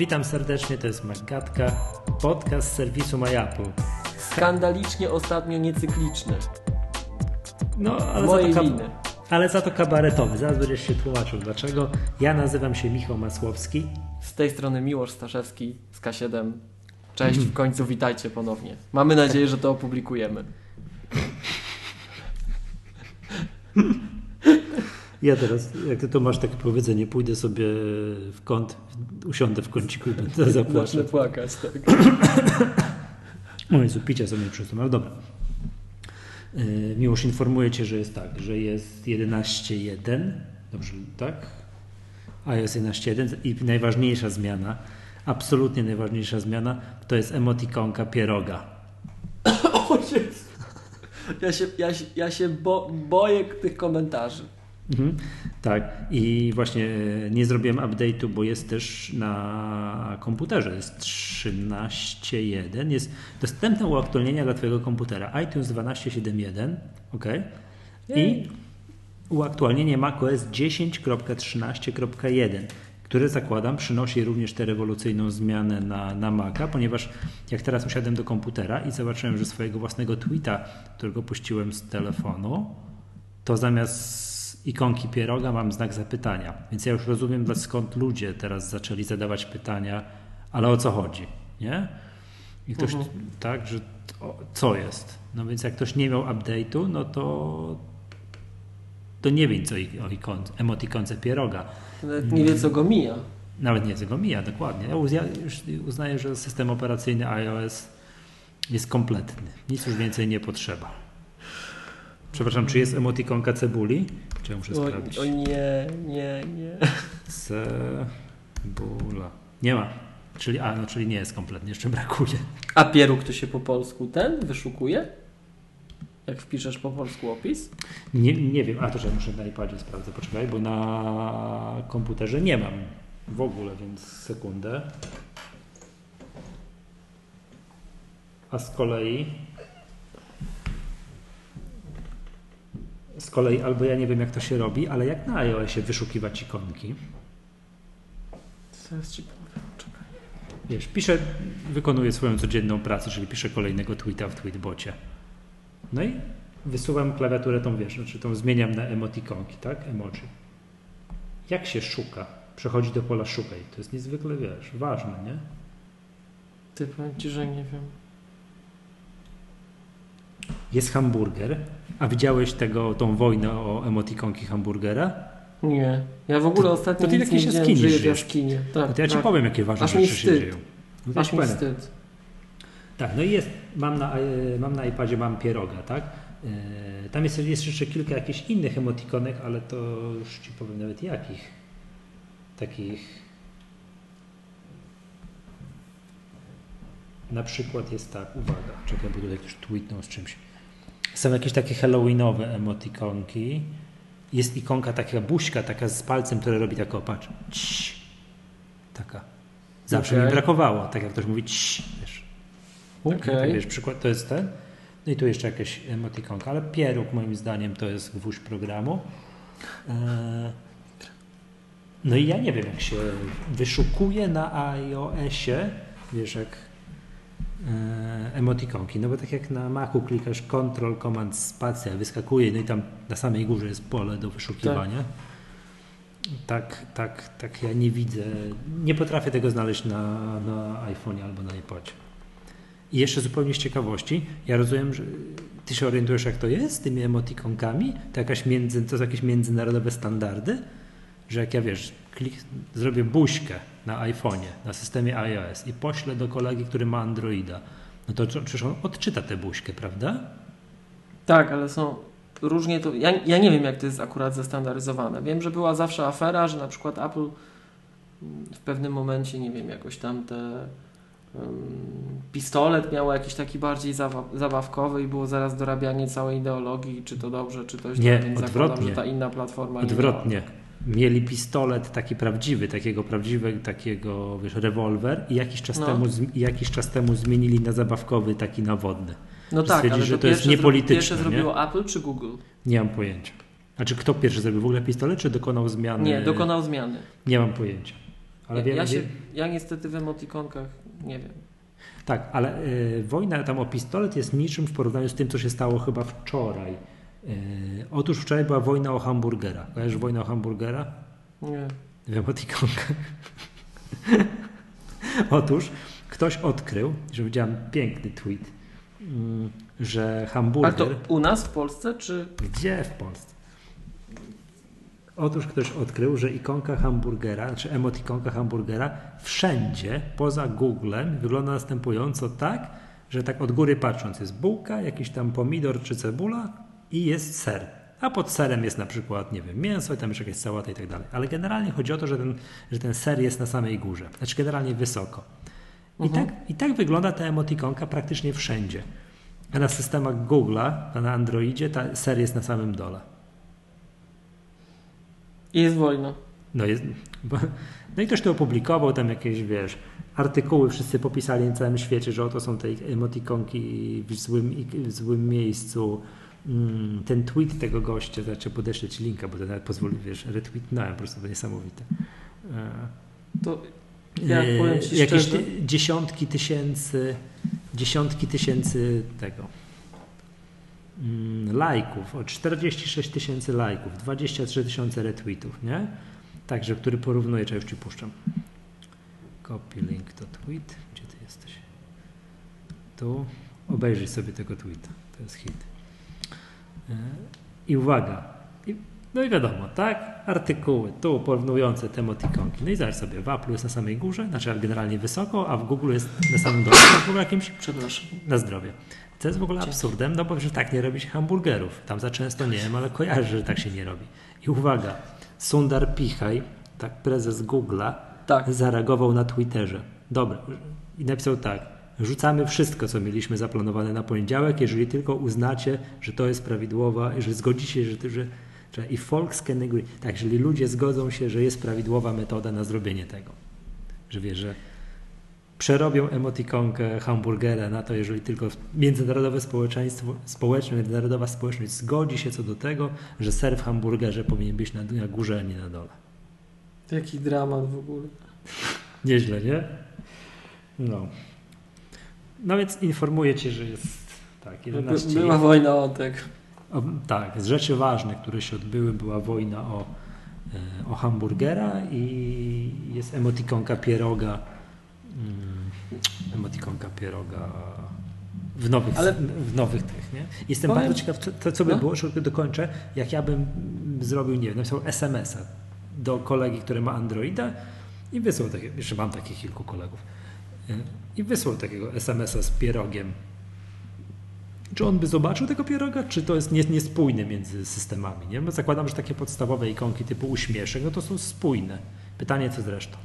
Witam serdecznie, to jest Magatka, podcast serwisu MyApple. Skandalicznie ostatnio niecykliczny. No, ale Mojej za, to winy. ale za to kabaretowy. Zaraz będziesz się tłumaczył dlaczego. Ja nazywam się Michał Masłowski. Z tej strony Miłosz Staszewski z K7. Cześć, w końcu witajcie ponownie. Mamy nadzieję, że to opublikujemy. Ja teraz, jak ty to masz takie powiedzenie, pójdę sobie w kąt, usiądę w kąciku i będę Zacznę zapłaczać. płakać, tak. O Jezu, picia sobie przyszło, ale dobra. Yy, Miłosz informuje Cię, że jest tak, że jest 11.1, dobrze, tak? iOS 11.1 i najważniejsza zmiana, absolutnie najważniejsza zmiana, to jest emotikonka pieroga. O Jezu. Ja się, ja się, ja się bo, boję tych komentarzy. Mhm, tak, i właśnie e, nie zrobiłem update'u, bo jest też na komputerze. Jest 13.1. Jest dostępne uaktualnienia dla Twojego komputera. iTunes 12.7.1, ok? I uaktualnienie macOS 10.13.1, które zakładam przynosi również tę rewolucyjną zmianę na, na Maca, ponieważ jak teraz usiadłem do komputera i zobaczyłem, że swojego własnego tweeta, którego puściłem z telefonu, to zamiast ikonki pieroga mam znak zapytania. Więc ja już rozumiem, skąd ludzie teraz zaczęli zadawać pytania, ale o co chodzi, nie? I ktoś, Mhm. tak, że o, co jest? No więc jak ktoś nie miał update'u, no to to nie wie co o ikon, emotikonce pieroga. Nawet nie wie, co go mija. Nawet nie, tego mija, dokładnie. Ja uz- ja już uznaję, że system operacyjny iOS jest kompletny. Nic już więcej nie potrzeba. Przepraszam, czy jest emotikonka cebuli? Czy ja muszę O, sprawdzić? o nie, nie, nie. Cebula. Nie ma. Czyli, a, no, czyli nie jest kompletnie, jeszcze brakuje. A pieróg to się po polsku ten wyszukuje? Jak wpiszesz po polsku opis? Nie, nie wiem, a to, że ja muszę na iPadzie sprawdzę, poczekaj, bo na komputerze nie mam w ogóle, więc sekundę. A z kolei z kolei albo ja nie wiem jak to się robi, ale jak na iOSie wyszukiwać ikonki. Zaraz ci powiem, czekaj. Wiesz, piszę, wykonuję swoją codzienną pracę, czyli piszę kolejnego tweeta w tweetbocie. No i wysuwam klawiaturę tą, wiesz, znaczy tą zmieniam na emotikonki, tak? Emoji. Jak się szuka? Przechodzi do pola szukaj. To jest niezwykle, wiesz, ważne, nie? Ty powiem ci, że nie wiem. Jest hamburger, a widziałeś tego, tą wojnę o emotikonki hamburgera? Nie. Ja w ogóle To- ostatnio to ty w nic nie widziałem, żyję w żyjesz. jaskinie. Tak, No to ja ci tak. powiem, jakie ważne Aż rzeczy się dzieją. No Aż ci mi wstyd. Tak, no i jest, mam na, e, mam na iPadzie, mam pieroga, tak? E, Tam jest, jest jeszcze kilka jakichś innych emotikonek, ale to już Ci powiem nawet jakich. Takich... Na przykład jest tak, uwaga, czekaj, bo tutaj ktoś tweetnął z czymś. Są jakieś takie halloweenowe emotikonki. Jest ikonka taka buźka, taka z palcem, która robi taką, patrz, cii. taka. Zawsze Okej. mi brakowało, tak jak ktoś mówi, cii, wiesz. Tak, Okej. tak, wiesz, przykład to jest ten. No i tu jeszcze jakieś emotikonka, ale pieróg moim zdaniem to jest gwóźdź programu. E, No i ja nie wiem, jak się wyszukuje na iOSie, wiesz, jak emotikonki. No bo tak jak na Macu klikasz Ctrl, Command, Spacja, wyskakuje, no i tam na samej górze jest pole do wyszukiwania. Tak, tak, tak ja nie widzę, nie potrafię tego znaleźć na, na albo na iPodzie. I jeszcze zupełnie z ciekawości, ja rozumiem, że ty się orientujesz, jak to jest z tymi emotikonkami? To, jakaś między, to są jakieś międzynarodowe standardy? Że jak ja wiesz, klik, zrobię buźkę na iPhone'ie, na systemie iOS i poślę do kolegi, który ma Androida, no to przecież on odczyta tę buźkę, prawda? Tak, ale są różnie to. Ja, ja nie wiem, jak to jest akurat zestandaryzowane. Wiem, że była zawsze afera, że na przykład Apple mm, w pewnym momencie, nie wiem, jakoś tam te. em, pistolet miał jakiś taki bardziej zabawkowy i było zaraz dorabianie całej ideologii, czy to dobrze, czy to źle, Nie, więc odwrotnie. zakładam, że ta inna platforma nie Odwrotnie. Mieli pistolet taki prawdziwy, takiego prawdziwego, takiego, wiesz, rewolwer i jakiś czas, No. temu, jakiś czas temu zmienili na zabawkowy taki nawodny. No tak, ale że to, to jest niepolityczne, pierwsze nie? zrobiło Apple czy Google? Nie mam pojęcia. Znaczy, kto pierwszy zrobił w ogóle pistolet, czy dokonał zmiany? Nie, dokonał zmiany. Nie mam pojęcia. Ale ja, wiem, ja, się, ja niestety w emotikonkach nie wiem. Tak, ale y, wojna tam o pistolet jest niczym w porównaniu z tym, co się stało chyba wczoraj. Y, otóż wczoraj była wojna o hamburgera. Kojarzysz wojnę o hamburgera? Nie. W emotikonkach. Otóż ktoś odkrył, że widziałem piękny tweet, mm, że Ale hamburger... to u nas w Polsce, czy... Gdzie w Polsce? Otóż ktoś odkrył, że ikonka hamburgera, czy emotikonka hamburgera wszędzie poza Googlem wygląda następująco tak, że tak od góry patrząc jest bułka, jakiś tam pomidor czy cebula i jest ser. A pod serem jest na przykład, nie wiem, mięso i tam jeszcze jakieś sałata i tak dalej. Ale generalnie chodzi o to, że ten, że ten ser jest na samej górze, znaczy generalnie wysoko. I, Mhm. tak, I tak wygląda ta emotikonka praktycznie wszędzie. A na systemach Google'a, na Androidzie, ta ser jest na samym dole. I jest wojna. No, jest, bo, no i ktoś to opublikował, tam jakieś, wiesz, artykuły wszyscy popisali na całym świecie, że oto są te emotikonki w złym, w złym miejscu. Mm, Ten tweet tego gościa, znaczy podeślę ci linka, bo to nawet pozwoli, wiesz, retweetnąłem, po prostu to niesamowite. E, To ja e, powiem Ci Jakieś szczerze, dziesiątki tysięcy, dziesiątki tysięcy tego mm, lajków, o 46 tysięcy lajków, 23 tysiące retweetów, nie? Także, który porównuje, czy już Ci puszczam. Copy link to tweet. Gdzie Ty jesteś? Tu. Obejrzyj sobie tego tweeta. To jest hit. I uwaga. No i wiadomo, tak? Artykuły tu porównujące te emotikonki. No i zobacz sobie, w Apple jest na samej górze, znaczy generalnie wysoko, a w Google jest na samym dole. W ogóle jakimś przepraszam. na zdrowie. Co jest w ogóle absurdem, no bo że tak nie robi się hamburgerów. Tam za często nie wiem, ale kojarzę, że tak się nie robi. I uwaga, Sundar Pichaj, tak prezes Google'a, Tak. zareagował na Twitterze. Dobra. I napisał tak. Rzucamy wszystko, co mieliśmy zaplanowane na poniedziałek, jeżeli tylko uznacie, że to jest prawidłowa, jeżeli zgodzicie się, że, że, że i folks can agree. Tak, jeżeli ludzie zgodzą się, że jest prawidłowa metoda na zrobienie tego. Że wie, że przerobią emotikonkę hamburgera na to, jeżeli tylko międzynarodowe społeczeństwo, społeczne, międzynarodowa społeczność zgodzi się co do tego, że ser w hamburgerze powinien być na, na górze, a nie na dole. Jaki dramat w ogóle. Nieźle, nie? No. No więc informuję Cię, że jest tak, 11. By, była wojna o tego. O, tak, z rzeczy ważnych, które się odbyły, była wojna o, e, o hamburgera i jest emotikonka pieroga. Mm, emotikonka pieroga w nowych, Ale- w nowych tych, nie? Jestem Powiem- bardzo ciekaw, co, to, co by No. było, że dokończę, jak ja bym zrobił, nie wiem, napisał SMS-a do kolegi, który ma Androida i wysłał takie, jeszcze mam takich kilku kolegów, i wysłał takiego SMS-a z pierogiem. Czy on by zobaczył tego pieroga, czy to jest nie- niespójne między systemami? Nie? Bo zakładam, że takie podstawowe ikonki typu uśmieszek, no to są spójne. Pytanie, co zresztą.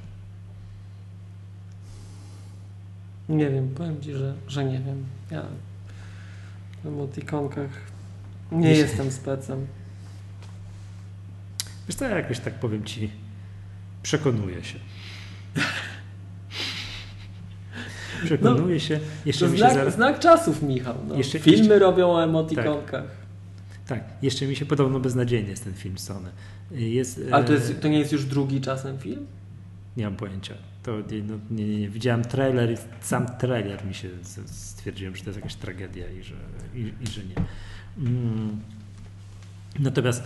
Nie wiem, powiem Ci, że, że nie wiem. Ja w emotikonkach nie jestem specem. Wiesz co, ja jakoś tak powiem Ci, przekonuję się. Przekonuję się. Jeszcze To mi się znak, zaraz... znak czasów, Michał. No. Jeszcze- Filmy jeszcze- robią o emotikonkach. Tak, jeszcze mi się podobno beznadziejny jest ten film Sony. Jest, Ale to, e, jest, to nie jest już drugi czasem film? Nie mam pojęcia. To no, nie, nie, nie. Widziałem trailer i sam trailer mi się stwierdziłem, że to jest jakaś tragedia i że, i, i że nie. Mm. Natomiast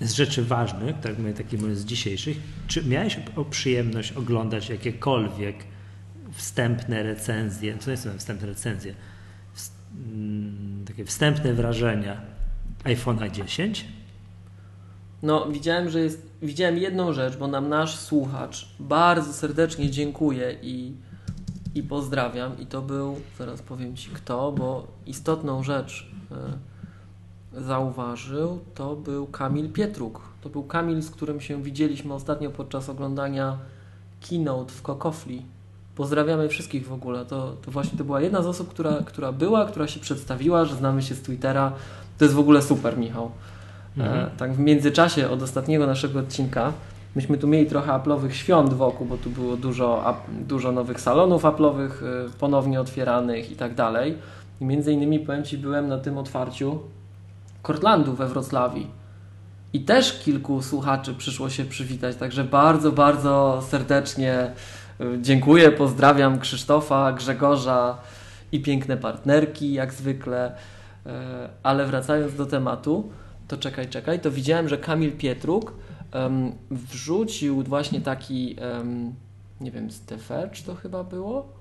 z rzeczy ważnych, tak mówię, takich z dzisiejszych, czy miałeś o przyjemność oglądać jakiekolwiek wstępne recenzje, co nie są wstępne recenzje, wst- mm, takie wstępne wrażenia iPhone'a 10? No, widziałem, że jest. Widziałem jedną rzecz, bo nam nasz słuchacz bardzo serdecznie dziękuję i, i pozdrawiam. I to był, zaraz powiem Ci kto, bo istotną rzecz e, zauważył, to był Kamil Pietruk. To był Kamil, z którym się widzieliśmy ostatnio podczas oglądania keynote w Kokofli. Pozdrawiamy wszystkich w ogóle. To, to właśnie to była jedna z osób, która, która była, która się przedstawiła, że znamy się z Twittera. To jest w ogóle super, Michał. Mhm. E, tak w międzyczasie od ostatniego naszego odcinka myśmy tu mieli trochę Apple'owych świąt wokół, bo tu było dużo, dużo nowych salonów Apple'owych y, ponownie otwieranych i tak dalej. I między innymi powiem Ci, byłem na tym otwarciu Cortlandu we Wrocławii. I też kilku słuchaczy przyszło się przywitać, także bardzo, bardzo serdecznie dziękuję, pozdrawiam Krzysztofa, Grzegorza i piękne partnerki, jak zwykle. Y, ale wracając do tematu, to czekaj, czekaj, to widziałem, że Kamil Pietruk um, wrzucił właśnie taki, um, nie wiem, z The Verge to chyba było,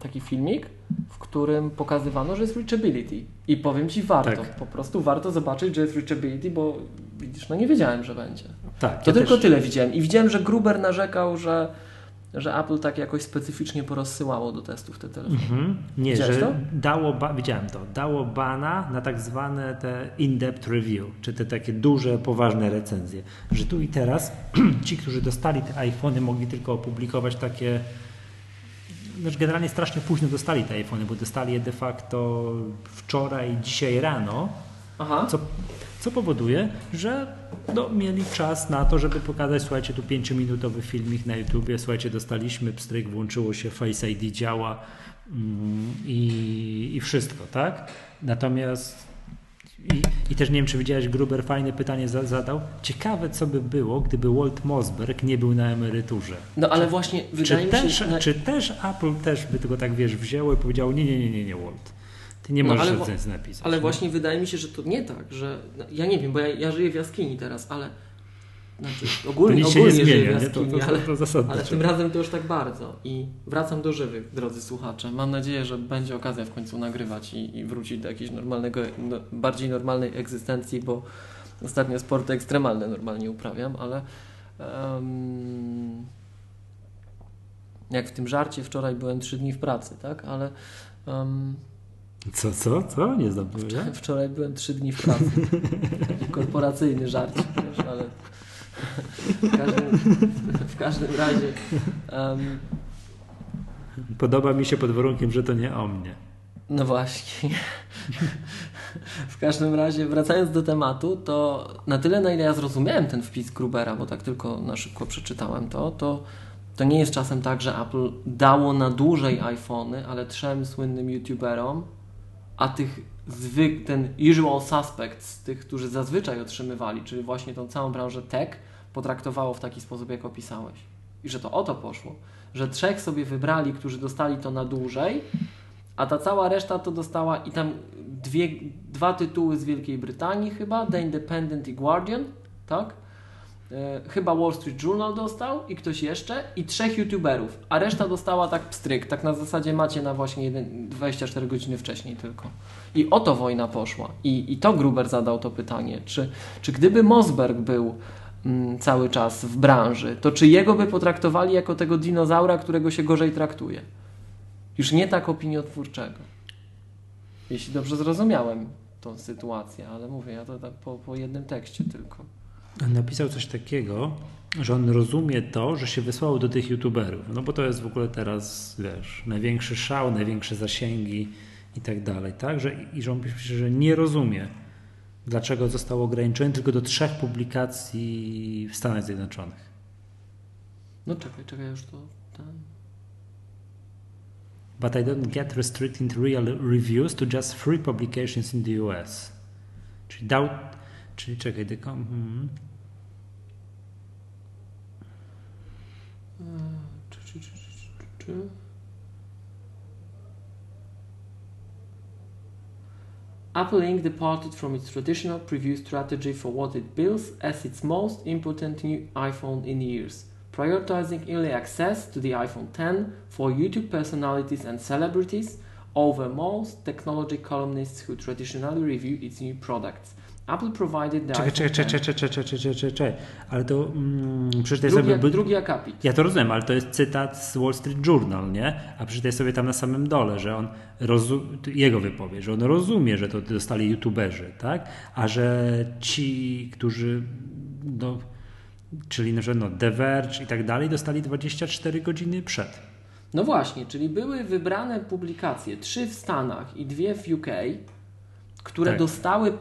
taki filmik, w którym pokazywano, że jest reachability. I powiem Ci, warto, Tak. po prostu warto zobaczyć, że jest reachability, bo widzisz, no nie wiedziałem, że będzie. Tak, To ja tylko też, tyle widziałem. I widziałem, że Gruber narzekał, że, że Apple tak jakoś specyficznie porozsyłało do testów te telefony. Mhm. Nie, Widziałeś że to? dało, ba- widziałem to, dało bana na tak zwane te in-depth review, czy te takie duże, poważne recenzje, że tu i teraz ci, którzy dostali te iPhony mogli tylko opublikować takie znaczy generalnie strasznie późno dostali te iPhony, bo dostali je de facto wczoraj, dzisiaj rano, Aha. co, co powoduje, że no, mieli czas na to, żeby pokazać, słuchajcie, tu pięciominutowy filmik na YouTubie, słuchajcie, dostaliśmy pstryk, włączyło się Face ID, działa mm, i, i wszystko, tak? Natomiast i, i też nie wiem, czy widziałeś, Gruber fajne pytanie za, zadał. Ciekawe, co by było, gdyby Walt Mosberg nie był na emeryturze. No ale właśnie Czy wydaje mi też, się... na- czy też Apple też by tego tak, wiesz, wzięło i powiedziało, nie, nie, nie, nie, nie, Walt. Ty nie No, możesz ale ale, napisać. Ale nie? właśnie wydaje mi się, że to nie tak, że no, ja nie wiem, bo ja, ja żyję w jaskini teraz, ale znaczy To ogólnie, nic się nie ogólnie żyję zmienia, nie? To, jaskini, to, ale, to, to zasadne. ale tym razem to już tak bardzo i wracam do żywych, drodzy słuchacze. Mam nadzieję, że będzie okazja w końcu nagrywać i, i wrócić do jakiejś normalnego, no, bardziej normalnej egzystencji, bo ostatnio sporty ekstremalne normalnie uprawiam, ale em, jak w tym żarcie wczoraj byłem trzy dni w pracy, tak? Ale em, Co, co, co? Nie znam powiedzieć. Wczoraj byłem trzy dni w pracy. Korporacyjny żart, wiesz, ale w każdym, w każdym razie em, Podoba mi się pod warunkiem, że to nie o mnie. no właśnie. W każdym razie, wracając do tematu, to na tyle, na ile ja zrozumiałem ten wpis Grubera, bo tak tylko na szybko przeczytałem to, to, to nie jest czasem tak, że Apple dało na dłużej iPhony, ale trzem słynnym YouTuberom, a tych zwyk, ten usual suspects, tych, którzy zazwyczaj otrzymywali, czyli właśnie tą całą branżę tech, potraktowało w taki sposób, jak opisałeś. I że to o to poszło. Że trzech sobie wybrali, którzy dostali to na dłużej, a ta cała reszta to dostała i tam dwie, dwa tytuły z Wielkiej Brytanii chyba, The Independent i Guardian, tak? E, chyba Wall Street Journal dostał i ktoś jeszcze i trzech youtuberów, a reszta dostała tak pstryk, tak na zasadzie macie na właśnie jeden, 24 godziny wcześniej tylko. I o to wojna poszła. I, i to Gruber zadał to pytanie, czy, czy gdyby Mosberg był cały czas w branży, to czy jego by potraktowali jako tego dinozaura, którego się gorzej traktuje? Już nie tak opiniotwórczego. Jeśli dobrze zrozumiałem tą sytuację, ale mówię, ja to tak po, po jednym tekście tylko. Napisał coś takiego, że on rozumie to, że się wysłało do tych youtuberów. No bo to jest w ogóle teraz, wiesz, największy szał, największe zasięgi i tak dalej, tak? Że, I że on pisze, że nie rozumie, dlaczego został ograniczony tylko do trzech publikacji w Stanach Zjednoczonych. No czekaj, czekaj, już to... Ten... But I don't get restricted real reviews to just free publications in the US. Czyli dał, czyli czekaj, tylko, mhm. Czy, czy, czy, czy, czy, Apple Inc. departed from its traditional preview strategy for what it bills as its most important new iPhone in years, prioritizing early access to the iPhone 10 for YouTube personalities and celebrities over most technology columnists who traditionally review its new products. Apple provided the Czekaj, czekaj, 10. czekaj, czekaj, czekaj, czekaj, czekaj, czekaj. Ale to mm, przeczytaj Drugi, sobie. drugi akapit. Ja to rozumiem, ale to jest cytat z Wall Street Journal, nie? A przeczytaj sobie tam na samym dole, że on jego wypowiedź, że on rozumie, że to dostali youtuberzy, tak? A że ci, którzy, no, czyli na przykład no, The Verge i tak dalej, dostali 24 godziny przed. No właśnie, czyli były wybrane publikacje, trzy w Stanach i dwie w UK, które Tak. dostały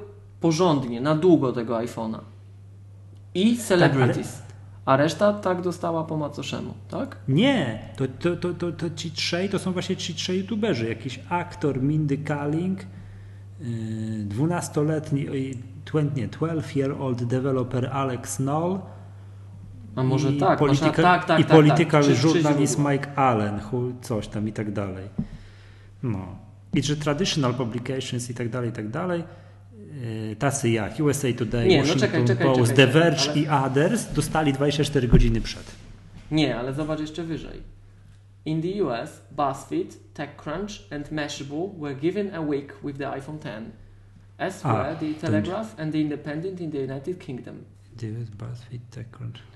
porządnie, na długo tego iPhone'a. I celebrities. A reszta tak dostała po macoszemu, tak? Nie, to, to, to, to, to ci trzej to są właśnie ci trzej youtuberzy. Jakiś aktor Mindy Kaling, yy, 12-letni, oj, 12-year-old developer Alex Knoll A może i tak, political, masz, tak, tak, i tak, tak. Źródła. Mike Allen, coś tam i tak dalej. No. I że traditional publications i tak dalej, i tak dalej, tacy jak USA Today, Nie, no Washington czekaj, czekaj, Post, czekaj, The Verge ale- i Others dostali 24 godziny przed. Nie, ale zobacz jeszcze wyżej. In the US, BuzzFeed, TechCrunch and Mashable were given a week with the iPhone X, as A, were the Telegraph and the Independent in the United Kingdom. BuzzFeed, TechCrunch.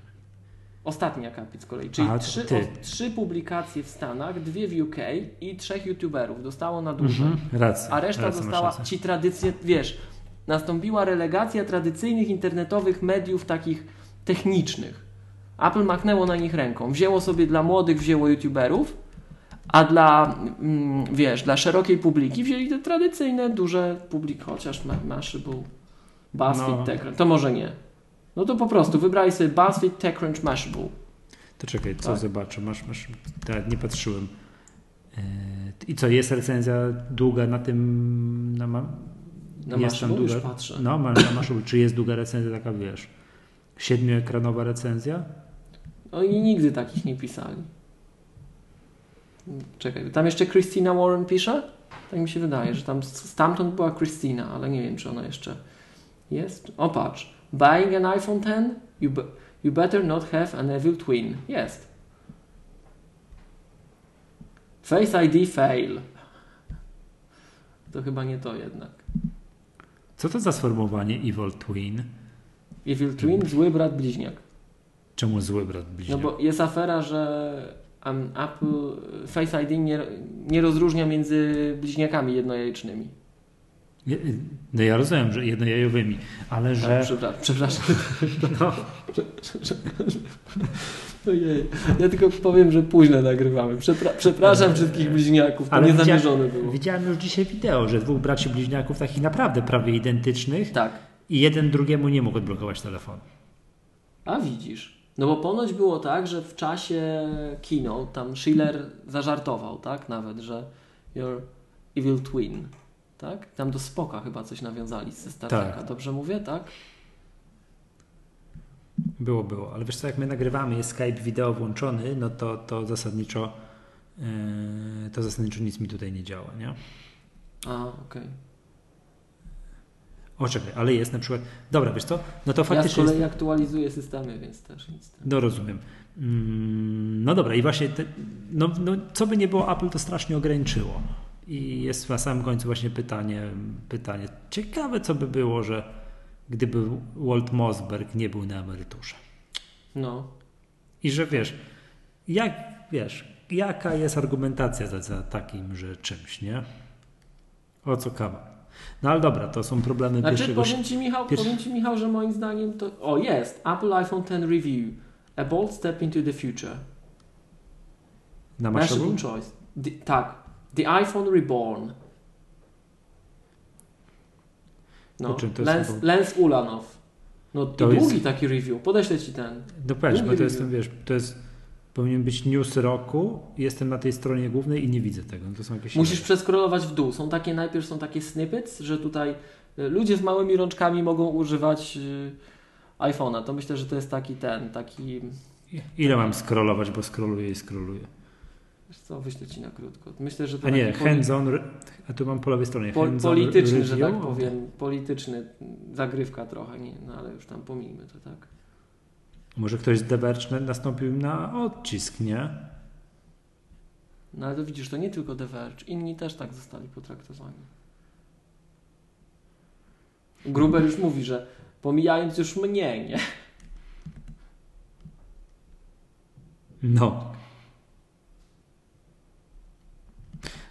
Ostatni akapit z kolei, czyli trzy, o, trzy publikacje w Stanach, dwie w UK i trzech YouTuberów dostało na dłużej. Mhm, racja. A reszta racja, rację. ci tradycje, wiesz, nastąpiła relegacja tradycyjnych internetowych mediów takich technicznych. Apple machnęło na nich ręką. Wzięło sobie dla młodych, wzięło youtuberów, a dla, mm, wiesz, dla szerokiej publiki wzięli te tradycyjne, duże publiki, chociaż Ma- Mashable, BuzzFeed, No. TechCrunch, to może nie. No to po prostu wybrali sobie BuzzFeed, TechCrunch, Mashable. To czekaj, co Tak. zobaczę? Masz, masz, tak, nie patrzyłem. Yy, I co, jest recenzja długa na tym, na, Na jest tam długa, patrzę. no, na Mashable, czy jest długa recenzja taka, wiesz, siedmioekranowa recenzja? Oni nigdy takich nie pisali. Czekaj, tam jeszcze Christina Warren pisze? Tak mi się wydaje, że tam stamtąd była Christina, ale nie wiem, czy ona jeszcze jest. O patrz. Buying an iPhone X? You, be, you better not have an evil twin. Jest. Face ID fail. To chyba nie to jednak. Co to za sformułowanie Evil Twin? Evil twin, zły brat bliźniak. Czemu zły brat No bliźniak? bo jest afera, że um, Apple Face ID nie, nie rozróżnia między bliźniakami jednojajecznymi. No ja rozumiem, że jednojajowymi, ale że... Tak, przepraszam. przepraszam. No, Ojej. Ja tylko powiem, że późno nagrywamy. Przepra- przepraszam wszystkich bliźniaków, to Ale niezamierzone było. widziałem już dzisiaj wideo, że dwóch braci bliźniaków takich naprawdę prawie identycznych Tak. i jeden drugiemu nie mógł odblokować telefonu. A widzisz. No bo ponoć było tak, że w czasie kino tam Schiller zażartował, tak? Nawet, że your evil twin. Tak? Tam do Spoka chyba coś nawiązali ze Star Tak. Dobrze mówię, tak? Było, było. Ale wiesz co, jak my nagrywamy, jest Skype wideo włączony, no to, to zasadniczo yy, to zasadniczo nic mi tutaj nie działa, nie? A, okej. O, czekaj, ale jest na przykład... Dobra, wiesz co? No to Ja z faktycznie... kolei jest... aktualizuję systemy, więc też nic. No rozumiem. Mm, No dobra, i właśnie te, no, no, co by nie było, Apple to strasznie ograniczyło. I jest na samym końcu właśnie pytanie, pytanie. Ciekawe, co by było, że gdyby Walt Mossberg nie był na emeryturze. No. I że wiesz, jak wiesz, jaka jest argumentacja za, za takim, że czymś, nie? O co kawa? No ale dobra, to są problemy Znaczy, pierwszego. powiem ci, Michał, pierwszy- powiem ci, Michał, że moim zdaniem to... O, jest! Apple iPhone X Review. A bold step into the future. Na Mashable Mashable? choice. The, tak. The iPhone Reborn. No. Jest Lens, chyba? Lens Ulanow. No To i jest- długi taki review. Podeślę ci ten. No powiedz, bo to jest, review. wiesz, to jest, powinien być news roku, jestem na tej stronie głównej i nie widzę tego. No To są jakieś Musisz przeskrolować w dół. Są takie, najpierw są takie snippets, że tutaj y, ludzie z małymi rączkami mogą używać y, iPhone'a. To myślę, że to jest taki ten, taki... Ile mam scrollować, bo scrolluję i scrolluję. Wiesz co, wyślę ci na krótko. Myślę, że to A nie, hands on, a tu mam po lewej stronie. po, polityczny, że tak powiem. Polityczny, zagrywka trochę, nie, no ale już tam pomijmy to, tak. Może ktoś z Verge nastąpił na odcisk, nie? No ale to widzisz, to nie tylko The Verge, inni też tak zostali potraktowani. Gruber już mówi, że pomijając już mnie, nie? No.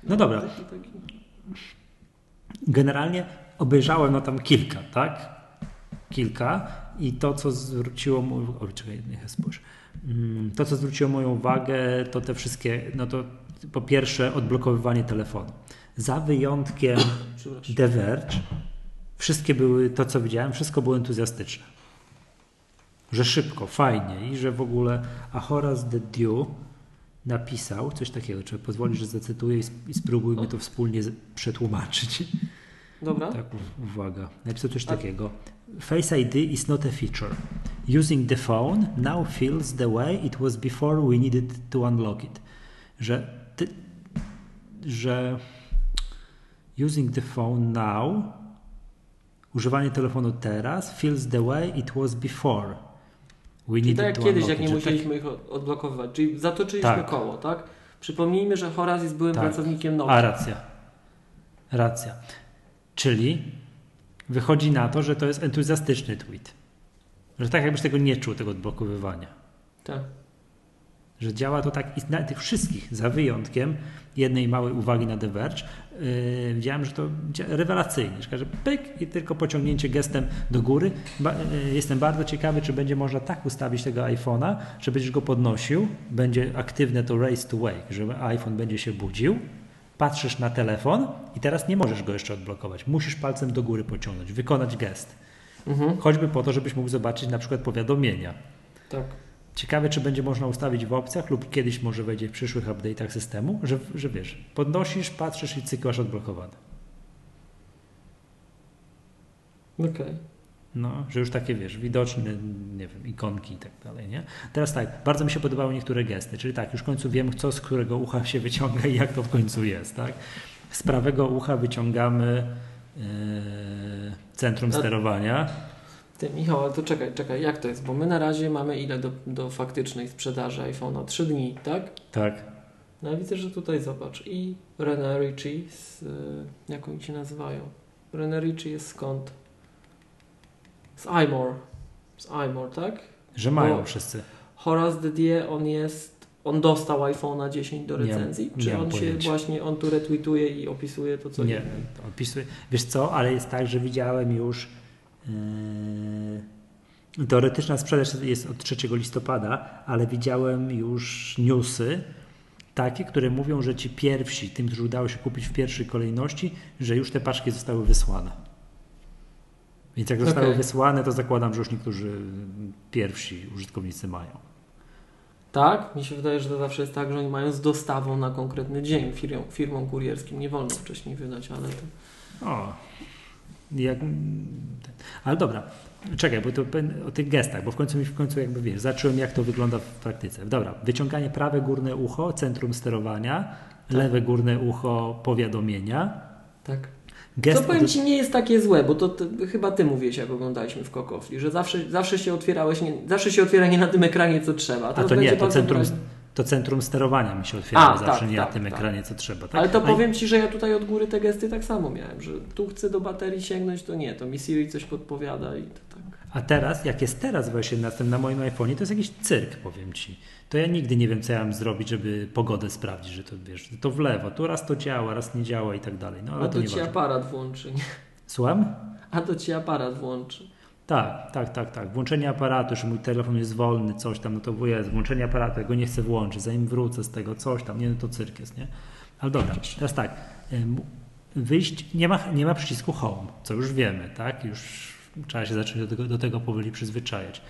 No dobra. Generalnie obejrzałem no tam kilka, tak? Kilka i to, co zwróciło moją o, czekaj, niech spójrz. Mm, To, co zwróciło moją uwagę, to te wszystkie, no to po pierwsze odblokowywanie telefonu. Za wyjątkiem. The Verge, wszystkie były, to co widziałem, wszystko było entuzjastyczne. Że szybko, fajnie i że w ogóle a Horace the Dew napisał coś takiego, czy pozwolisz, że zacytuję i sp- i spróbujmy to wspólnie przetłumaczyć. Dobra. Tak, uwaga. Napisał coś takiego. Face ID is not a feature. Using the phone now feels the way it was before we needed to unlock it. Że, ty, że using the phone now, używanie telefonu teraz feels the way it was before. We needed tak jak kiedyś, jak nie musieliśmy ich od- odblokowywać. Czyli zatoczyliśmy Tak. koło, tak? Przypomnijmy, że Horace jest byłym Tak. pracownikiem Tak, Nokia. a racja. Racja. Czyli wychodzi na to, że to jest entuzjastyczny tweet. Że tak jakbyś tego nie czuł, tego odblokowywania. Tak. Że działa to tak i na tych wszystkich, za wyjątkiem jednej małej uwagi na The Verge. Yy, widziałem, że to rewelacyjnie, że pyk i tylko pociągnięcie gestem do góry. Ba, yy, jestem bardzo ciekawy, czy będzie można tak ustawić tego iPhone'a, że będziesz go podnosił, będzie aktywne to raise to wake, że iPhone będzie się budził, patrzysz na telefon i teraz nie możesz go jeszcze odblokować. Musisz palcem do góry pociągnąć, wykonać gest. Mhm. Choćby po to, żebyś mógł zobaczyć na przykład powiadomienia. Tak. Ciekawe, czy będzie można ustawić w opcjach lub kiedyś może wejdzie w przyszłych update'ach systemu, że, że wiesz, podnosisz, patrzysz i cyklasz odblokowany. Okej. No, że już takie, wiesz, widoczne, nie wiem, ikonki i tak dalej, nie? Teraz tak, bardzo mi się podobały niektóre gesty, czyli tak, już w końcu wiem, co z którego ucha się wyciąga i jak to w końcu jest, tak? Z prawego ucha wyciągamy yy, centrum A- sterowania. Ty, Michał, ale to czekaj, czekaj, jak to jest? Bo my na razie mamy ile do, do faktycznej sprzedaży iPhone'a? Trzy dni, tak? Tak. No ja widzę, że tutaj zobacz. I René Ritchie, z, y, jak oni się nazywają? René Ritchie jest skąd? Z iMore. Z iMore, tak? Że mają Bo- wszyscy. Horace Didier, on jest, on dostał iPhone'a 10 do Nie- recenzji? nie czy mam on się pojęcia. właśnie, on tu retweetuje i opisuje to, co Nie, inne? opisuję. Wiesz co, ale jest tak, że widziałem już teoretyczna sprzedaż jest od 3 listopada, ale widziałem już newsy takie, które mówią, że ci pierwsi, tym, którzy udało się kupić w pierwszej kolejności, że już te paczki zostały wysłane. Więc jak zostały Okej. wysłane, to zakładam, że już niektórzy pierwsi użytkownicy mają. Tak? Mi się wydaje, że to zawsze jest tak, że oni mają z dostawą na konkretny dzień. Firmom, firmom kurierskim nie wolno wcześniej wydać, ale to... O, jak, ale dobra, czekaj, bo to o tych gestach, bo w końcu mi w końcu jakby wiesz, zacząłem jak to wygląda w praktyce. Dobra, wyciąganie prawe górne ucho, centrum sterowania, lewe górne ucho, powiadomienia. Tak. Gest Co powiem Ci nie jest takie złe, bo to, ty- chyba Ty mówiłeś, jak oglądaliśmy w Kokofli, że zawsze, zawsze się otwierałeś, nie, zawsze się otwiera nie na tym ekranie, co trzeba. A to nie, to centrum. To centrum sterowania mi się otwiera A, zawsze, tak, nie na tak, tym tak. ekranie, co trzeba. Tak? Ale to powiem Ci, że ja tutaj od góry te gesty tak samo miałem, że tu chcę do baterii sięgnąć, to nie, to mi Siri coś podpowiada i to tak. A teraz, jak jest teraz właśnie na tym na moim iPhone'ie, to jest jakiś cyrk, powiem ci. To ja nigdy nie wiem, co ja mam zrobić, żeby pogodę sprawdzić, że to wiesz, to w lewo, tu raz to działa, raz nie działa i tak dalej. No ale A to Ci ważne. aparat włączy, nie? Słucham? A to Ci aparat włączy. Tak, tak, tak, tak. Włączenie aparatu, że mój telefon jest wolny, coś tam, no to jest, włączenie aparatu, ja go nie chcę włączyć, zanim wrócę z tego, coś tam, nie, no to cyrk jest, nie? Ale dobra, teraz tak, wyjść, nie ma, nie ma przycisku home, co już wiemy, tak? Już trzeba się zacząć do tego, do tego powoli przyzwyczajać.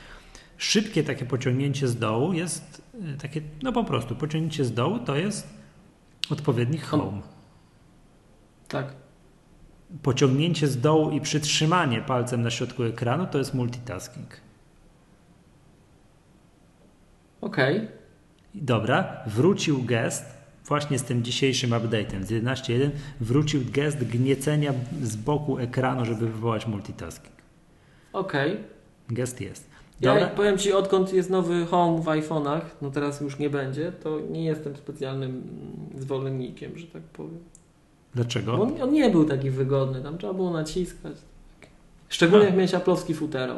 Szybkie takie pociągnięcie z dołu jest e, takie, no po prostu, pociągnięcie z dołu to jest odpowiednik home. Tak. Pociągnięcie z dołu i przytrzymanie palcem na środku ekranu to jest multitasking. Okej. Dobra, wrócił gest właśnie z tym dzisiejszym update'em z 11.1 wrócił gest gniecenia z boku ekranu, żeby wywołać multitasking. Okej. Gest jest. Ja Dobra, powiem Ci, odkąd jest nowy Home w iPhone'ach, no teraz już nie będzie, to nie jestem specjalnym mm, zwolennikiem, że tak powiem. Bo dlaczego? on, on nie był taki wygodny, tam trzeba było naciskać. Szczególnie A. jak miałeś aplowski futerał.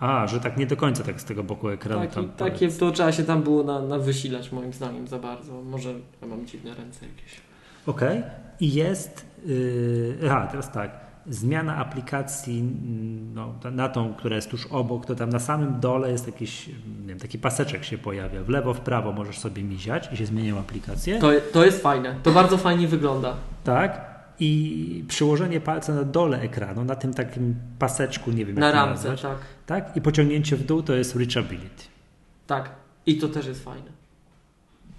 A, że tak nie do końca tak z tego boku ekranu Taki, tam takie to trzeba się tam było na, na wysilać moim zdaniem za bardzo. Może ja mam dziwne ręce jakieś. Okej. I jest. Yy, aha, teraz tak. Zmiana aplikacji no, na tą, która jest tuż obok, to tam na samym dole jest jakiś, nie wiem, taki paseczek się pojawia. W lewo, w prawo możesz sobie miziać i się zmieniają aplikacje. To, to jest fajne. To bardzo fajnie wygląda. Tak. I przyłożenie palca na dole ekranu, na tym takim paseczku, nie wiem jak Na ramce, nazwać, tak. tak. I pociągnięcie w dół to jest reachability. Tak. I to też jest fajne.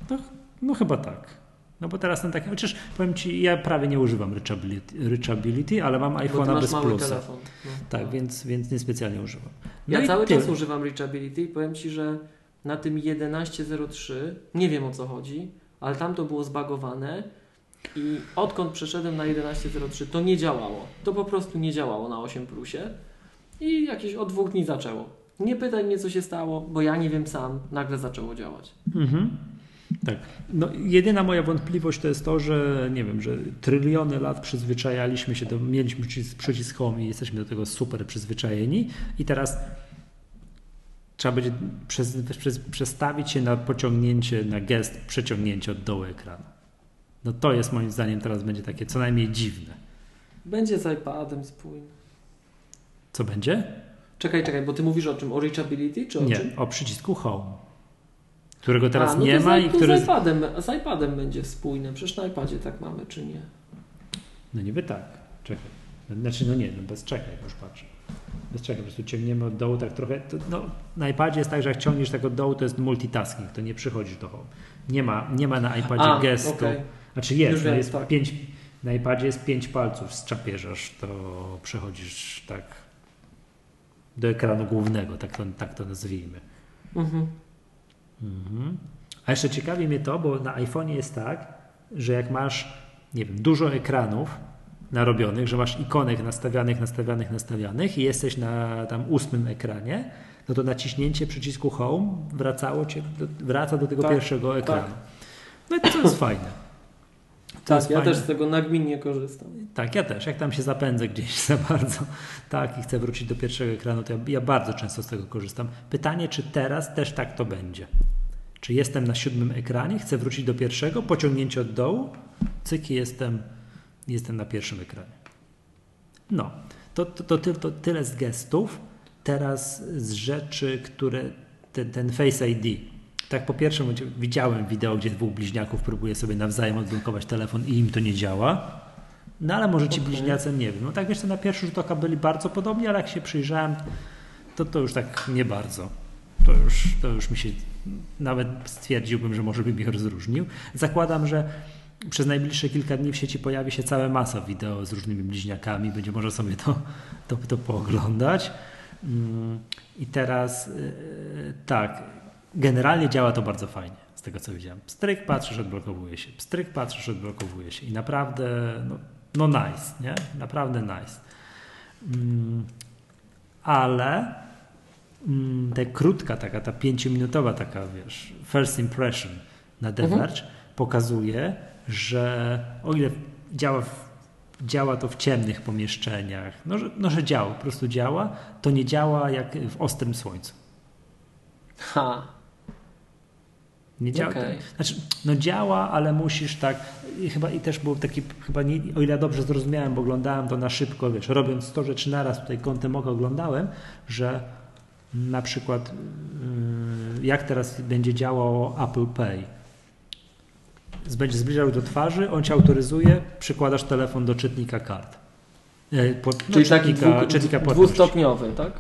No, no chyba tak. No bo teraz ten taki, chociaż powiem Ci, ja prawie nie używam reachability, reachability ale mam ty iPhone'a bez mały plusa. telefon. No. Tak, więc, więc niespecjalnie używam. No Ja cały tyle. czas używam Reachability i powiem Ci, że na tym 11.03 nie wiem o co chodzi, ale tam to było zbagowane i odkąd przeszedłem na 11.03 to nie działało. To po prostu nie działało na 8 plusie i jakieś od dwóch dni zaczęło. Nie pytaj mnie co się stało, bo ja nie wiem sam, nagle zaczęło działać. Mhm. Tak. No, jedyna moja wątpliwość to jest to, że nie wiem, że tryliony lat przyzwyczajaliśmy się do, mieliśmy przycisk, przycisk home i jesteśmy do tego super przyzwyczajeni i teraz trzeba będzie przez, przez, przestawić się na pociągnięcie, na gest przeciągnięcie od dołu ekranu. No to jest moim zdaniem teraz będzie takie co najmniej dziwne. Będzie z iPadem spójny. Co będzie? Czekaj, czekaj, bo ty mówisz o czym? O Reachability czy o Nie, czym? o przycisku home, którego teraz A, no nie ma i który... z, iPadem, z iPadem będzie spójny. Przecież na iPadzie tak mamy, czy nie? No niby tak. Czekaj. Znaczy, no nie, no bez czekaj, już patrzę. Bez czekaj, po prostu ciągniemy od dołu tak trochę. To, no, na iPadzie jest tak, że jak ciągniesz tak od dołu, to jest multitasking, to nie przychodzisz do home. Nie ma, nie ma na iPadzie A, gestu. okej. Znaczy jest, Już no jest tak. pięć, na iPadzie jest pięć palców, zczapieżasz, to przechodzisz tak do ekranu głównego, tak to, tak to nazwijmy. Mhm. Mhm. A jeszcze ciekawi mnie to, bo na iPhone'ie jest tak, że jak masz, nie wiem, dużo ekranów narobionych, że masz ikonek nastawianych, nastawianych, nastawianych i jesteś na tam ósmym ekranie, no to naciśnięcie przycisku Home wracało cię, wraca do tego Tak, pierwszego ekranu. tak. No i to jest fajne. Tak, ja fajne. też z tego nagminnie korzystam. Tak, ja też. Jak tam się zapędzę gdzieś za bardzo tak i chcę wrócić do pierwszego ekranu, to ja, ja bardzo często z tego korzystam. Pytanie, czy teraz też tak to będzie? Czy jestem na siódmym ekranie, chcę wrócić do pierwszego, pociągnięcie od dołu, cyk i jestem, jestem na pierwszym ekranie. No, to, to, to, to tyle z gestów. Teraz z rzeczy, które ten, ten Face ID. Tak, po pierwsze widziałem wideo, gdzie dwóch bliźniaków próbuje sobie nawzajem odblokować telefon i im to nie działa. No ale może ci Okej. bliźniacy nie wiem. No tak wiesz, to na pierwszy rzut oka byli bardzo podobni, ale jak się przyjrzałem, to to już tak nie bardzo. To już, to już mi się nawet stwierdziłbym, że może bym ich rozróżnił. Zakładam, że przez najbliższe kilka dni w sieci pojawi się cała masa wideo z różnymi bliźniakami, będzie można sobie to, to, to pooglądać. Mm, I teraz yy, tak, generalnie działa to bardzo fajnie, z tego co widziałem. Stryk patrzysz, odblokowuje się, stryk patrzysz, odblokowuje się i naprawdę, no, no nice, nie? Naprawdę nice. Mm, ale mm, ta krótka taka, ta pięciominutowa taka, wiesz, first impression na The Mhm. Pokazuje, że o ile działa, w, działa to w ciemnych pomieszczeniach, no że, no, że działa, po prostu działa, to nie działa jak w ostrym słońcu. Ha. Nie działa. Okej. Znaczy, no działa, ale musisz tak. I chyba i też był taki, chyba nie, o ile dobrze zrozumiałem, bo oglądałem to na szybko, wiesz, robiąc 100 rzeczy naraz, tutaj kątem oka oglądałem, że na przykład yy, jak teraz będzie działało Apple Pay. Będzie zbliżał do twarzy, on cię autoryzuje, przykładasz telefon do czytnika kart. E, po- no, Czyli taki czytnika, dwu, czytnika płatności. dwustopniowy, tak?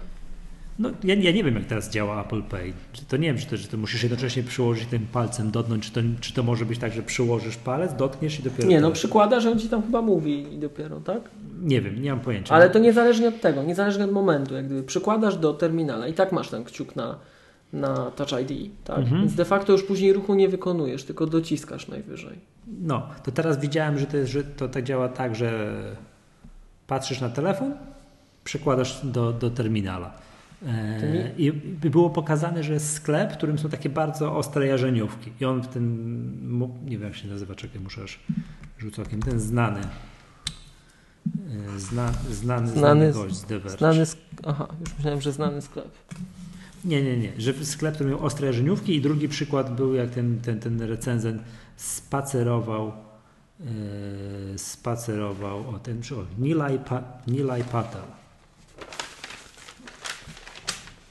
No, ja, ja nie wiem, jak teraz działa Apple Pay. Czy to nie wiem, czy to, że to musisz jednocześnie przyłożyć tym palcem, dotknąć, czy to, czy to może być tak, że przyłożysz palec, dotkniesz i dopiero. Nie, no przykłada, że on ci tam chyba mówi i dopiero, tak? Nie wiem, nie mam pojęcia. Ale to niezależnie od tego, niezależnie od momentu, jak gdyby przykładasz do terminala i tak masz ten kciuk na, na Touch ID, tak? Mhm. Więc de facto już później ruchu nie wykonujesz, tylko dociskasz najwyżej. No, to teraz widziałem, że to, jest, że to tak działa tak, że patrzysz na telefon, przykładasz do, do terminala. E, I było pokazane, że jest sklep, w którym są takie bardzo ostre jarzeniówki. I on w ten, nie wiem jak się nazywa, czekaj, muszę aż rzucę okiem, ten znany, e, zna, znany, znany, Znany- gość z The Verge. Znany, aha, już myślałem, że znany sklep. Nie, nie, nie. Że sklep, który miał ostre jarzeniówki i drugi przykład był, jak ten, ten, ten recenzent spacerował e, spacerował, o ten, o, Nilay, pa, Nilay Patel. Mm,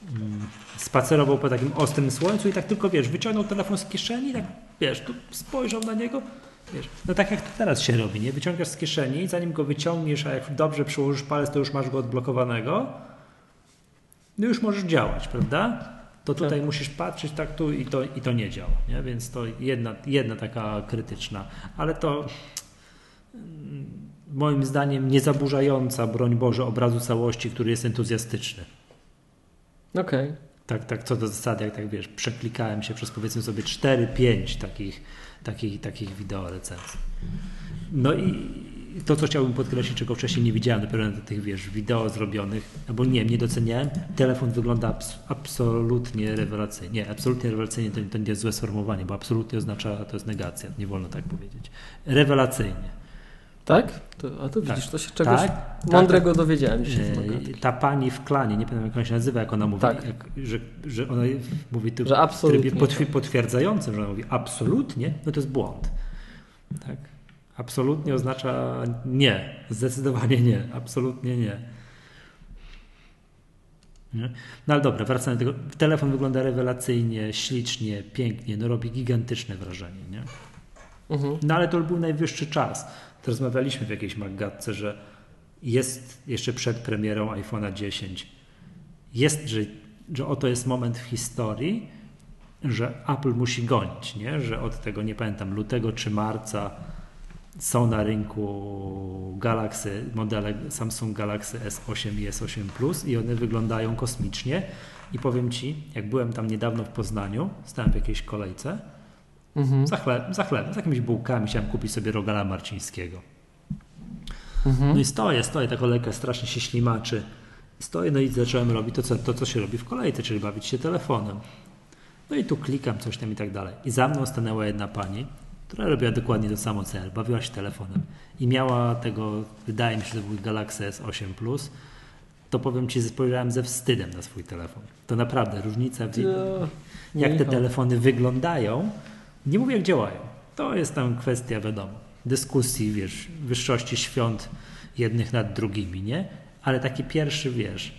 Spacerował po takim ostrym słońcu i tak tylko, wiesz, wyciągnął telefon z kieszeni i tak, wiesz, tu spojrzał na niego, wiesz, no tak jak to teraz się robi, nie? Wyciągasz z kieszeni, zanim go wyciągniesz, a jak dobrze przyłożysz palec, to już masz go odblokowanego, no już możesz działać, prawda? to tutaj tak. musisz patrzeć tak tu i to, i to nie działa. Nie? Więc to jedna, jedna taka krytyczna, ale to mm, moim zdaniem nie zaburzająca, broń Boże, obrazu całości, który jest entuzjastyczny. Okej. Okay. Tak, tak, co do zasady, jak tak wiesz, przeklikałem się przez powiedzmy sobie 4-5 takich, takich, takich wideo recenzji. No i to, co chciałbym podkreślić, czego wcześniej nie widziałem, dopiero na tych, wiesz, wideo zrobionych, albo nie, nie doceniałem, telefon wygląda abs absolutnie rewelacyjnie. Nie, absolutnie rewelacyjnie to, to nie jest złe sformułowanie, bo absolutnie oznacza, to jest negacja, nie wolno tak powiedzieć. Rewelacyjnie. Tak? To, a to widzisz, tak, to się czegoś tak, mądrego tak, dowiedziałem dzisiaj. Ta pani w klanie, nie pamiętam jak ona się nazywa, jak ona mówi, tak. jak, że, że ona mówi tu że absolutnie, w trybie potwierdzającym, że ona mówi absolutnie, no to jest błąd. Tak? Absolutnie oznacza nie, zdecydowanie nie, absolutnie nie. nie? No ale dobra, wracając do tego. Telefon wygląda rewelacyjnie, ślicznie, pięknie, no robi gigantyczne wrażenie. Nie? Mhm. No ale to był najwyższy czas. To rozmawialiśmy w jakiejś magatce, że jest jeszcze przed premierą iPhone'a 10. Jest, że, że oto jest moment w historii, że Apple musi gonić, nie? że od tego, nie pamiętam, lutego czy marca są na rynku Galaxy, modele Samsung Galaxy S8 i S8 Plus i one wyglądają kosmicznie. I powiem Ci, jak byłem tam niedawno w Poznaniu, stałem w jakiejś kolejce, mhm. za, chleb, za chleb, z jakimiś bułkami chciałem kupić sobie rogala marcińskiego. Mhm. No i stoję, stoję, ta kolejka strasznie się ślimaczy. Stoję, no i zacząłem robić to co, to, co się robi w kolejce, czyli bawić się telefonem. No i tu klikam coś tam i tak dalej. I za mną stanęła jedna pani, która robiła dokładnie to samo co ja, bawiła się telefonem i miała tego, wydaje mi się, że to był Galaxy S8 Plus, to powiem Ci, spojrzałem ze wstydem na swój telefon. To naprawdę różnica, w, jak te telefony wyglądają, nie mówię jak działają. To jest tam kwestia, wiadomo, dyskusji, wiesz, wyższości świąt jednych nad drugimi, nie? Ale taki pierwszy, wiesz,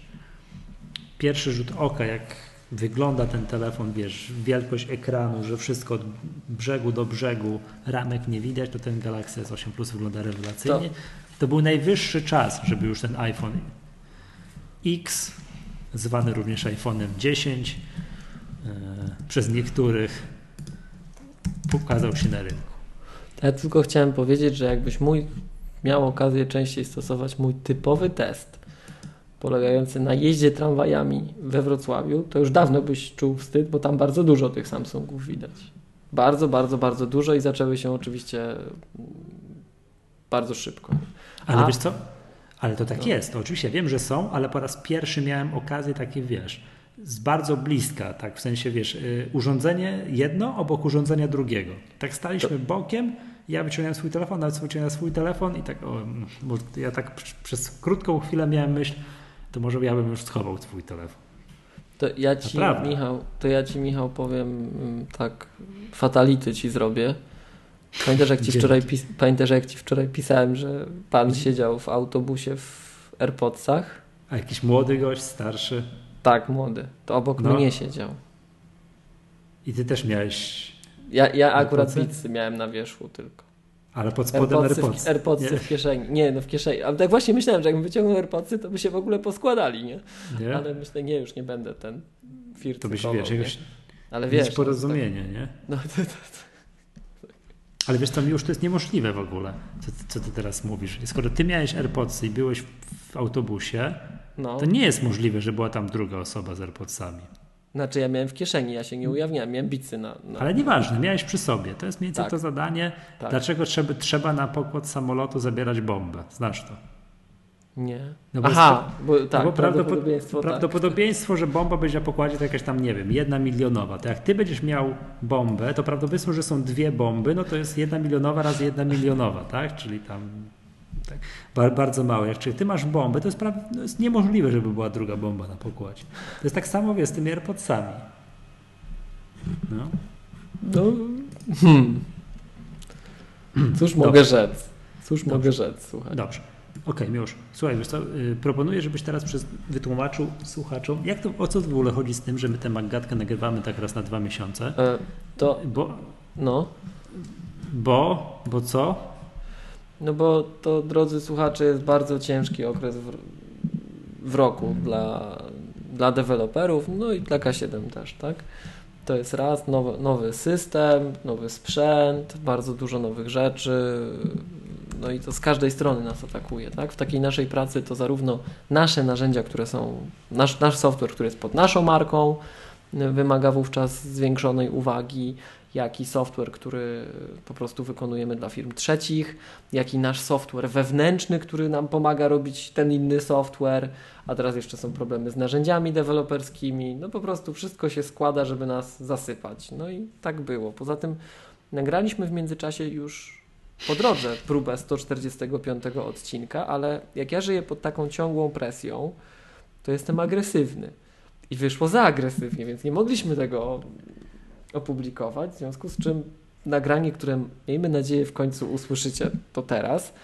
pierwszy rzut oka, jak wygląda ten telefon, wiesz, wielkość ekranu, że wszystko od brzegu do brzegu, ramek nie widać, to ten Galaxy S8 Plus wygląda rewelacyjnie. To, to był najwyższy czas, żeby już ten iPhone X, zwany również iPhone'em 10, e, przez niektórych pokazał się na rynku. Ja tylko chciałem powiedzieć, że jakbyś mój miał okazję częściej stosować mój typowy test, polegający na jeździe tramwajami we Wrocławiu, to już dawno byś czuł wstyd, bo tam bardzo dużo tych Samsungów widać. Bardzo, bardzo, bardzo dużo i zaczęły się oczywiście bardzo szybko. Ale A... wiesz co? Ale to tak jest. Oczywiście wiem, że są, ale po raz pierwszy miałem okazję takie, wiesz, z bardzo bliska, tak w sensie, wiesz, y, urządzenie jedno obok urządzenia drugiego. Tak staliśmy bokiem, ja wyciągnąłem swój telefon, nawet wyciągnąłem swój telefon i tak, o, bo ja tak przez krótką chwilę miałem myśl, to może ja bym już schował swój telefon. To ja ci, Naprawdę. Michał, to ja ci, Michał, powiem mm, tak, fatality ci zrobię. Pamiętasz jak, ci wczoraj, pis- pamiętasz, jak ci wczoraj pisałem, że pan siedział w autobusie w AirPodsach? A jakiś młody gość, starszy? Tak, młody. To obok no. mnie siedział. I ty też miałeś. Ja, ja akurat pizzy miałem na wierzchu tylko. Ale pod spodem AirPodsy. AirPodsy, w, w kieszeni. Nie, no w kieszeni. Ale tak właśnie myślałem, że jakbym wyciągnął AirPodsy, to by się w ogóle poskładali, nie? nie? Ale myślę, nie, już nie będę ten firmy. To byś, wiesz, już Ale wiesz. No, porozumienie, tak. nie? No, to, to, to. Ale wiesz, to już to jest niemożliwe w ogóle, co, co ty teraz mówisz. Skoro ty miałeś AirPodsy i byłeś w autobusie, no. to nie jest możliwe, że była tam druga osoba z AirPodsami. Znaczy ja miałem w kieszeni, ja się nie ujawniałem, miałem bicy na, na... Ale nieważne, miałeś przy sobie. To jest mniej więcej tak. to zadanie. Tak. Dlaczego trzeba, trzeba na pokład samolotu zabierać bombę? Znasz to? Nie. No bo Aha, jest, bo, tak, no bo prawdopodobieństwo, tak. prawdopodobieństwo, że bomba będzie na pokładzie to jakaś tam, nie wiem, jedna milionowa. To jak ty będziesz miał bombę, to prawdopodobieństwo, że są dwie bomby, no to jest jedna milionowa razy jedna milionowa, tak? Czyli tam tak, bardzo małe. Jak czyli ty masz bombę, to jest, no jest niemożliwe, żeby była druga bomba na pokładzie. To jest tak samo wie, z tymi AirPodsami. No. no. Hmm. Cóż mogę Dobrze. rzec? Cóż Dobrze. mogę rzec, słuchaj. Dobrze. Okej, okay, już. Słuchaj, wiesz co, yy, proponuję, żebyś teraz przez, wytłumaczył słuchaczom, jak to, o co w ogóle chodzi z tym, że my tę Maggatkę nagrywamy tak raz na dwa miesiące. E, to, bo, no. Bo, bo co? No bo to, drodzy słuchacze, jest bardzo ciężki okres w, w roku dla dla deweloperów, no i dla K7 też, tak? To jest raz, nowy, nowy system, nowy sprzęt, bardzo dużo nowych rzeczy, no i to z każdej strony nas atakuje, tak? W takiej naszej pracy to zarówno nasze narzędzia, które są, nasz, nasz software, który jest pod naszą marką, wymaga wówczas zwiększonej uwagi, jak i software, który po prostu wykonujemy dla firm trzecich, jak i nasz software wewnętrzny, który nam pomaga robić ten inny software, a teraz jeszcze są problemy z narzędziami deweloperskimi. No po prostu wszystko się składa, żeby nas zasypać. No i tak było. Poza tym nagraliśmy w międzyczasie już po drodze próbę 145 odcinka, ale jak ja żyję pod taką ciągłą presją, to jestem agresywny. I wyszło za agresywnie, więc nie mogliśmy tego opublikować, w związku z czym nagranie, które miejmy nadzieję w końcu usłyszycie, to teraz,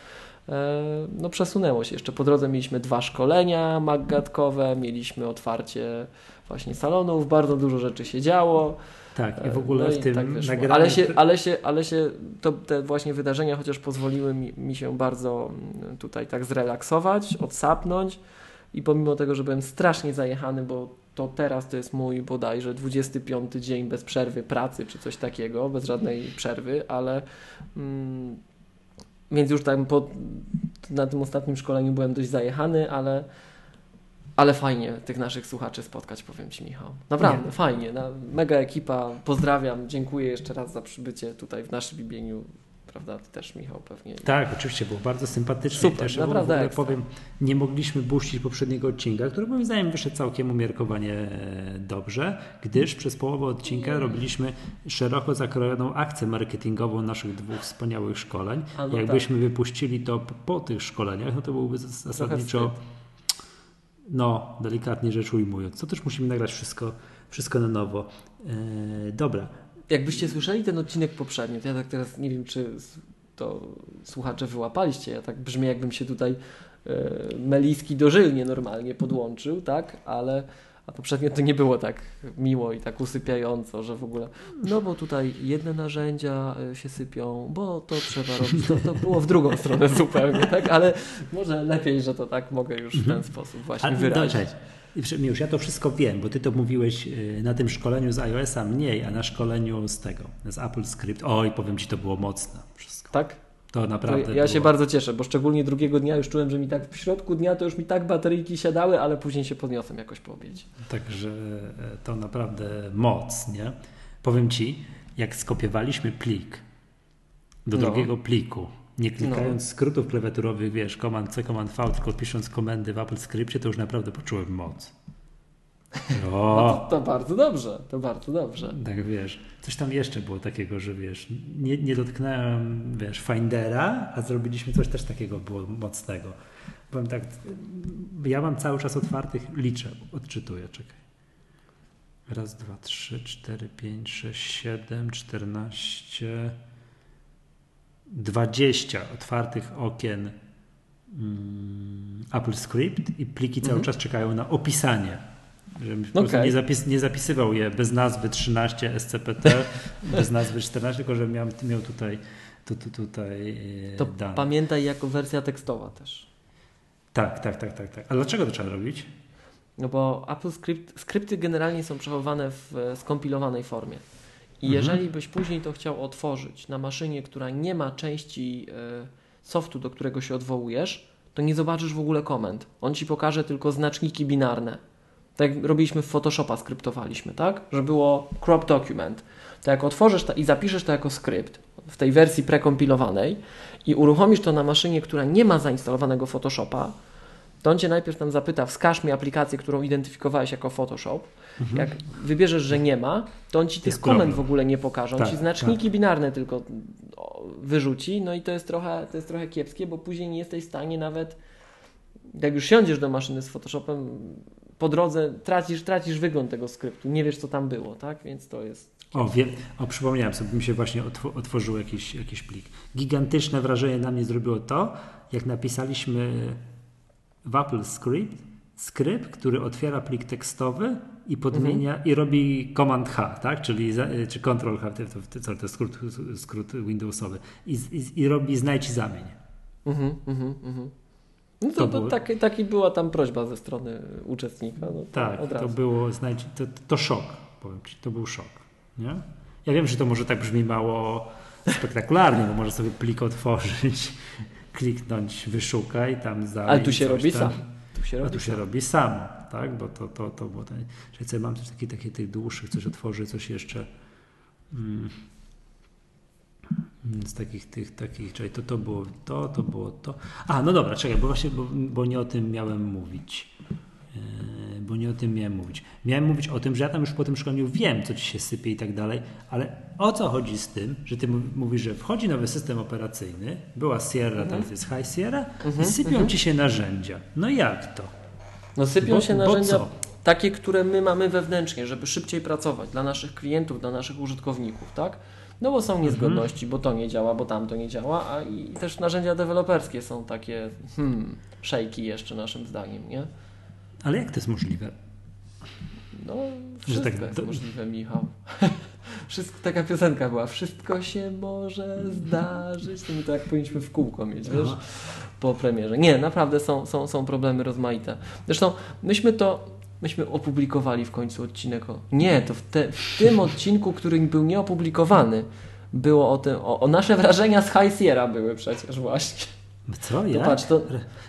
e, no przesunęło się. Jeszcze po drodze mieliśmy dwa szkolenia maggatkowe, mieliśmy otwarcie właśnie salonów, bardzo dużo rzeczy się działo. Tak, i w ogóle no w tym tak nagraniu... Ale się, ale się, ale się to, te właśnie wydarzenia chociaż pozwoliły mi, mi się bardzo mm, tutaj tak zrelaksować, odsapnąć i pomimo tego, że byłem strasznie zajechany, bo to teraz to jest mój bodajże 25 dzień bez przerwy pracy, czy coś takiego, bez żadnej przerwy, ale mm, więc już tak po, na tym ostatnim szkoleniu byłem dość zajechany, ale, ale fajnie tych naszych słuchaczy spotkać, powiem Ci Michał. Naprawdę, Nie. fajnie. Mega ekipa, pozdrawiam, dziękuję jeszcze raz za przybycie tutaj w naszym imieniu prawda? Ty też, Michał, pewnie. Tak, oczywiście, było bardzo sympatyczne. Super, też, naprawdę w ogóle powiem, nie mogliśmy puścić poprzedniego odcinka, który moim zdaniem wyszedł całkiem umiarkowanie e, dobrze, gdyż przez połowę odcinka robiliśmy szeroko zakrojoną akcję marketingową naszych dwóch wspaniałych szkoleń. No Jakbyśmy tak. wypuścili to po, tych szkoleniach, no to byłoby zasadniczo no, delikatnie rzecz ujmując. To też musimy nagrać wszystko, wszystko na nowo. E, dobra, Jakbyście słyszeli ten odcinek poprzedni, to ja tak teraz nie wiem, czy to słuchacze wyłapaliście. Ja tak brzmi, jakbym się tutaj e, meliski dożylnie normalnie podłączył, tak? Ale a poprzednio to nie było tak miło i tak usypiająco, że w ogóle, no bo tutaj jedne narzędzia e, się sypią, bo to trzeba robić. To, to było w drugą stronę zupełnie, tak? Ale może lepiej, że to tak mogę już w ten mhm. sposób właśnie wyrazić. Już ja to wszystko wiem, bo ty to mówiłeś y, na tym szkoleniu z iOS-a mniej, a na szkoleniu z tego, z Apple Script. Oj, powiem ci, to było mocne wszystko. Tak? To naprawdę. To ja było... się bardzo cieszę, bo szczególnie drugiego dnia już czułem, że mi tak w środku dnia to już mi tak bateryjki siadały, ale później się podniosłem jakoś po obiedzie. Także e, to naprawdę moc, nie? Powiem ci, jak skopiowaliśmy plik do no. drugiego pliku, nie klikając no. skrótów klawiaturowych, wiesz, Command C, Command V, tylko pisząc komendy w Apple Scriptie, to już naprawdę poczułem moc. O. No to, to, bardzo dobrze, to bardzo dobrze. Tak, wiesz, coś tam jeszcze było takiego, że wiesz, nie, nie dotknąłem, wiesz, Findera, a zrobiliśmy coś też takiego było mocnego. Powiem tak, ja mam cały czas otwartych, liczę, odczytuję, czekaj. Raz, dwa, trzy, cztery, pięć, sześć, siedem, czternaście... 20 otwartych okien mm, Apple Script i pliki cały mhm. czas czekają na opisanie. Żebym okay. nie, zapis, nie, zapisywał je bez nazwy 13 SCPT, bez nazwy 14, tylko żebym miał, miał tutaj, tu, tu, tutaj e, To dane. pamiętaj jako wersja tekstowa też. Tak, tak, tak, tak, tak. A dlaczego to trzeba robić? No bo Apple Script, skrypty generalnie są przechowane w skompilowanej formie. I mhm. jeżeli byś później to chciał otworzyć na maszynie, która nie ma części e, softu, do którego się odwołujesz, to nie zobaczysz w ogóle komend. On ci pokaże tylko znaczniki binarne. Tak jak robiliśmy w Photoshopa, skryptowaliśmy, tak? Że było crop document. To jak otworzysz to i zapiszesz to jako skrypt w tej wersji prekompilowanej i uruchomisz to na maszynie, która nie ma zainstalowanego Photoshopa, to on cię najpierw tam zapyta, wskaż mi aplikację, którą identyfikowałeś jako Photoshop. Mhm. Jak wybierzesz, że nie ma, to on ci tych komend w ogóle nie pokaże. On tak, ci znaczniki tak. binarne tylko wyrzuci, no i to jest, trochę, to jest trochę kiepskie, bo później nie jesteś w stanie nawet, jak już siądziesz do maszyny z Photoshopem, po drodze tracisz, tracisz wygląd tego skryptu, nie wiesz co tam było, tak? Więc to jest. O, wiem, o, przypomniałem sobie, mi się właśnie otworzył jakiś, jakiś plik. Gigantyczne wrażenie na mnie zrobiło to, jak napisaliśmy w Apple Script skrypt, który otwiera plik tekstowy i podmienia mhm. i robi Command H, tak? czyli czy Ctrl H, to, to, to skrót, skrót Windowsowy i, i, i robi znajdź i zamień. Mhm, mhm, mhm. No to, to, taki, taki była tam prośba ze strony uczestnika. No tak, to było, znajdź, to, to szok, powiem Ci, to był szok. Nie? Ja wiem, że to może tak brzmi mało spektakularnie, bo może sobie plik otworzyć, kliknąć wyszukaj, tam za. Ale tu się robi tam. sam. Tu się robi A tu się sam. robi samo, tak? Bo to, to, to było. Ten... Czyli mam coś takie, takie tych dłuższych, coś otworzy, coś jeszcze. Mm z takich tych, takich, czyli to, to było to, to było to. A, no dobra, czekaj, bo właśnie, bo, bo nie o tym miałem mówić. Yy, bo nie o tym miałem mówić. Miałem mówić o tym, że ja tam już po tym szkoleniu wiem, co ci się sypie i tak dalej, ale o co chodzi z tym, że ty mówisz, że wchodzi nowy system operacyjny, była Sierra, mhm. teraz jest High Sierra mhm. i sypią mhm. ci się narzędzia. No jak to? No sypią bo, się narzędzia takie, które my mamy wewnętrznie, żeby szybciej pracować dla naszych klientów, dla naszych użytkowników, tak? No bo są mhm. niezgodności, mhm. bo to nie działa, bo tamto nie działa, a i też narzędzia deweloperskie są takie hmm, szejki jeszcze naszym zdaniem, nie? Ale jak to jest możliwe? No, wszystko tak, jest to... możliwe, Michał. Wszystko, taka piosenka była. Wszystko się może zdarzyć. To my to jak powinniśmy w kółko mieć, wiesz, po premierze. Nie, naprawdę są, są, są problemy rozmaite. Zresztą myśmy to myśmy opublikowali w końcu odcinek. O... Nie, to w, te, w tym odcinku, który był nieopublikowany, było o tym, o, o, nasze wrażenia z High Sierra były przecież właśnie. Co? Ja? To patrz, to,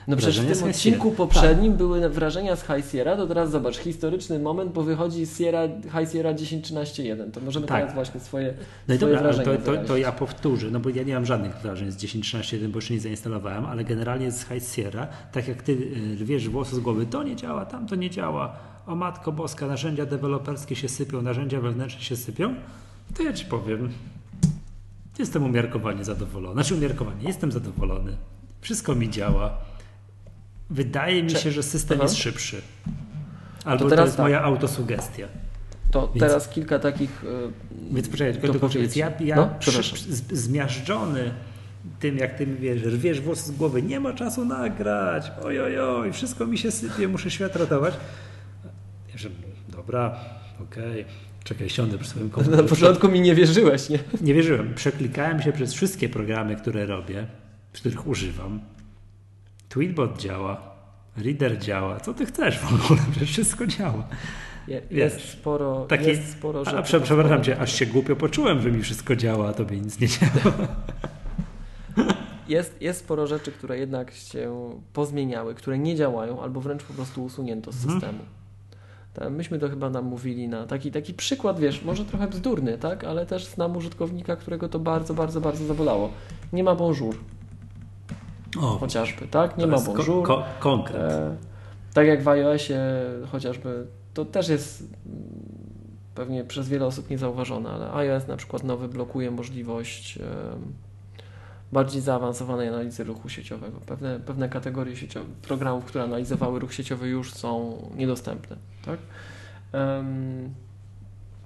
no przecież w tym odcinku poprzednim tak. były wrażenia z High Sierra, to teraz zobacz, historyczny moment, bo wychodzi Sierra, High Sierra 10.13.1, to możemy tak. teraz właśnie swoje, no swoje dobra, wrażenia to, to, to, ja powtórzę, no bo ja nie mam żadnych wrażeń z 10.13.1, bo jeszcze nie zainstalowałem, ale generalnie z High Sierra, tak jak ty y, wiesz włosy z głowy, to nie działa, tam to nie działa, o Matko Boska, narzędzia deweloperskie się sypią, narzędzia wewnętrzne się sypią, to ja Ci powiem, jestem umiarkowanie zadowolony. Znaczy umiarkowanie, jestem zadowolony. Wszystko mi działa. Wydaje mi się, że system Aha. jest szybszy. Albo to, teraz to jest tak. moja autosugestia. To więc, teraz kilka takich. Yy, więc poczekaj, tylko, tylko więc ja, ja no, zmiażdżony tym, jak ty mi wiesz, rwiesz włos z głowy, nie ma czasu nagrać, oj, oj, oj, wszystko mi się sypie, muszę świat ratować. Ja że, dobra, okej, okay. czekaj, siądę przy swoim komputerze. Na początku mi nie wierzyłeś, nie? Nie wierzyłem. Przeklikałem się przez wszystkie programy, które robię których używam. Tweetbot działa, Reader działa. Co ty chcesz w ogóle? Przecież wszystko działa. Je, jest sporo, taki, jest sporo rzeczy. A, przepraszam cię, aż się głupio poczułem, że mi wszystko działa, a tobie nic nie działa. Jest, jest sporo rzeczy, które jednak się pozmieniały, które nie działają, albo wręcz po prostu usunięto z mhm. systemu. Myśmy to chyba nam mówili na taki, taki przykład, wiesz, może trochę bzdurny, tak? ale też znam użytkownika, którego to bardzo, bardzo, bardzo zabolało. Nie ma bonjour. O, chociażby, tak? Nie ma bonjour. Ko konkret. E, tak jak w iOSie chociażby, to też jest mm, pewnie przez wiele osób niezauważone, ale iOS na przykład nowy blokuje możliwość e, bardziej zaawansowanej analizy ruchu sieciowego. Pewne, pewne kategorie sieciowe, programów, które analizowały ruch sieciowy już są niedostępne, tak? Um,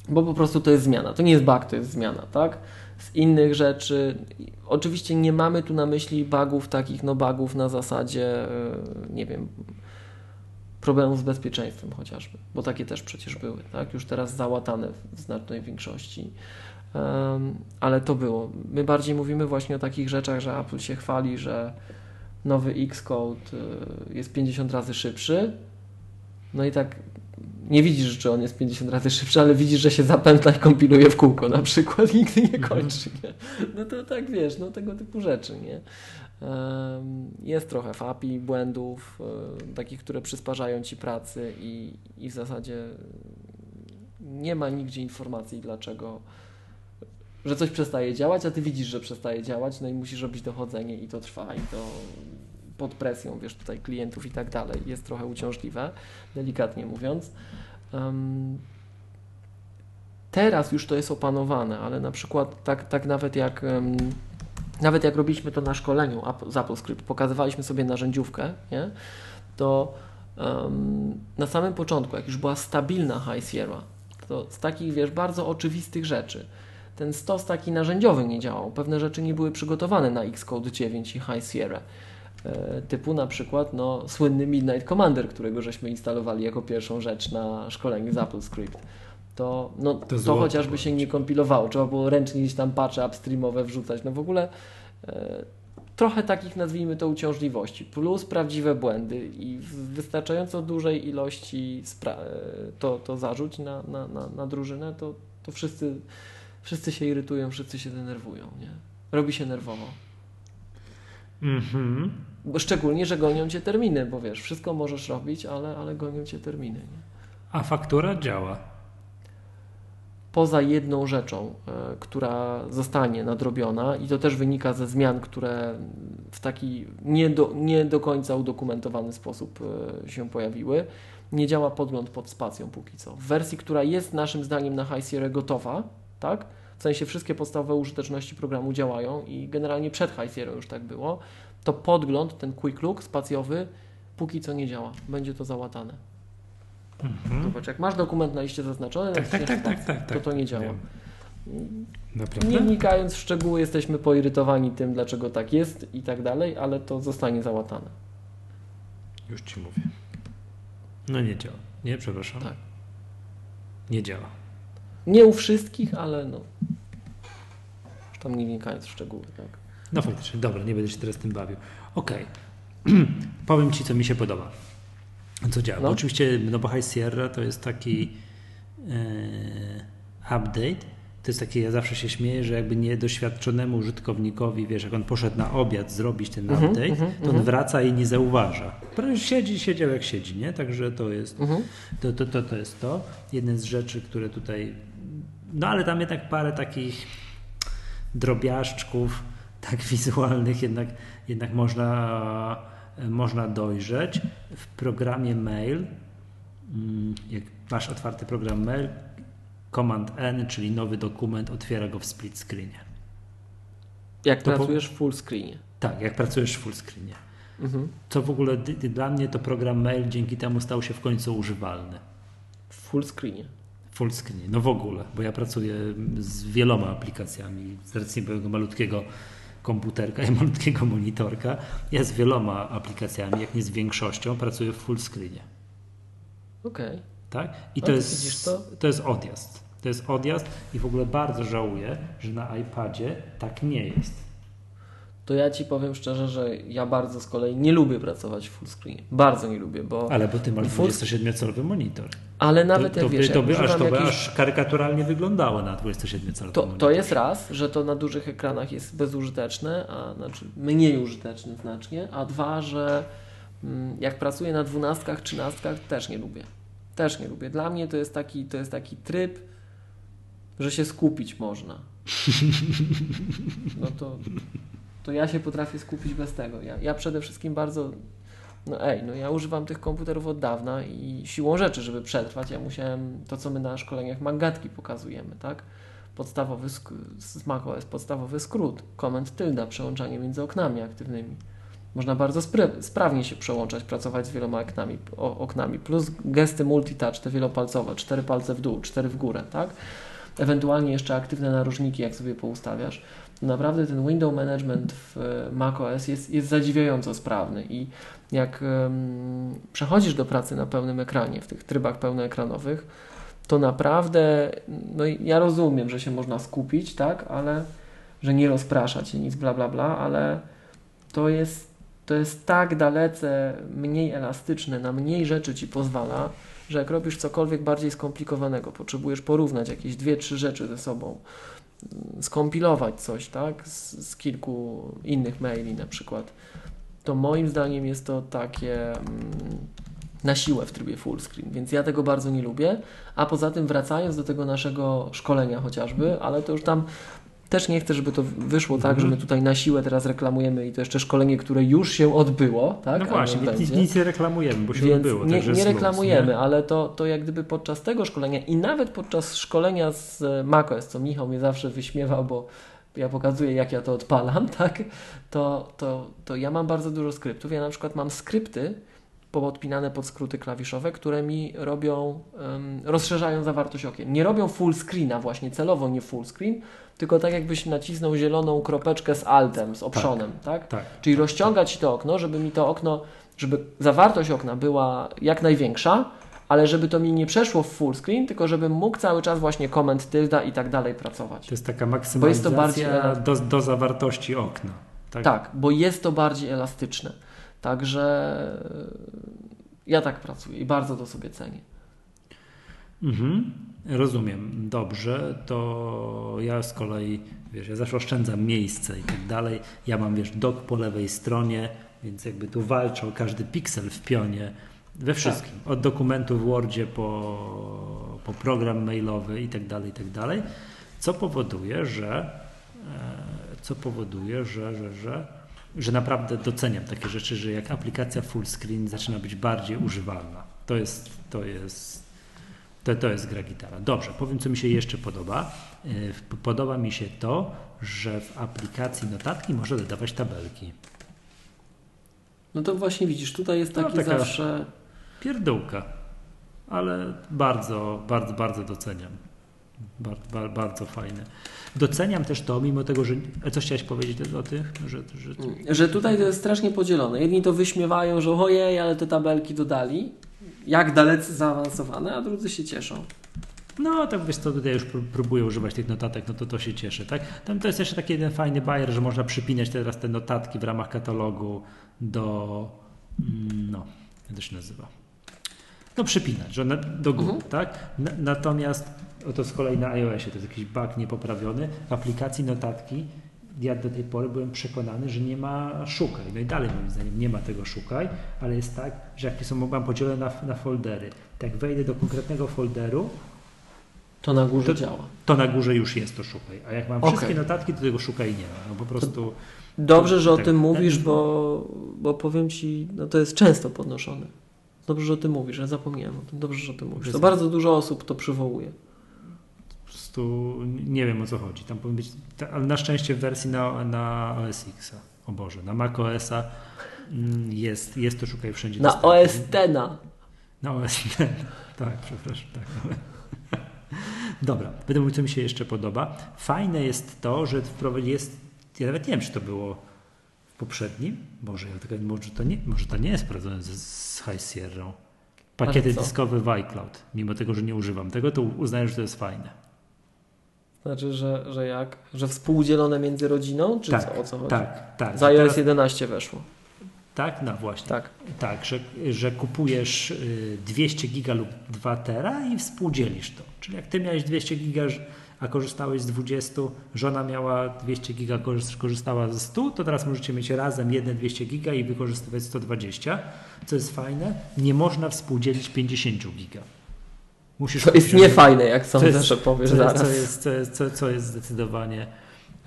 bo po prostu to jest zmiana. To nie jest bug, to jest zmiana, tak? Z innych rzeczy. Oczywiście nie mamy tu na myśli bugów takich, no bugów na zasadzie, e, nie wiem, problemów z bezpieczeństwem chociażby, bo takie też przecież były, tak? Już teraz załatane w znacznej większości. Um, ale to było. My bardziej mówimy właśnie o takich rzeczach, że Apple się chwali, że nowy Xcode e, jest 50 razy szybszy. No i tak nie widzisz, że on jest 50 razy szybszy, ale widzisz, że się zapętla i kompiluje w kółko na przykład i nigdy nie mhm. kończy. Nie? No to tak wiesz, no tego typu rzeczy. Nie? Jest trochę fapi, błędów, e, takich, które przysparzają ci pracy i, i w zasadzie nie ma nigdzie informacji, dlaczego że coś przestaje działać, a ty widzisz, że przestaje działać, no i musisz robić dochodzenie i to trwa i to pod presją, wiesz, tutaj klientów i tak dalej. Jest trochę uciążliwe, delikatnie mówiąc. Um, teraz już to jest opanowane, ale na przykład tak, tak nawet jak um, nawet jak robiliśmy to na szkoleniu z AppleScript, pokazywaliśmy sobie narzędziówkę, nie? to um, na samym początku, jak już była stabilna High Sierra, to z takich, wiesz, bardzo oczywistych rzeczy, ten stos taki narzędziowy nie działał. Pewne rzeczy nie były przygotowane na Xcode 9 i High Sierra. E, typu na przykład no, słynny Midnight Commander, którego żeśmy instalowali jako pierwszą rzecz na szkoleniu z AppleScript. To, no, to, to chociażby się nie kompilowało, trzeba było ręcznie gdzieś tam patche upstreamowe wrzucać. No w ogóle e, trochę takich, nazwijmy to, uciążliwości, plus prawdziwe błędy i w wystarczająco dużej ilości to, to zarzuć na, na, na, na drużynę, to, to wszyscy, wszyscy się irytują, wszyscy się denerwują. Nie? Robi się nerwowo. Mhm. Szczególnie, że gonią cię terminy, bo wiesz, wszystko możesz robić, ale, ale gonią cię terminy. Nie? A faktura działa. Poza jedną rzeczą, e, która zostanie nadrobiona, i to też wynika ze zmian, które w taki nie do, nie do końca udokumentowany sposób e, się pojawiły, nie działa podgląd pod spacją póki co. W wersji, która jest naszym zdaniem na High Sierra gotowa, tak? w sensie wszystkie podstawowe użyteczności programu działają i generalnie przed High Sierra już tak było, to podgląd, ten quick look spacjowy, póki co nie działa. Będzie to załatane. Mhm. Zobacz, jak masz dokument na liście zaznaczony, tak, tak, tak, tak, tak, to to nie działa. Nie wnikając w szczegóły, jesteśmy poirytowani tym, dlaczego tak jest i tak dalej, ale to zostanie załatane. Już Ci mówię. No nie działa. Nie, przepraszam. Tak. Nie działa. Nie u wszystkich, ale no. Tam nie wnikając w szczegóły, tak. No faktycznie, dobra, nie będę się teraz tym bawił. Okej. Okay. Powiem Ci, co mi się podoba. Co działa. No. Oczywiście, no bo High Sierra to jest taki e, update. To jest takie, ja zawsze się śmieję, że jakby niedoświadczonemu użytkownikowi, wiesz, jak on poszedł na obiad zrobić ten mhm, update, uh -huh, to on mhm. -huh. wraca i nie zauważa. Siedzi, siedział jak siedzi, nie? Także to jest, mhm. to, to, to, to jest to. Jedna z rzeczy, które tutaj, no ale tam jednak parę takich drobiażdżków, tak wizualnych jednak, jednak można, można dojrzeć. W programie mail, mm, jak masz otwarty program mail, Command N, czyli nowy dokument, otwiera go w split screenie. Jak to pracujesz w full screenie. Tak, jak pracujesz w full screenie. Mhm. Co w ogóle dla mnie to program mail dzięki temu stał się w końcu używalny. W full screenie. Full screenie, no w ogóle, bo ja pracuję z wieloma aplikacjami z racji mojego malutkiego komputerka i malutkiego monitorka. Ja z wieloma aplikacjami, jak nie z większością, pracuję w full screenie. Okej. Okay. Tak? I to, jest, to? to jest odjazd. To jest odjazd i w ogóle bardzo żałuję, że na iPadzie tak nie jest. To ja ci powiem szczerze, że ja bardzo z kolei nie lubię pracować w fullscreen. Bardzo nie lubię, bo. Ale bo ty masz full... 27-calowy monitor. Ale nawet to, jak to wiesz, by, to by, aż, to by jakiś... aż karykaturalnie wyglądało na 27-calowym to, to jest raz, że to na dużych ekranach jest bezużyteczne, a znaczy mniej użyteczne znacznie, a dwa, że mm, jak pracuję na dwunastkach, trzynastkach też nie lubię. Też nie lubię. Dla mnie to jest taki, to jest taki tryb, że się skupić można. No to, to ja się potrafię skupić bez tego. Ja, ja przede wszystkim bardzo. No ej, no ja używam tych komputerów od dawna i siłą rzeczy, żeby przetrwać, ja musiałem to, co my na szkoleniach magatki pokazujemy, tak? Podstawowy z macOS, podstawowy skrót, command tylda, przełączanie między oknami aktywnymi można bardzo sprawnie się przełączać, pracować z wieloma oknami, o, oknami. Plus gesty multitouch, te wielopalcowe, cztery palce w dół, cztery w górę, tak? Ewentualnie jeszcze aktywne narożniki, jak sobie poustawiasz. Naprawdę ten window management w e, macOS jest, jest zadziwiająco sprawny i jak um, przechodzisz do pracy na pełnym ekranie, w tych trybach pełnoekranowych, to naprawdę, no ja rozumiem, że się można skupić, tak, ale że nie rozpraszać nic, bla, bla, bla, ale to jest to jest tak dalece mniej elastyczne, na mniej rzeczy ci pozwala, że jak robisz cokolwiek bardziej skomplikowanego, potrzebujesz porównać jakieś dwie, trzy rzeczy ze sobą, skompilować coś, tak, z, z kilku innych maili na przykład, to moim zdaniem jest to takie mm, na siłę w trybie full screen, więc ja tego bardzo nie lubię, a poza tym wracając do tego naszego szkolenia chociażby, ale to już tam też nie chcę, żeby to wyszło tak, że my mhm. tutaj na siłę teraz reklamujemy i to jeszcze szkolenie, które już się odbyło. Tak? No właśnie, nic, nic, nie reklamujemy, bo się Więc odbyło. Nie, nie reklamujemy, nie? ale to, to jak gdyby podczas tego szkolenia i nawet podczas szkolenia z macOS, co Michał mnie zawsze wyśmiewał, bo ja pokazuję, jak ja to odpalam, tak? To, to, to ja mam bardzo dużo skryptów. Ja na przykład mam skrypty, podpinane pod skróty klawiszowe, które mi robią, um, rozszerzają zawartość okien. Nie robią full screena właśnie, celowo nie full screen, tylko tak jakbyś nacisnął zieloną kropeczkę z altem, z optionem, tak? tak? tak Czyli tak, rozciągać to okno, żeby mi to okno, żeby zawartość okna była jak największa, ale żeby to mi nie przeszło w full screen, tylko żebym mógł cały czas właśnie comment tylda i tak dalej pracować. To jest taka maksymalizacja jest bardziej... do, do zawartości okna. Tak? Tak, bo jest to bardziej elastyczne. Także ja tak pracuję i bardzo to sobie cenię. Mhm, rozumiem, dobrze, to ja z kolei, wiesz, ja zawsze oszczędzam miejsce i tak dalej, ja mam, wiesz, dok po lewej stronie, więc jakby tu walczę o każdy piksel w pionie, we wszystkim, tak. od dokumentu w Wordzie po, po program mailowy i tak dalej, i tak dalej, co powoduje, że e, co powoduje, że, że, że, że naprawdę doceniam takie rzeczy, że jak aplikacja full screen zaczyna być bardziej używalna. To jest, to jest, to, to jest gra gitara. Dobrze, powiem, co mi się jeszcze podoba. E, podoba mi się to, że w aplikacji notatki można dodawać tabelki. No to właśnie widzisz, tutaj jest no, taki no, zawsze pierdółka, ale bardzo, bardzo, bardzo doceniam. Bardzo, bardzo fajne. Doceniam też to, mimo tego, że. Co chciałeś powiedzieć o tych? Że, że... że tutaj to jest strasznie podzielone. Jedni to wyśmiewają, że ojej, ale te tabelki dodali. Jak dalece zaawansowane, a drudzy się cieszą. No, tak wiesz, to tutaj już próbuję używać tych notatek, no to to się cieszy, tak? Tam to jest jeszcze taki jeden fajny bajer, że można przypinać teraz te notatki w ramach katalogu do, mm, no, jak to się nazywa? no przypinać, że na, do góry, mhm. tak? Na, natomiast oto z kolei na iOSie to jest jakiś bug niepoprawiony. W aplikacji notatki ja do tej pory byłem przekonany, że nie ma szukaj. No i dalej moim zdaniem nie ma tego szukaj, ale jest tak, że jakie są, mam podzielone na, na foldery. Tak wejdę do konkretnego folderu, to na górze to, działa. To na górze już jest to szukaj. A jak mam okay. wszystkie notatki, to tego szukaj nie ma. No po prostu. Dobrze, że o tak, tym mówisz, bo, bo powiem ci, no to jest często podnoszone. Dobrze, że o tym mówisz, ja zapomniałem o tym. Dobrze, że o tym mówisz. To bardzo dużo osób to przywołuje. Prostu nie wiem o co chodzi. Tam powinien być, ale na szczęście w wersji na, na OS X, o Boże, na Mac OS-a mm, jest, jest to szukaj wszędzie. Na OS Tena. Na OS Tena, tak, przepraszam. Tak. Dobra, będę mówił, co mi się jeszcze podoba. Fajne jest to, że jest, ja nawet nie wiem, czy to było poprzednim, może, ja może, to nie, może to nie jest sprawdzone z, z High Sierra. Pakiety dyskowe w iCloud, mimo tego, że nie używam tego, to uznaję, że to jest fajne. Znaczy, że, że jak? Że współdzielone między rodziną? Czy tak, co, o co chodzi? Tak, tak. Za iOS 11 weszło. Tak, no właśnie. Tak, tak że, że kupujesz 200 y, giga lub 2 tera i współdzielisz to. Czyli jak ty miałeś 200 giga a korzystałeś z 20, żona miała 200 giga, korzystała ze 100, to teraz możecie mieć razem jedne 200 giga i wykorzystywać 120, co jest fajne. Nie można współdzielić 50 giga. Musisz to jest niefajne, jak sądzę, że powiesz co zaraz. Co jest, co, jest, co, co jest zdecydowanie,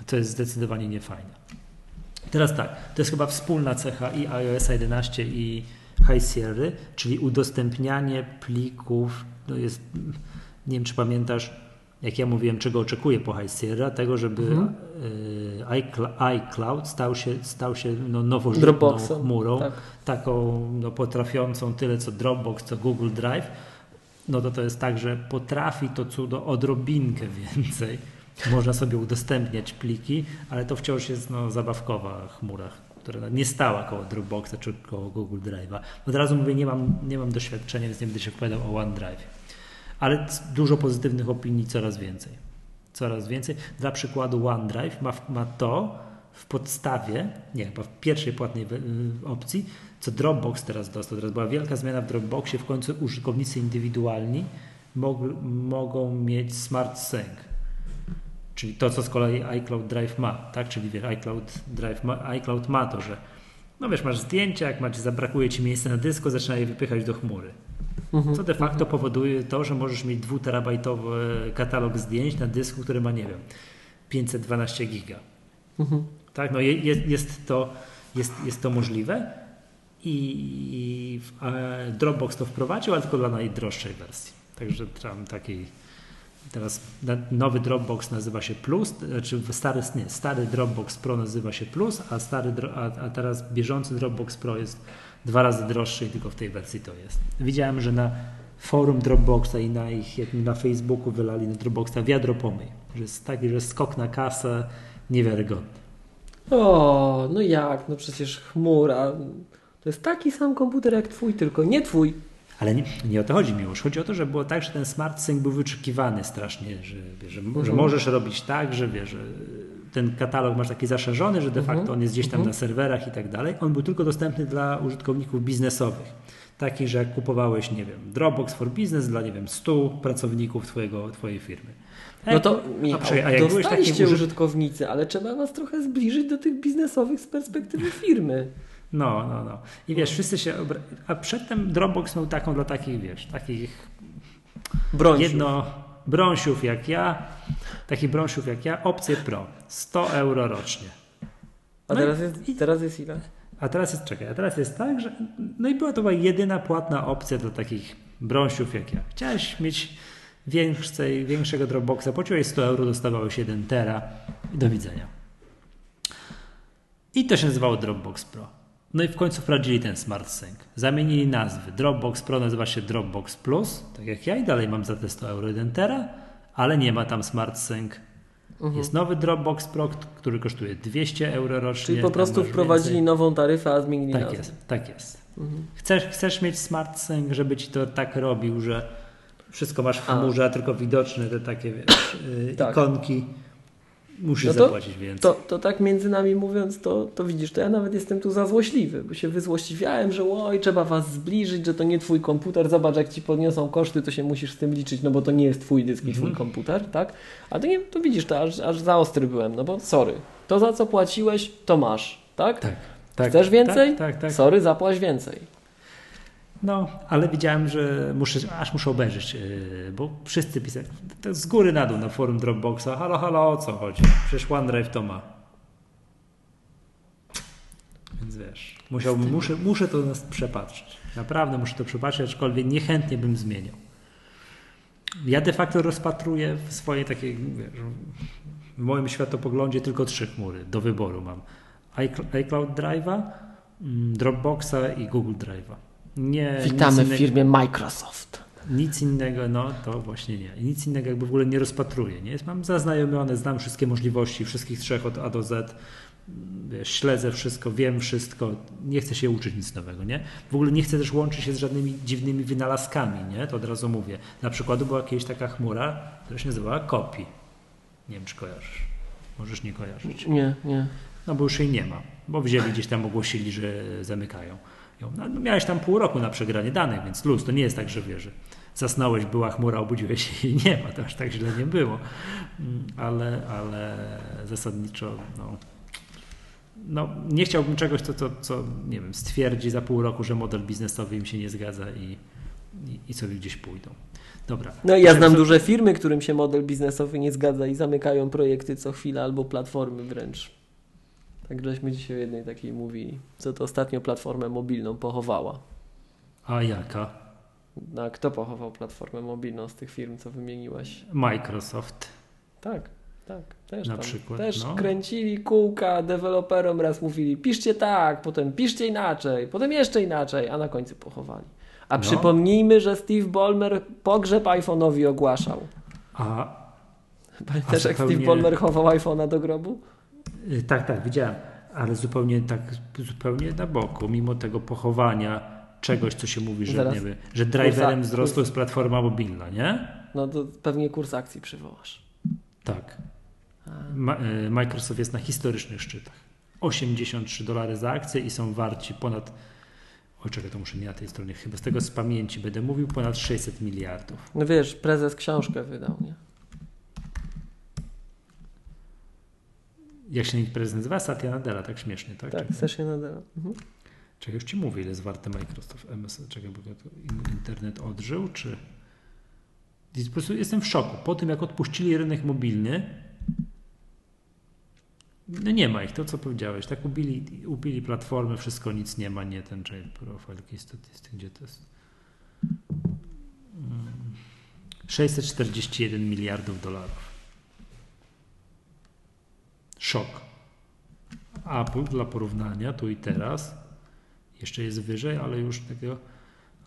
to jest zdecydowanie niefajne. Teraz tak, to jest chyba wspólna cecha i iOS 11 i High Sierra, czyli udostępnianie plików, to jest, nie wiem czy pamiętasz, jak ja mówiłem, czego oczekuję po High Sierra, tego, żeby mhm. E, iCloud stał się, stał się no, nowożytną chmurą, tak. taką no, potrafiącą tyle co Dropbox, co Google Drive, no to to jest tak, że potrafi to cudo odrobinkę więcej. Można sobie udostępniać pliki, ale to wciąż jest no, zabawkowa chmura, która nie stała koło Dropboxa czy koło Google Drive'a. Od razu mówię, nie mam, nie mam doświadczenia, więc nie będę się opowiadał o OneDrive ale dużo pozytywnych opinii coraz więcej. Coraz więcej. Dla przykładu OneDrive ma, ma to w podstawie, nie, chyba w pierwszej płatnej opcji, co Dropbox teraz dostał. Teraz była wielka zmiana w Dropboxie, w końcu użytkownicy indywidualni mog, mogą mieć Smart Sync. Czyli to, co z kolei iCloud Drive ma, tak? Czyli wiesz, iCloud Drive ma, iCloud ma to, że no wiesz, masz zdjęcia, jak macie, zabrakuje ci miejsca na dysku, zaczyna je wypychać do chmury. Mhm. Co de facto powoduje to, że możesz mieć dwuterabajtowy katalog zdjęć na dysku, który ma, nie wiem, 512 giga. Mhm. Tak, no jest, jest, to, jest, jest to możliwe i Dropbox to wprowadził, ale tylko dla najdroższej wersji. Także tam takiej teraz nowy Dropbox nazywa się Plus, znaczy stary, nie, stary Dropbox Pro nazywa się Plus, a, stary, a, a teraz bieżący Dropbox Pro jest dwa razy droższy i tylko w tej wersji to jest. Widziałem, że na forum Dropboxa i na ich na Facebooku wylali na Dropboxa wiadro pomyj, że jest taki, że skok na kasę niewiarygodny. O, no jak? No przecież chmura. To jest taki sam komputer jak twój, tylko nie twój. Ale nie, nie o to chodzi mi już. Chodzi o to, że było tak, że ten Smart Sync był wyczekiwany strasznie, że, że, że mhm. możesz robić tak, że wiesz, że ten katalog masz taki zaszerzony, że de Mhm. facto on jest gdzieś tam Mhm. na serwerach i tak dalej. On był tylko dostępny dla użytkowników biznesowych. Takich, że jak kupowałeś, nie wiem, Dropbox for Business dla, nie wiem, 100 pracowników twojego, twojej firmy. A No to Michał, a jak dostaliście takim uży- użytkownicy, ale trzeba was trochę zbliżyć do tych biznesowych z perspektywy firmy. No, no, no. I wiesz, wszyscy się. Obra... A przedtem Dropbox miał taką dla takich, wiesz, takich Broń. jedno brąsiów jak ja, takich brąsiów jak ja, opcję Pro. 100 euro rocznie. A No teraz i- jest, teraz jest ile? A teraz jest, czekaj, a teraz jest tak, że no i była to była jedyna płatna opcja dla takich brąsiów jak ja. Chciałeś mieć większej, większego Dropboxa, płaciłeś 100 euro, dostawałeś 1 tera i do widzenia. I to się nazywało Dropbox Pro. No i w końcu wprowadzili ten Smart Sync. Zamienili nazwy. Dropbox Pro nazywa się Dropbox Plus, tak jak ja i dalej mam za te 100 euro 1 tera, ale nie ma tam Smart Sync. Mhm. Jest nowy Dropbox Pro, który kosztuje 200 euro rocznie. Czyli po prostu wprowadzili więcej. nową taryfę, a zmienili Tak nazwę. jest, tak jest. Mhm. Chcesz, chcesz mieć smart sync, żeby ci to tak robił, że wszystko masz w A. chmurze, a tylko widoczne te takie wiesz, yy, Tak. ikonki. Musisz No to- zapłacić więcej. To, to tak między nami mówiąc, to, to widzisz, to ja nawet jestem tu za złośliwy, bo się wyzłośliwiałem, że oj, trzeba was zbliżyć, że to nie twój komputer, zobacz jak ci podniosą koszty, to się musisz z tym liczyć, no bo to nie jest twój dysk i twój Mhm. komputer, tak? A to nie, to widzisz, to aż, aż za ostry byłem, no bo sorry, to za co płaciłeś, to masz, tak? Tak, tak. Chcesz więcej? Tak, tak, tak. Sorry, zapłać więcej. No, ale widziałem, że muszę, aż muszę obejrzeć, yy, bo wszyscy pisali to z góry na dół na forum Dropboxa. Halo, halo, o co chodzi? Przecież OneDrive to ma. Więc wiesz, muszę, muszę to nas przepatrzeć. Naprawdę muszę to przepatrzeć, aczkolwiek niechętnie bym zmieniał. Ja de facto rozpatruję w swojej takiej, wiesz, w moim światopoglądzie tylko trzy chmury do wyboru mam. iCl- iCloud Drive'a, mm, Dropboxa i Google Drive'a. Nie, Witamy w firmie Microsoft. nic innego, no to właśnie nie. Nic innego jakby w ogóle nie rozpatruję. Nie? Mam zaznajomione, znam wszystkie możliwości, wszystkich trzech od A do Z. Wiesz, śledzę wszystko, wiem wszystko, nie chcę się uczyć nic nowego, nie? W ogóle nie chcę też łączyć się z żadnymi dziwnymi wynalazkami, nie? To od razu mówię. Na przykład była kiedyś taka chmura, która się nazywała Kopi. Nie wiem, czy kojarzysz. Możesz nie kojarzyć. Nie, nie. No bo już jej nie ma, bo wzięli gdzieś tam, ogłosili, że zamykają ją. No, no miałeś tam pół roku na przegranie danych, więc luz, to nie jest tak, że wiesz, że zasnąłeś, była chmura, obudziłeś się i nie ma, to aż tak źle nie było. Mm, Ale, ale zasadniczo, no, no nie chciałbym czegoś, co, co, co, nie wiem, stwierdzi za pół roku, że model biznesowy im się nie zgadza i, i, i sobie gdzieś pójdą. Dobra. No i ja znam duże firmy, którym się model biznesowy nie zgadza i zamykają projekty co chwila albo platformy wręcz. Tak żeśmy dzisiaj o jednej takiej mówili, co to ostatnio platformę mobilną pochowała. A jaka? A kto pochował platformę mobilną z tych firm, co wymieniłaś? Microsoft. Tak, tak. Też, Na tam, przykład, też no. kręcili kółka deweloperom, raz mówili piszcie tak, potem piszcie inaczej, potem jeszcze inaczej, a na końcu pochowali. A No. przypomnijmy, że Steve Ballmer pogrzeb iPhone'owi ogłaszał. A Pamiętasz, jak zupełnie- Steve Ballmer chował iPhone'a do grobu? Y, Tak, tak, widziałem, ale zupełnie tak, zupełnie na boku, mimo tego pochowania czegoś, co się mówi, że, Zaraz. nie wiem, że driverem wzrostu jest platforma mobilna, nie? No to pewnie kurs akcji przywołasz. Tak. Ma, y, Microsoft jest na historycznych szczytach. 83 dolary za akcję i są warci ponad, oj czekaj, to muszę nie na tej stronie, chyba z tego z pamięci będę mówił, ponad 600 miliardów. No wiesz, prezes książkę wydał, nie? Jak się prezes nazywa? Satya Nadella, tak śmiesznie, tak? Tak, się nadaje. Mhm. Czekaj, już ci mówię, ile jest warte Microsoft MS. Czekaj, bo internet odżył, czy... Po prostu jestem w szoku. Po tym, jak odpuścili rynek mobilny, no nie ma ich, to co powiedziałeś. Tak ubili, ubili platformę, wszystko, nic nie ma, nie ten, czekaj, profil, jakiej statystyk, gdzie to jest? Mm, 641 miliardów dolarów. Szok. Apple dla porównania tu i teraz jeszcze jest wyżej, ale już takiego,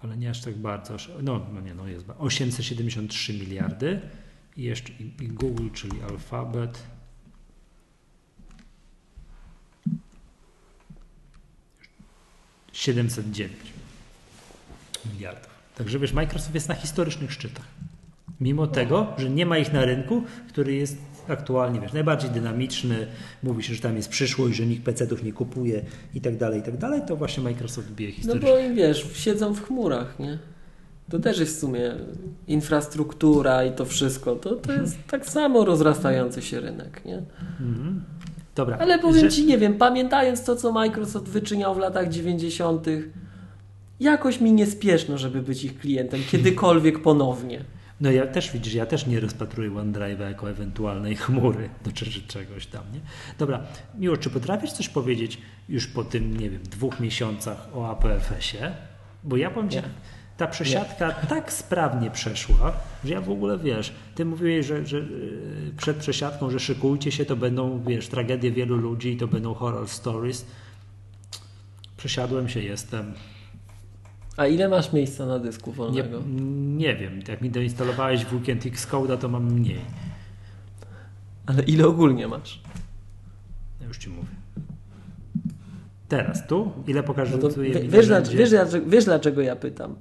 ale nie aż tak bardzo. No, no nie, no jest 873 miliardy i jeszcze i Google, czyli Alphabet. siedemset dziewięć miliardów. Także wiesz, Microsoft jest na historycznych szczytach. Mimo tego, że nie ma ich na rynku, który jest aktualnie wiesz, najbardziej dynamiczny, mówi się, że tam jest przyszłość, że nikt PC-ów nie kupuje i tak dalej, i tak dalej, to właśnie Microsoft bije historycznie. No bo im wiesz, siedzą w chmurach, nie? To też jest w sumie infrastruktura i to wszystko. To, to jest tak samo rozrastający się rynek, nie? Mhm. Dobra. Ale powiem Ci, nie wiem, pamiętając to, co Microsoft wyczyniał w latach 90., jakoś mi niespieszno, żeby być ich klientem kiedykolwiek ponownie. No ja też widzisz, ja też nie rozpatruję OneDrive'a jako ewentualnej chmury do czy, czy czegoś tam, nie? Dobra, Miło, czy potrafisz coś powiedzieć już po tym, nie wiem, dwóch miesiącach o APFS-ie? Bo ja powiem Ci, Nie. ta przesiadka tak sprawnie przeszła, że ja w ogóle, wiesz, Ty mówiłeś, że, że yy, przed przesiadką, że szykujcie się, to będą, wiesz, tragedie wielu ludzi i to będą horror stories. Przesiadłem się, jestem. A ile masz miejsca na dysku Nie, wolnego? nie wiem, jak mi doinstalowałeś w weekend Xcode'a, to mam mniej. Ale ile ogólnie masz? Ja już ci mówię. Teraz tu? Ile pokażę? No tu wiesz, narzędzie? dlaczego, wiesz, dlaczego, wiesz dlaczego ja pytam?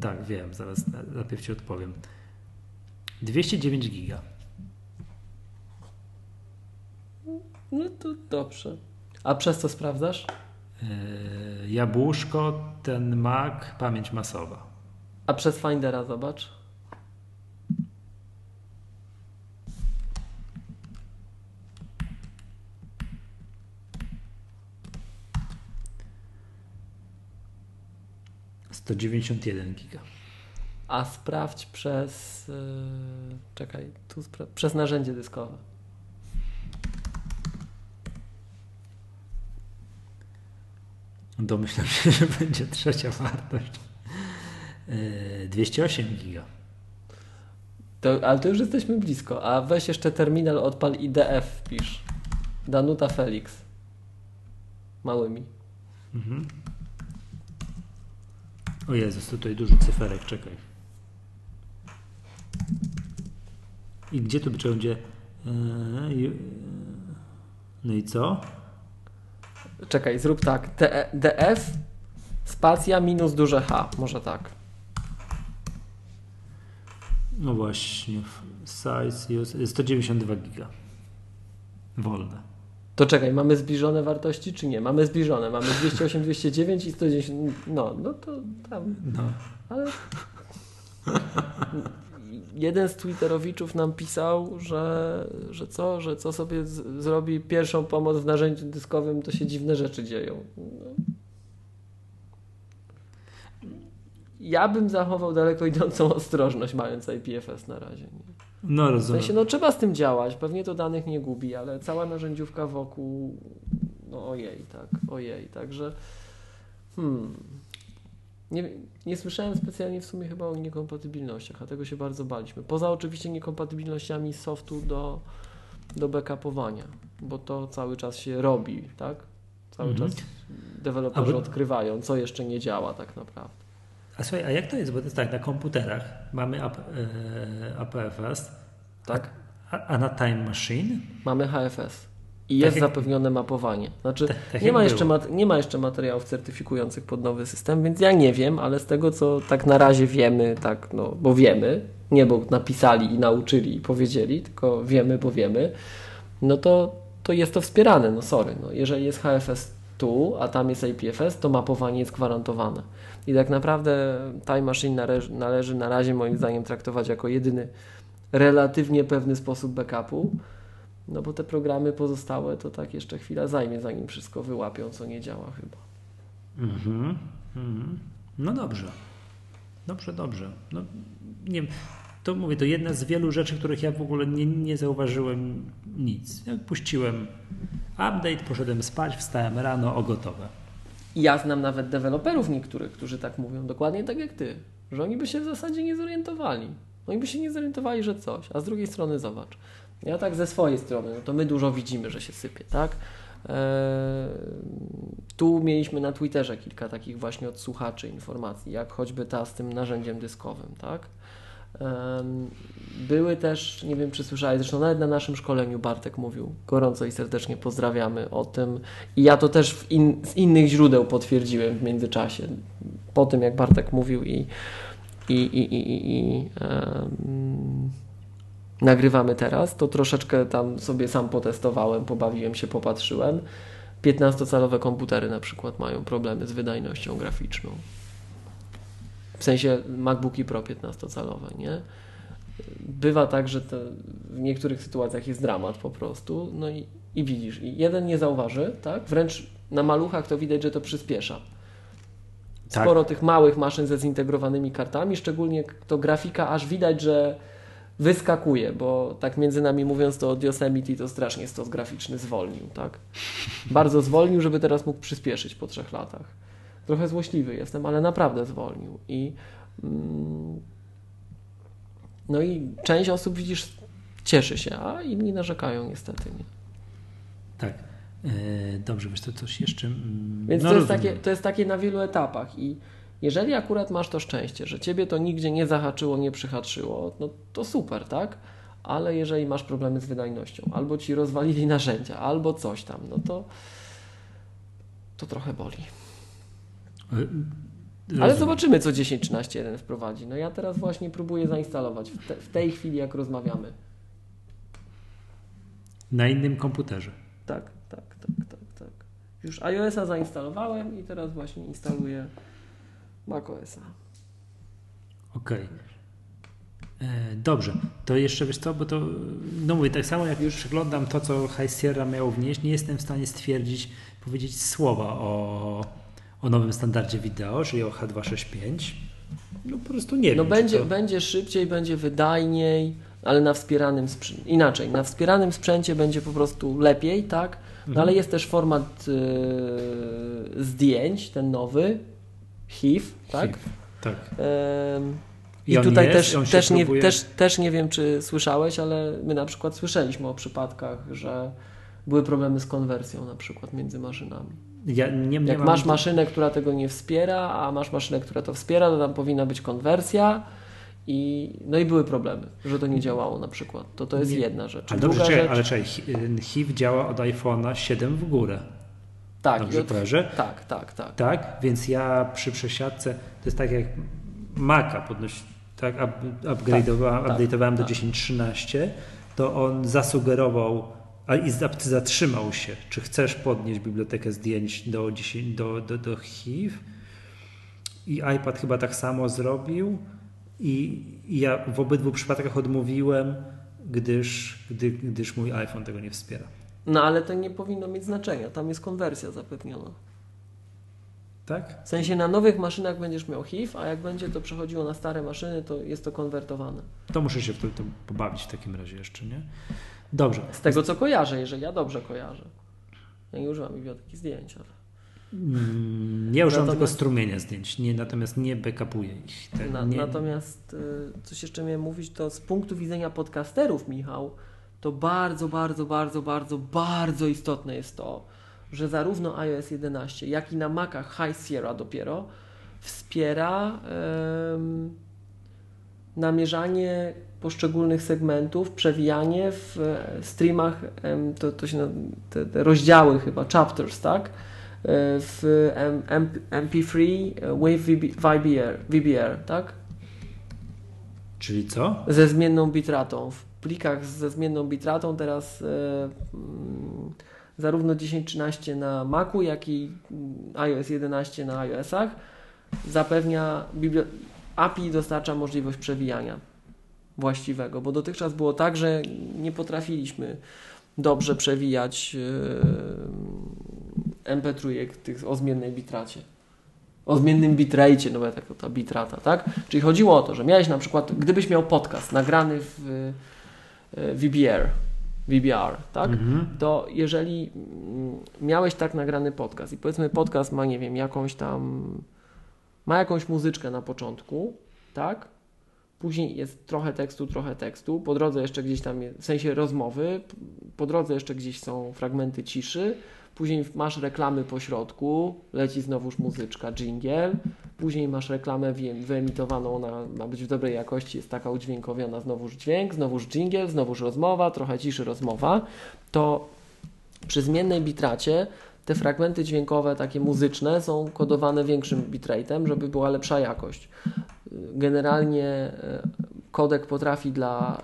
Tak, wiem, zaraz na- najpierw ci odpowiem. 209 giga. No to dobrze. A przez co sprawdzasz? Yy, jabłuszko, ten Mac, pamięć masowa. A przez Findera zobacz. Yy, 191 giga. A sprawdź przez. Yy, czekaj, tu spra- przez narzędzie dyskowe. Domyślam się, że będzie trzecia wartość. Yy, 208 giga. To, ale to już jesteśmy blisko. A weź jeszcze terminal, odpal IDF wpisz. Danuta Felix. Małymi. Mhm. O Jezus, tutaj dużo cyferek, czekaj. I gdzie tu będzie? Yy, ju- No i co? Czekaj, zrób tak. D- DF spacja minus duże H. Może tak. No właśnie, size use- 192 giga. Wolne. To czekaj, mamy zbliżone wartości czy nie? Mamy zbliżone. Mamy 208, 209 i 110. No, no to tam. No. Ale jeden z Twitterowiczów nam pisał, że, że co, że co sobie z, zrobi pierwszą pomoc w narzędziu dyskowym, to się dziwne rzeczy dzieją. No. Ja bym zachował daleko idącą ostrożność, mając IPFS na razie. Nie? No W rozumiem. sensie, no trzeba z tym działać, pewnie to danych nie gubi, ale cała narzędziówka wokół, no ojej, tak, ojej, także hmm, nie, nie słyszałem specjalnie w sumie chyba o niekompatybilnościach, a tego się bardzo baliśmy. Poza oczywiście niekompatybilnościami softu do, do backupowania, bo to cały czas się robi, tak? Cały Mhm. czas deweloperzy odkrywają, co jeszcze nie działa tak naprawdę. A słuchaj, a jak to jest? Bo to jest tak, na komputerach mamy AP, e, APFS, Tak? a, a na Time Machine? Mamy HFS. I jest Tak zapewnione mapowanie. Znaczy, Tak- tak nie, ma jeszcze nie ma jeszcze materiałów certyfikujących pod nowy system, więc ja nie wiem, ale z tego, co tak na razie wiemy, tak, no, bo wiemy, nie bo napisali i nauczyli i powiedzieli, tylko wiemy, bo wiemy, no to, to jest to wspierane. No sorry, no, jeżeli jest HFS tu, a tam jest IPFS, to mapowanie jest gwarantowane. I tak naprawdę Time Machine należy, należy na razie moim zdaniem traktować jako jedyny relatywnie pewny sposób backupu, no bo te programy pozostałe to tak jeszcze chwila zajmie, zanim wszystko wyłapią, co nie działa chyba. Mhm. mhm. No dobrze. Dobrze, dobrze. No, nie to mówię, to jedna z wielu rzeczy, których ja w ogóle nie, nie zauważyłem nic. Jak puściłem update, poszedłem spać, wstałem rano, o gotowe. Ja znam nawet deweloperów niektórych, którzy tak mówią, dokładnie tak jak ty, że oni by się w zasadzie nie zorientowali. Oni by się nie zorientowali, że coś, a z drugiej strony zobacz. Ja tak ze swojej strony, no to my dużo widzimy, że się sypie, tak? Eee, tu mieliśmy na Twitterze kilka takich właśnie od słuchaczy informacji, jak choćby ta z tym narzędziem dyskowym, tak? Em, Były też, nie wiem czy słyszałeś, zresztą nawet na naszym szkoleniu Bartek mówił, gorąco i serdecznie pozdrawiamy o tym i ja to też in, z innych źródeł potwierdziłem w międzyczasie, po tym jak Bartek mówił i i, i, i, i um, nagrywamy teraz, to troszeczkę tam sobie sam potestowałem, pobawiłem się, popatrzyłem. 15-calowe komputery na przykład mają problemy z wydajnością graficzną. W sensie MacBooki Pro 15-calowe, nie? Bywa tak, że w niektórych sytuacjach jest dramat po prostu, no i, i widzisz, jeden nie zauważy, tak? Wręcz na maluchach to widać, że to przyspiesza. Tak. Sporo tych małych maszyn ze zintegrowanymi kartami, szczególnie to grafika, aż widać, że wyskakuje, bo tak między nami mówiąc, to od Yosemite to strasznie stos graficzny zwolnił, tak? Bardzo zwolnił, żeby teraz mógł przyspieszyć po trzech latach. Trochę złośliwy jestem, ale naprawdę zwolnił. I mm, no i część osób widzisz cieszy się, a inni narzekają niestety, nie? Tak. E, dobrze, wiesz, to coś jeszcze. Mm, Więc no, to, jest takie, to jest takie na wielu etapach i jeżeli akurat masz to szczęście, że ciebie to nigdzie nie zahaczyło, nie przyhaczyło, no to super, tak? Ale jeżeli masz problemy z wydajnością, albo ci rozwalili narzędzia, albo coś tam, no to to trochę boli. E, Ale zobaczymy, co 10.13.1 wprowadzi. No ja teraz właśnie próbuję zainstalować w, te, w tej chwili, jak rozmawiamy. Na innym komputerze. Tak, tak, tak, tak, tak. Już iOS-a zainstalowałem i teraz właśnie instaluję macOS-a. Okej. Okay. E, dobrze, to jeszcze wiesz co, bo to, no mówię, tak samo jak już przeglądam to, co High Sierra miało wnieść, nie jestem w stanie stwierdzić, powiedzieć słowa o, o nowym standardzie wideo, czyli o H265. No po prostu nie no wiem. Będzie, to... będzie szybciej, będzie wydajniej, ale na wspieranym sprzęcie, inaczej, na wspieranym sprzęcie będzie po prostu lepiej, tak? No mhm. ale jest też format y, zdjęć, ten nowy, HIV, tak? HIV, tak. I, I tutaj jest, też, też, nie, też, też nie wiem, czy słyszałeś, ale my na przykład słyszeliśmy o przypadkach, że były problemy z konwersją na przykład między maszynami. Ja nie, nie Jak mam... masz maszynę, która tego nie wspiera, a masz maszynę, która to wspiera, to tam powinna być konwersja i, no i były problemy, że to nie działało na przykład. To to jest nie. jedna rzecz. Ale dobrze, rzecz... ale czekaj, HIV działa od iPhone'a 7 w górę. Tak, Dobrze od... Tak, tak, tak. Tak, więc ja przy przesiadce, to jest tak jak Maca podnosi, tak, upgrade'owałem, tak, update'owałem tak, do 10.13, to on zasugerował a i zatrzymał się, czy chcesz podnieść bibliotekę zdjęć do, 10, do, do, do HIV? I iPad chyba tak samo zrobił. I, i ja w obydwu przypadkach odmówiłem, gdyż, gdy, gdyż mój iPhone tego nie wspiera. No ale to nie powinno mieć znaczenia. Tam jest konwersja zapewniona. Tak? W sensie na nowych maszynach będziesz miał HIV, a jak będzie to przechodziło na stare maszyny, to jest to konwertowane. To muszę się w to, pobawić w takim razie jeszcze, nie? Dobrze. Z tego co kojarzę, jeżeli ja dobrze kojarzę. Ja nie używam biblioteki zdjęć, ale... Mm, ja używam natomiast... tylko strumienia zdjęć, nie, natomiast nie backupuję ich. Te, na, nie... Natomiast y, coś jeszcze miałem mówić, to z punktu widzenia podcasterów, Michał, to bardzo, bardzo, bardzo, bardzo, bardzo istotne jest to, że zarówno iOS 11, jak i na Macach High Sierra dopiero wspiera um, namierzanie poszczególnych segmentów, przewijanie w e, streamach, to, to się te, te, rozdziały chyba, chapters, tak? E, w MP3 Wave VBR, VBR, tak? Czyli co? Ze zmienną bitratą. Plikach ze zmienną bitratą teraz e, mm, zarówno 10.13 na Macu, jak i iOS 11 na iOS-ach zapewnia API dostarcza możliwość przewijania właściwego, bo dotychczas było tak, że nie potrafiliśmy dobrze przewijać e, MP3 tych o zmiennej bitracie. O zmiennym bitrate, no bo tak ta bitrata, tak? Czyli chodziło o to, że miałeś na przykład, gdybyś miał podcast nagrany w VBR, VBR, tak? Mhm. To jeżeli mm, miałeś tak nagrany podcast i powiedzmy podcast ma, nie wiem, jakąś tam, ma jakąś muzyczkę na początku, tak? Później jest trochę tekstu, trochę tekstu, po drodze jeszcze gdzieś tam, w sensie rozmowy, po drodze jeszcze gdzieś są fragmenty ciszy, później masz reklamy po środku, leci znowuż muzyczka, jingle, później masz reklamę wyemitowaną, ona ma być w dobrej jakości, jest taka udźwiękowiona, znowuż dźwięk, znowuż jingle, znowuż rozmowa, trochę ciszy rozmowa, to przy zmiennej bitracie te fragmenty dźwiękowe, takie muzyczne, są kodowane większym bitrate'em, żeby była lepsza jakość. generalnie e, kodek potrafi dla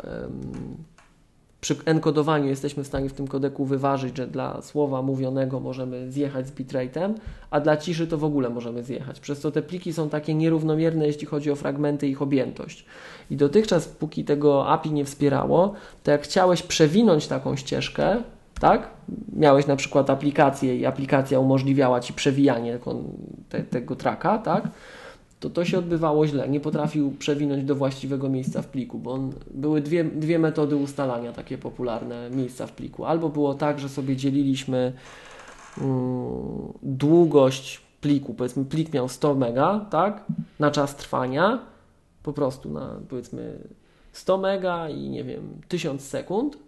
przy enkodowaniu jesteśmy w stanie w tym kodeku wyważyć, że dla słowa mówionego możemy zjechać z bitrate'em, a dla ciszy to w ogóle możemy zjechać. Przez to te pliki są takie nierównomierne, jeśli chodzi o fragmenty i ich objętość. I dotychczas, póki tego API nie wspierało, to jak chciałeś przewinąć taką ścieżkę, tak? Miałeś na przykład aplikację i aplikacja umożliwiała Ci przewijanie te, tego traka, tak? To to się odbywało źle. Nie potrafił przewinąć do właściwego miejsca w pliku, bo on, były dwie, dwie metody ustalania takie popularne miejsca w pliku. Albo było tak, że sobie dzieliliśmy mm, długość pliku, powiedzmy plik miał 100 mega, tak, na czas trwania, po prostu na powiedzmy 100 mega i nie wiem, 1000 sekund,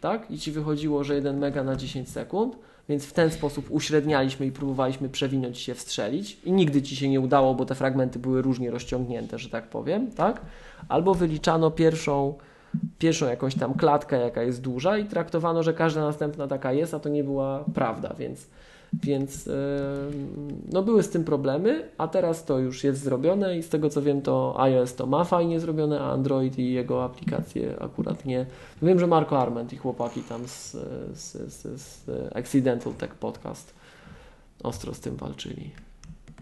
tak, i Ci wychodziło, że 1 mega na 10 sekund, więc w ten sposób uśrednialiśmy i próbowaliśmy przewinąć się, wstrzelić i nigdy Ci się nie udało, bo te fragmenty były różnie rozciągnięte, że tak powiem, tak? Albo wyliczano pierwszą, pierwszą jakąś tam klatkę, jaka jest duża i traktowano, że każda następna taka jest, a to nie była prawda, więc więc no były z tym problemy, a teraz to już jest zrobione i z tego co wiem to iOS to ma fajnie zrobione, a Android i jego aplikacje akurat nie. Wiem, że Marco Arment i chłopaki tam z, z, z, z Accidental Tech Podcast ostro z tym walczyli.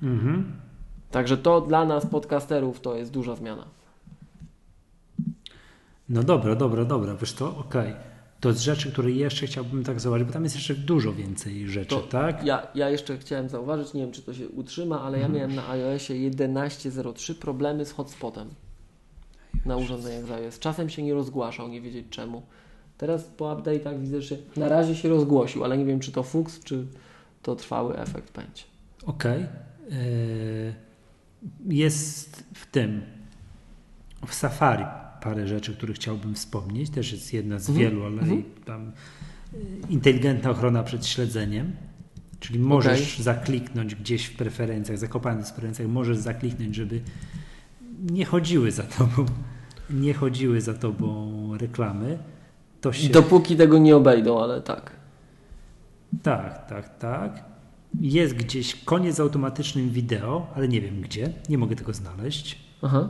Mhm. Także to dla nas podcasterów to jest duża zmiana. No dobra, dobra, dobra, wiesz to, okej. Okay to z rzeczy, które jeszcze chciałbym tak zauważyć, bo tam jest jeszcze dużo więcej rzeczy, to tak? Ja, ja jeszcze chciałem zauważyć, nie wiem czy to się utrzyma, ale ja mhm. miałem na iOSie 11.03 problemy z hotspotem na urządzeniach z iOS. Czasem się nie rozgłaszał, nie wiedzieć czemu. Teraz po update'ach widzę, że na razie się rozgłosił, ale nie wiem czy to fuks, czy to trwały efekt będzie. Okej. Okay. Jest w tym, w Safari parę rzeczy, które chciałbym wspomnieć. Też jest jedna z mhm. wielu, ale mhm. tam y, inteligentna ochrona przed śledzeniem. Czyli możesz okay. zakliknąć gdzieś w preferencjach, zakopany w preferencjach, możesz zakliknąć, żeby nie chodziły za tobą, nie chodziły za tobą reklamy. To się... Dopóki tego nie obejdą, ale tak. Tak, tak, tak. Jest gdzieś koniec z automatycznym wideo, ale nie wiem gdzie. Nie mogę tego znaleźć. Aha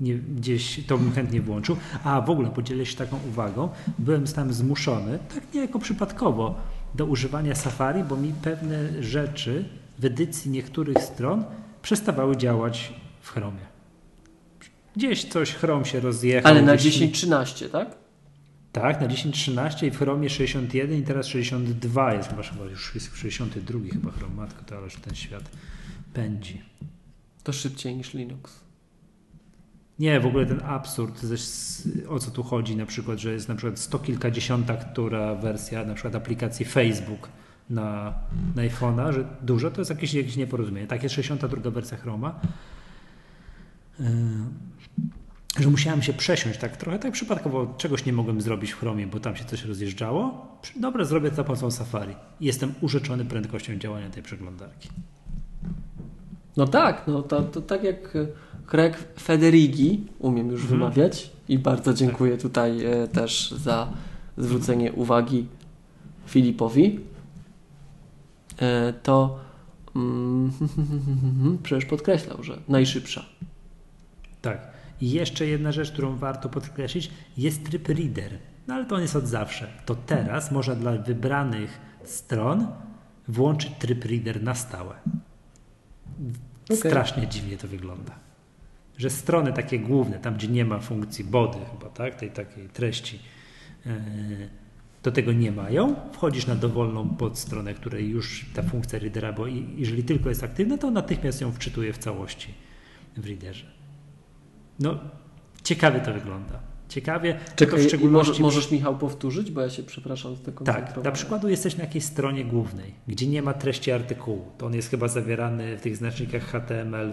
nie, gdzieś to bym chętnie włączył. A w ogóle podzielę się taką uwagą. Byłem tam zmuszony, tak niejako przypadkowo, do używania Safari, bo mi pewne rzeczy w edycji niektórych stron przestawały działać w Chromie. Gdzieś coś Chrome się rozjechał. Ale na 10.13, tak? Tak, na 10.13 i w Chromie 61 i teraz 62 jest chyba, chyba już jest 62 chyba Chrome, matko, to ależ ten świat pędzi. To szybciej niż Linux. Nie, w ogóle ten absurd, o co tu chodzi, na przykład, że jest na przykład sto kilkadziesiąta, która wersja na przykład aplikacji Facebook na, na iPhone'a, że dużo, to jest jakieś, jakieś nieporozumienie. Tak jest 62 wersja Chroma. Yy, że musiałem się przesiąść tak trochę tak przypadkowo, czegoś nie mogłem zrobić w Chromie, bo tam się coś rozjeżdżało. Dobra, zrobię to za pomocą Safari. Jestem urzeczony prędkością działania tej przeglądarki. No tak, no to, to tak jak Craig Federighi, umiem już mhm. wymawiać i bardzo dziękuję tutaj e, też za zwrócenie uwagi Filipowi. E, to mm, przecież podkreślał, że najszybsza. Tak. I jeszcze jedna rzecz, którą warto podkreślić, jest tryb reader. No ale to on jest od zawsze. To teraz można dla wybranych stron włączyć tryb reader na stałe. Okay. Strasznie dziwnie to wygląda że strony takie główne, tam gdzie nie ma funkcji body chyba, tak, tej takiej treści, to e, tego nie mają. Wchodzisz na dowolną podstronę, której już ta funkcja readera, bo jeżeli tylko jest aktywna, to natychmiast ją wczytuje w całości w readerze. No, ciekawie to wygląda. Ciekawie. Czekaj, w szczególności... możesz, Michał powtórzyć, bo ja się przepraszam z tego. Tak, na przykładu jesteś na jakiejś stronie głównej, gdzie nie ma treści artykułu. To on jest chyba zawierany w tych znacznikach HTML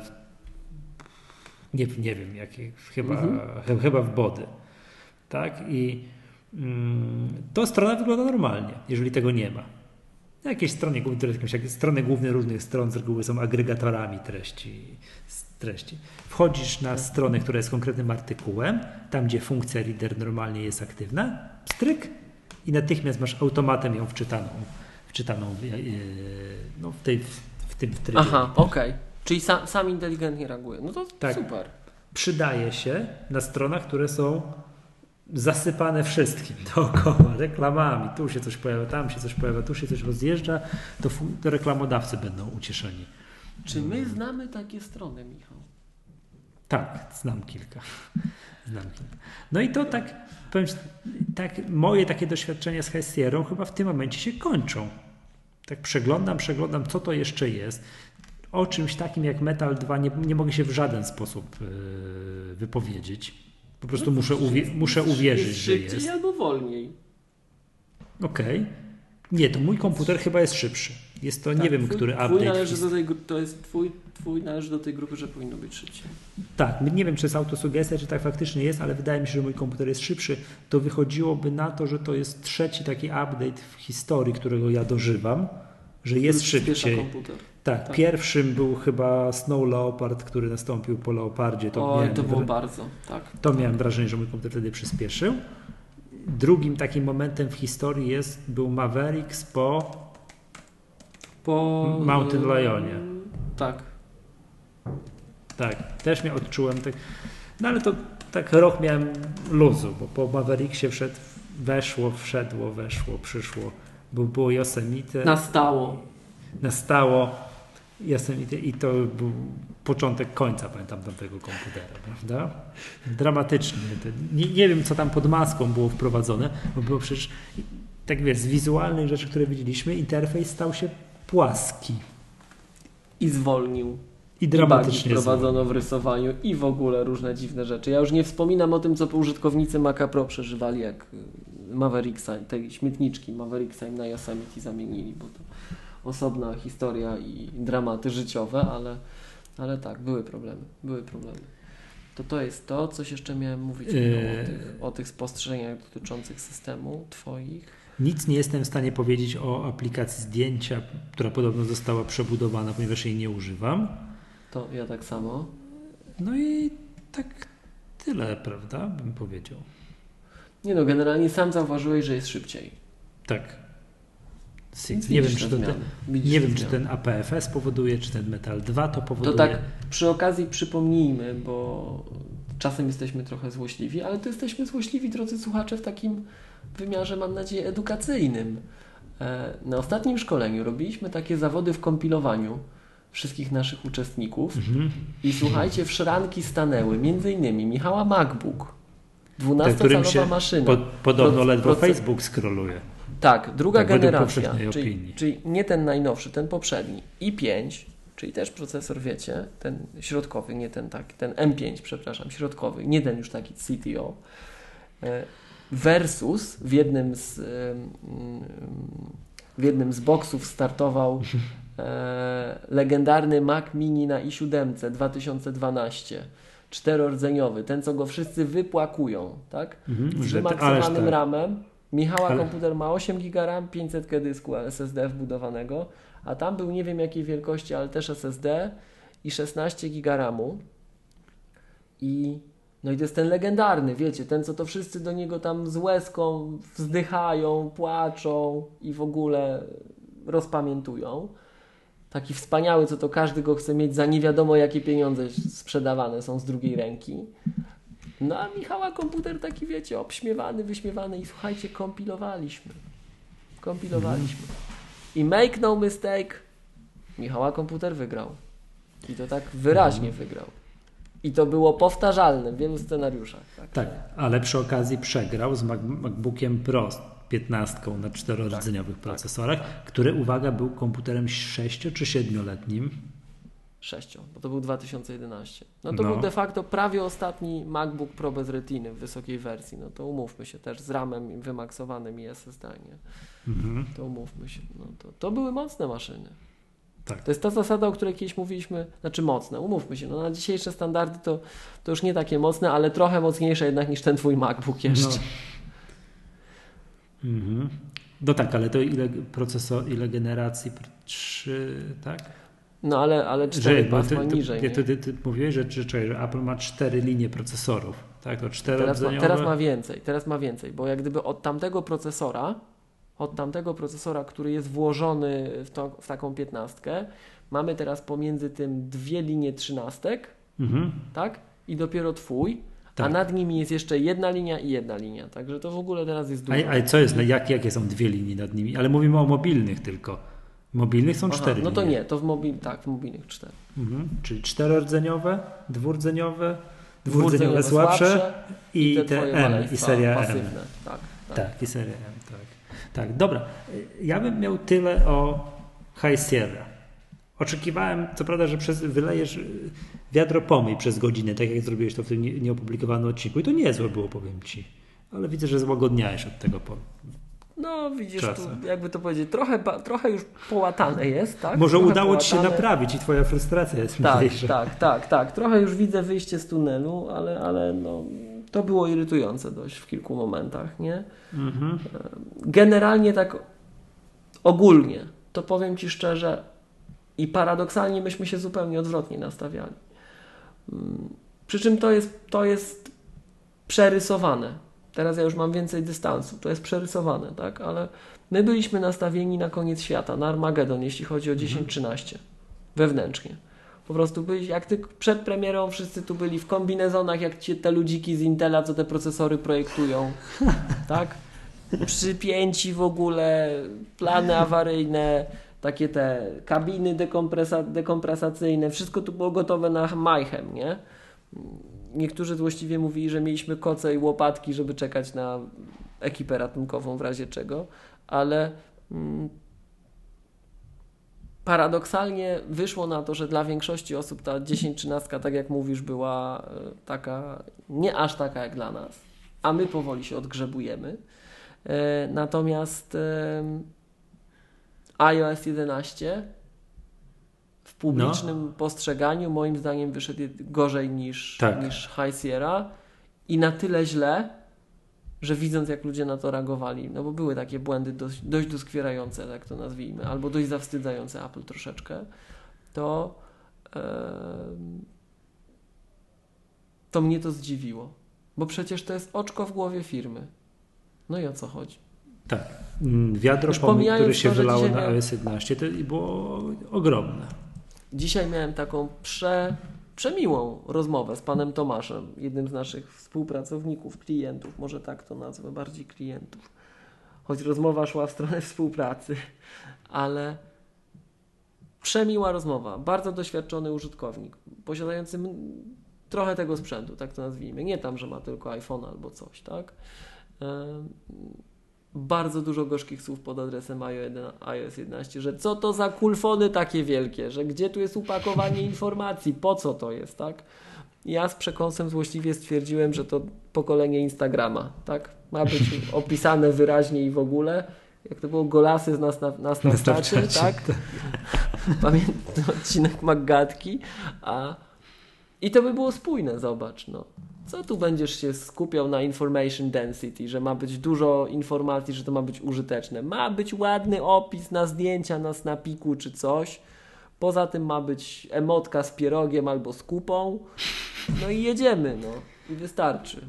nie, nie wiem, jakie, chyba, mhm. chyba w body. Tak? I mm, to strona wygląda normalnie, jeżeli tego nie ma. Jakieś strony, jakieś strony główne różnych stron z reguły są agregatorami treści. treści. Wchodzisz na stronę, która jest konkretnym artykułem, tam gdzie funkcja reader normalnie jest aktywna, stryk i natychmiast masz automatem ją wczytaną, wczytaną w, e, no, w, tej, w, w tym trybie. Aha, okej. Okay. Czyli sam, sam inteligentnie reaguje. No to tak. super. przydaje się na stronach, które są zasypane wszystkim dookoła, reklamami. Tu się coś pojawia, tam się coś pojawia, tu się coś rozjeżdża, to, to reklamodawcy będą ucieszeni. Czy my znamy takie strony, Michał? Tak, znam kilka. Znam kilka. No i to tak, powiem, tak, moje takie doświadczenia z Hestierą chyba w tym momencie się kończą. Tak przeglądam, przeglądam, co to jeszcze jest. O czymś takim jak Metal 2 nie, nie mogę się w żaden sposób yy, wypowiedzieć. Po prostu no, muszę, uwie muszę uwierzyć, jest że jest. albo wolniej. Okej. Okay. Nie, to mój komputer chyba jest szybszy. Jest to, tak, nie wiem, twój, który twój update. Należy do tej, to jest twój, twój należy do tej grupy, że powinno być szybciej. Tak, nie wiem, czy jest autosugestia, czy tak faktycznie jest, ale wydaje mi się, że mój komputer jest szybszy. To wychodziłoby na to, że to jest trzeci taki update w historii, którego ja dożywam, że jest szybciej. komputer. Tak, tak, pierwszym był chyba Snow Leopard, który nastąpił po Leopardzie. To, Oj, to było bardzo, tak. To miałem wrażenie, że mój komputer wtedy przyspieszył. Drugim takim momentem w historii jest, był Mavericks po, po Mountain Lionie. Tak. Tak, też mnie odczułem tak. No ale to tak rok miałem luzu, bo po Mavericksie wszedł, weszło, wszedło, weszło, przyszło, bo było Yosemite. Nastało. Nastało Yosemite i to był początek końca, pamiętam, tamtego komputera, prawda? Dramatycznie. Nie, nie wiem, co tam pod maską było wprowadzone, bo było przecież, tak wiesz, z wizualnych rzeczy, które widzieliśmy, interfejs stał się płaski. I zwolnił. I dramatycznie I prowadzono w rysowaniu i w ogóle różne dziwne rzeczy. Ja już nie wspominam o tym, co użytkownicy Maca Pro przeżywali, jak y, Mavericksa, te śmietniczki Mavericksa im na Yosemite zamienili, bo to osobna historia i dramaty życiowe, ale ale tak, były problemy, były problemy. To to jest to, coś jeszcze miałem mówić yy... o, tych, o tych spostrzeżeniach dotyczących systemu Twoich. Nic nie jestem w stanie powiedzieć o aplikacji zdjęcia, która podobno została przebudowana, ponieważ jej nie używam. To ja tak samo. No i tak tyle, prawda, bym powiedział. Nie no, generalnie sam zauważyłeś, że jest szybciej. Tak. Nie wiem, czy, to ten, nie wiem czy ten APFS powoduje, czy ten Metal 2 to powoduje. To tak przy okazji przypomnijmy, bo czasem jesteśmy trochę złośliwi, ale to jesteśmy złośliwi, drodzy słuchacze, w takim wymiarze, mam nadzieję, edukacyjnym. E, na ostatnim szkoleniu robiliśmy takie zawody w kompilowaniu wszystkich naszych uczestników mhm. i słuchajcie, w szranki stanęły między innymi Michała MacBook, 12-calowa maszyna. Po, podobno ledwo Facebook skroluje. Tak, druga tak, generacja, czyli, czyli, nie ten najnowszy, ten poprzedni, i5, czyli też procesor, wiecie, ten środkowy, nie ten taki, ten M5, przepraszam, środkowy, nie ten już taki CTO, e, versus w jednym z, w jednym z boksów startował e, legendarny Mac Mini na i7 2012 czterordzeniowy, ten co go wszyscy wypłakują, tak? Mhm, z wymaksowanym tak. ramem, Michała Ale... komputer ma 8 GB RAM, 500 dysku SSD wbudowanego, a tam był nie wiem jakiej wielkości, ale też SSD i 16 GB RAMu. I no i to jest ten legendarny, wiecie, ten co to wszyscy do niego tam z łezką wzdychają, płaczą i w ogóle rozpamiętują. Taki wspaniały, co to każdy go chce mieć za nie wiadomo jakie pieniądze sprzedawane są z drugiej ręki. No a Michała komputer taki, wiecie, obśmiewany, wyśmiewany i słuchajcie, kompilowaliśmy. Kompilowaliśmy. I make no mistake, Michała komputer wygrał. I to tak wyraźnie wygrał. I to było powtarzalne w wielu scenariuszach. Tak, tak ale przy okazji przegrał z MacBookiem Pro 15 na czterordzeniowych tak, procesorach, tak, który, uwaga, był komputerem 6 czy 7-letnim 6, bo to był 2011. No to no. był de facto prawie ostatni MacBook Pro bez retiny w wysokiej wersji. No to umówmy się też z ramem wymaksowanym i SSD, nie? Mhm. To umówmy się. No to, to były mocne maszyny. Tak. To jest ta zasada, o której kiedyś mówiliśmy, znaczy mocne, umówmy się. No na dzisiejsze standardy to, to już nie takie mocne, ale trochę mocniejsze jednak niż ten twój MacBook jeszcze. No. Mhm. No tak, ale to ile procesor, ile generacji? Trzy, tak? No ale, ale 4 że, ty, niżej. Ty, ty, ty, mówiłeś, że, że, że Apple ma cztery linie procesorów. Tak, to cztery teraz ma, teraz ma więcej, teraz ma więcej, bo jak gdyby od tamtego procesora, od tamtego procesora, który jest włożony w, to, w taką piętnastkę, mamy teraz pomiędzy tym dwie linie trzynastek, mhm. tak? i dopiero twój, Tak. a nad nimi jest jeszcze jedna linia i jedna linia. Także to w ogóle teraz jest dużo. A, ale co jest, no jak, jakie są dwie linie nad nimi? Ale mówimy o mobilnych tylko. Mobilnych są Aha, cztery no to linie. nie, to w mobil, tak, w mobilnych cztery. Mhm. Czyli czterordzeniowe, dwurdzeniowe, Dwurdzeniowe dwurdzeniowe słabsze i te twoje M, i seria M. pasywne. Tak, tak. Tak, i seria M, tak. Tak, dobra. Ja bym miał tyle o High Sierra. Oczekiwałem, co prawda, że przez, wylejesz wiadro pomyj przez godzinę, tak jak zrobiłeś to w tym nie- nieopublikowanym odcinku. I to niezłe było, powiem Ci. Ale widzę, że złagodniałeś od tego. Po... No widzisz, tu, jakby to powiedzieć, trochę, trochę już połatane jest, tak? Może Trochę udało Ci się połatane. naprawić i Twoja frustracja jest Tak, mniejsza. tak, tak, tak. Trochę już widzę wyjście z tunelu, ale, ale no, to było irytujące dość w kilku momentach, nie? Mhm. Generalnie tak ogólnie, to powiem Ci szczerze i paradoksalnie myśmy się zupełnie odwrotnie nastawiali. Mm, Przy czym to jest, to jest przerysowane. Teraz ja już mam więcej dystansu, to jest przerysowane, tak? Ale my byliśmy nastawieni na koniec świata, na Armagedon, jeśli chodzi o 10-13, wewnętrznie. Po prostu byli, jak ty przed premierą wszyscy tu byli w kombinezonach, jak ci te ludziki z Intela, co te procesory projektują, tak? Przypięci w ogóle, plany awaryjne, takie te kabiny dekompresa, dekompresacyjne, wszystko tu było gotowe na majchem, nie? Niektórzy złośliwie mówili, że mieliśmy koce i łopatki, żeby czekać na ekipę ratunkową w razie czego, ale mm, paradoksalnie wyszło na to, że dla większości osób ta 10-13, tak jak mówisz, była e, taka, nie aż taka jak dla nas, a my powoli się odgrzebujemy. E, Natomiast iOS 11 w publicznym postrzeganiu moim zdaniem wyszedł gorzej niż, Tak. niż High Sierra i na tyle źle, że widząc jak ludzie na to reagowali, no bo były takie błędy dość, dość doskwierające, tak to nazwijmy, albo dość zawstydzające Apple troszeczkę, to em, to mnie to zdziwiło, bo przecież to jest oczko w głowie firmy. No i o co chodzi? Tak. Mm, Wiadro pomyj, które się to, wylało na miał- iOS 11, to było ogromne. Dzisiaj miałem taką prze, przemiłą rozmowę z panem Tomaszem, jednym z naszych współpracowników, klientów, może tak to nazwę, bardziej klientów. Choć rozmowa szła w stronę współpracy, ale przemiła rozmowa. Bardzo doświadczony użytkownik, posiadający trochę tego sprzętu, tak to nazwijmy. Nie tam, że ma tylko iPhone albo coś, tak? Em, bardzo dużo gorzkich słów pod adresem iOS 11, że co to za kulfony takie wielkie, że gdzie tu jest upakowanie informacji, po co to jest, tak? Ja z przekąsem złośliwie stwierdziłem, że to pokolenie Instagrama, tak? Ma być opisane wyraźnie i w ogóle. Jak to było golasy z nas na, nas na, Snapchacie, tak? Pamiętam odcinek Maggatki, a i to by było spójne, zobacz, no. Co tu będziesz się skupiał na information density, że ma być dużo informacji, że to ma być użyteczne? Ma być ładny opis na zdjęcia na Snapiku czy coś. Poza tym ma być emotka z pierogiem albo z kupą. No i jedziemy, no. I wystarczy.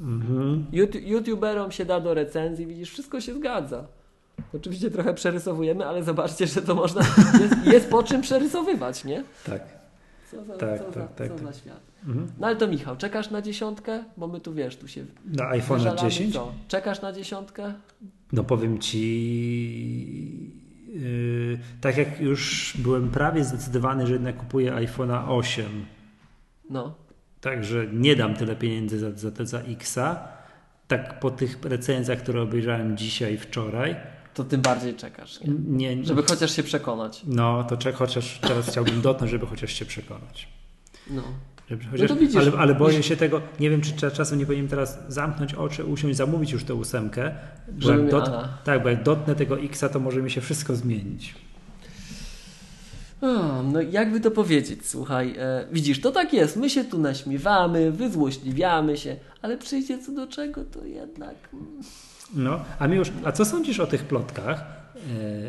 Mhm. Yout- YouTuberom się da do recenzji, widzisz, wszystko się zgadza. Oczywiście trochę przerysowujemy, ale zobaczcie, że to można. Jest, jest po czym przerysowywać, nie? Tak. Co za, Tak, co tak, za, tak, co tak. za świat. Mhm. No ale to Michał, czekasz na dziesiątkę? Bo my tu wiesz, tu się Na iPhone wyżalamy, 10? Co? Czekasz na dziesiątkę? No powiem Ci, yy, tak jak już byłem prawie zdecydowany, że jednak kupuję iPhone'a 8, No. także nie dam tyle pieniędzy za, za, za Xa, tak po tych recenzjach, które obejrzałem dzisiaj, wczoraj, To tym bardziej czekasz, nie? nie, Żeby chociaż się przekonać. no to czek, chociaż teraz chciałbym dotknąć, żeby chociaż się przekonać. No. Żeby, chociaż, to widzisz, ale, ale boję się tego, nie wiem czy cza- czasem nie powinienem teraz zamknąć oczy, usiąść, zamówić już tę ósemkę, bo Żeby jak dot, tak, bo jak dotknę tego Xa, to może mi się wszystko zmienić. A, no jakby to powiedzieć, słuchaj, e, widzisz, to tak jest, my się tu naśmiewamy, wyzłośliwiamy się, ale przyjdzie co do czego, to jednak... mm, No, a mi już, a co sądzisz o tych plotkach?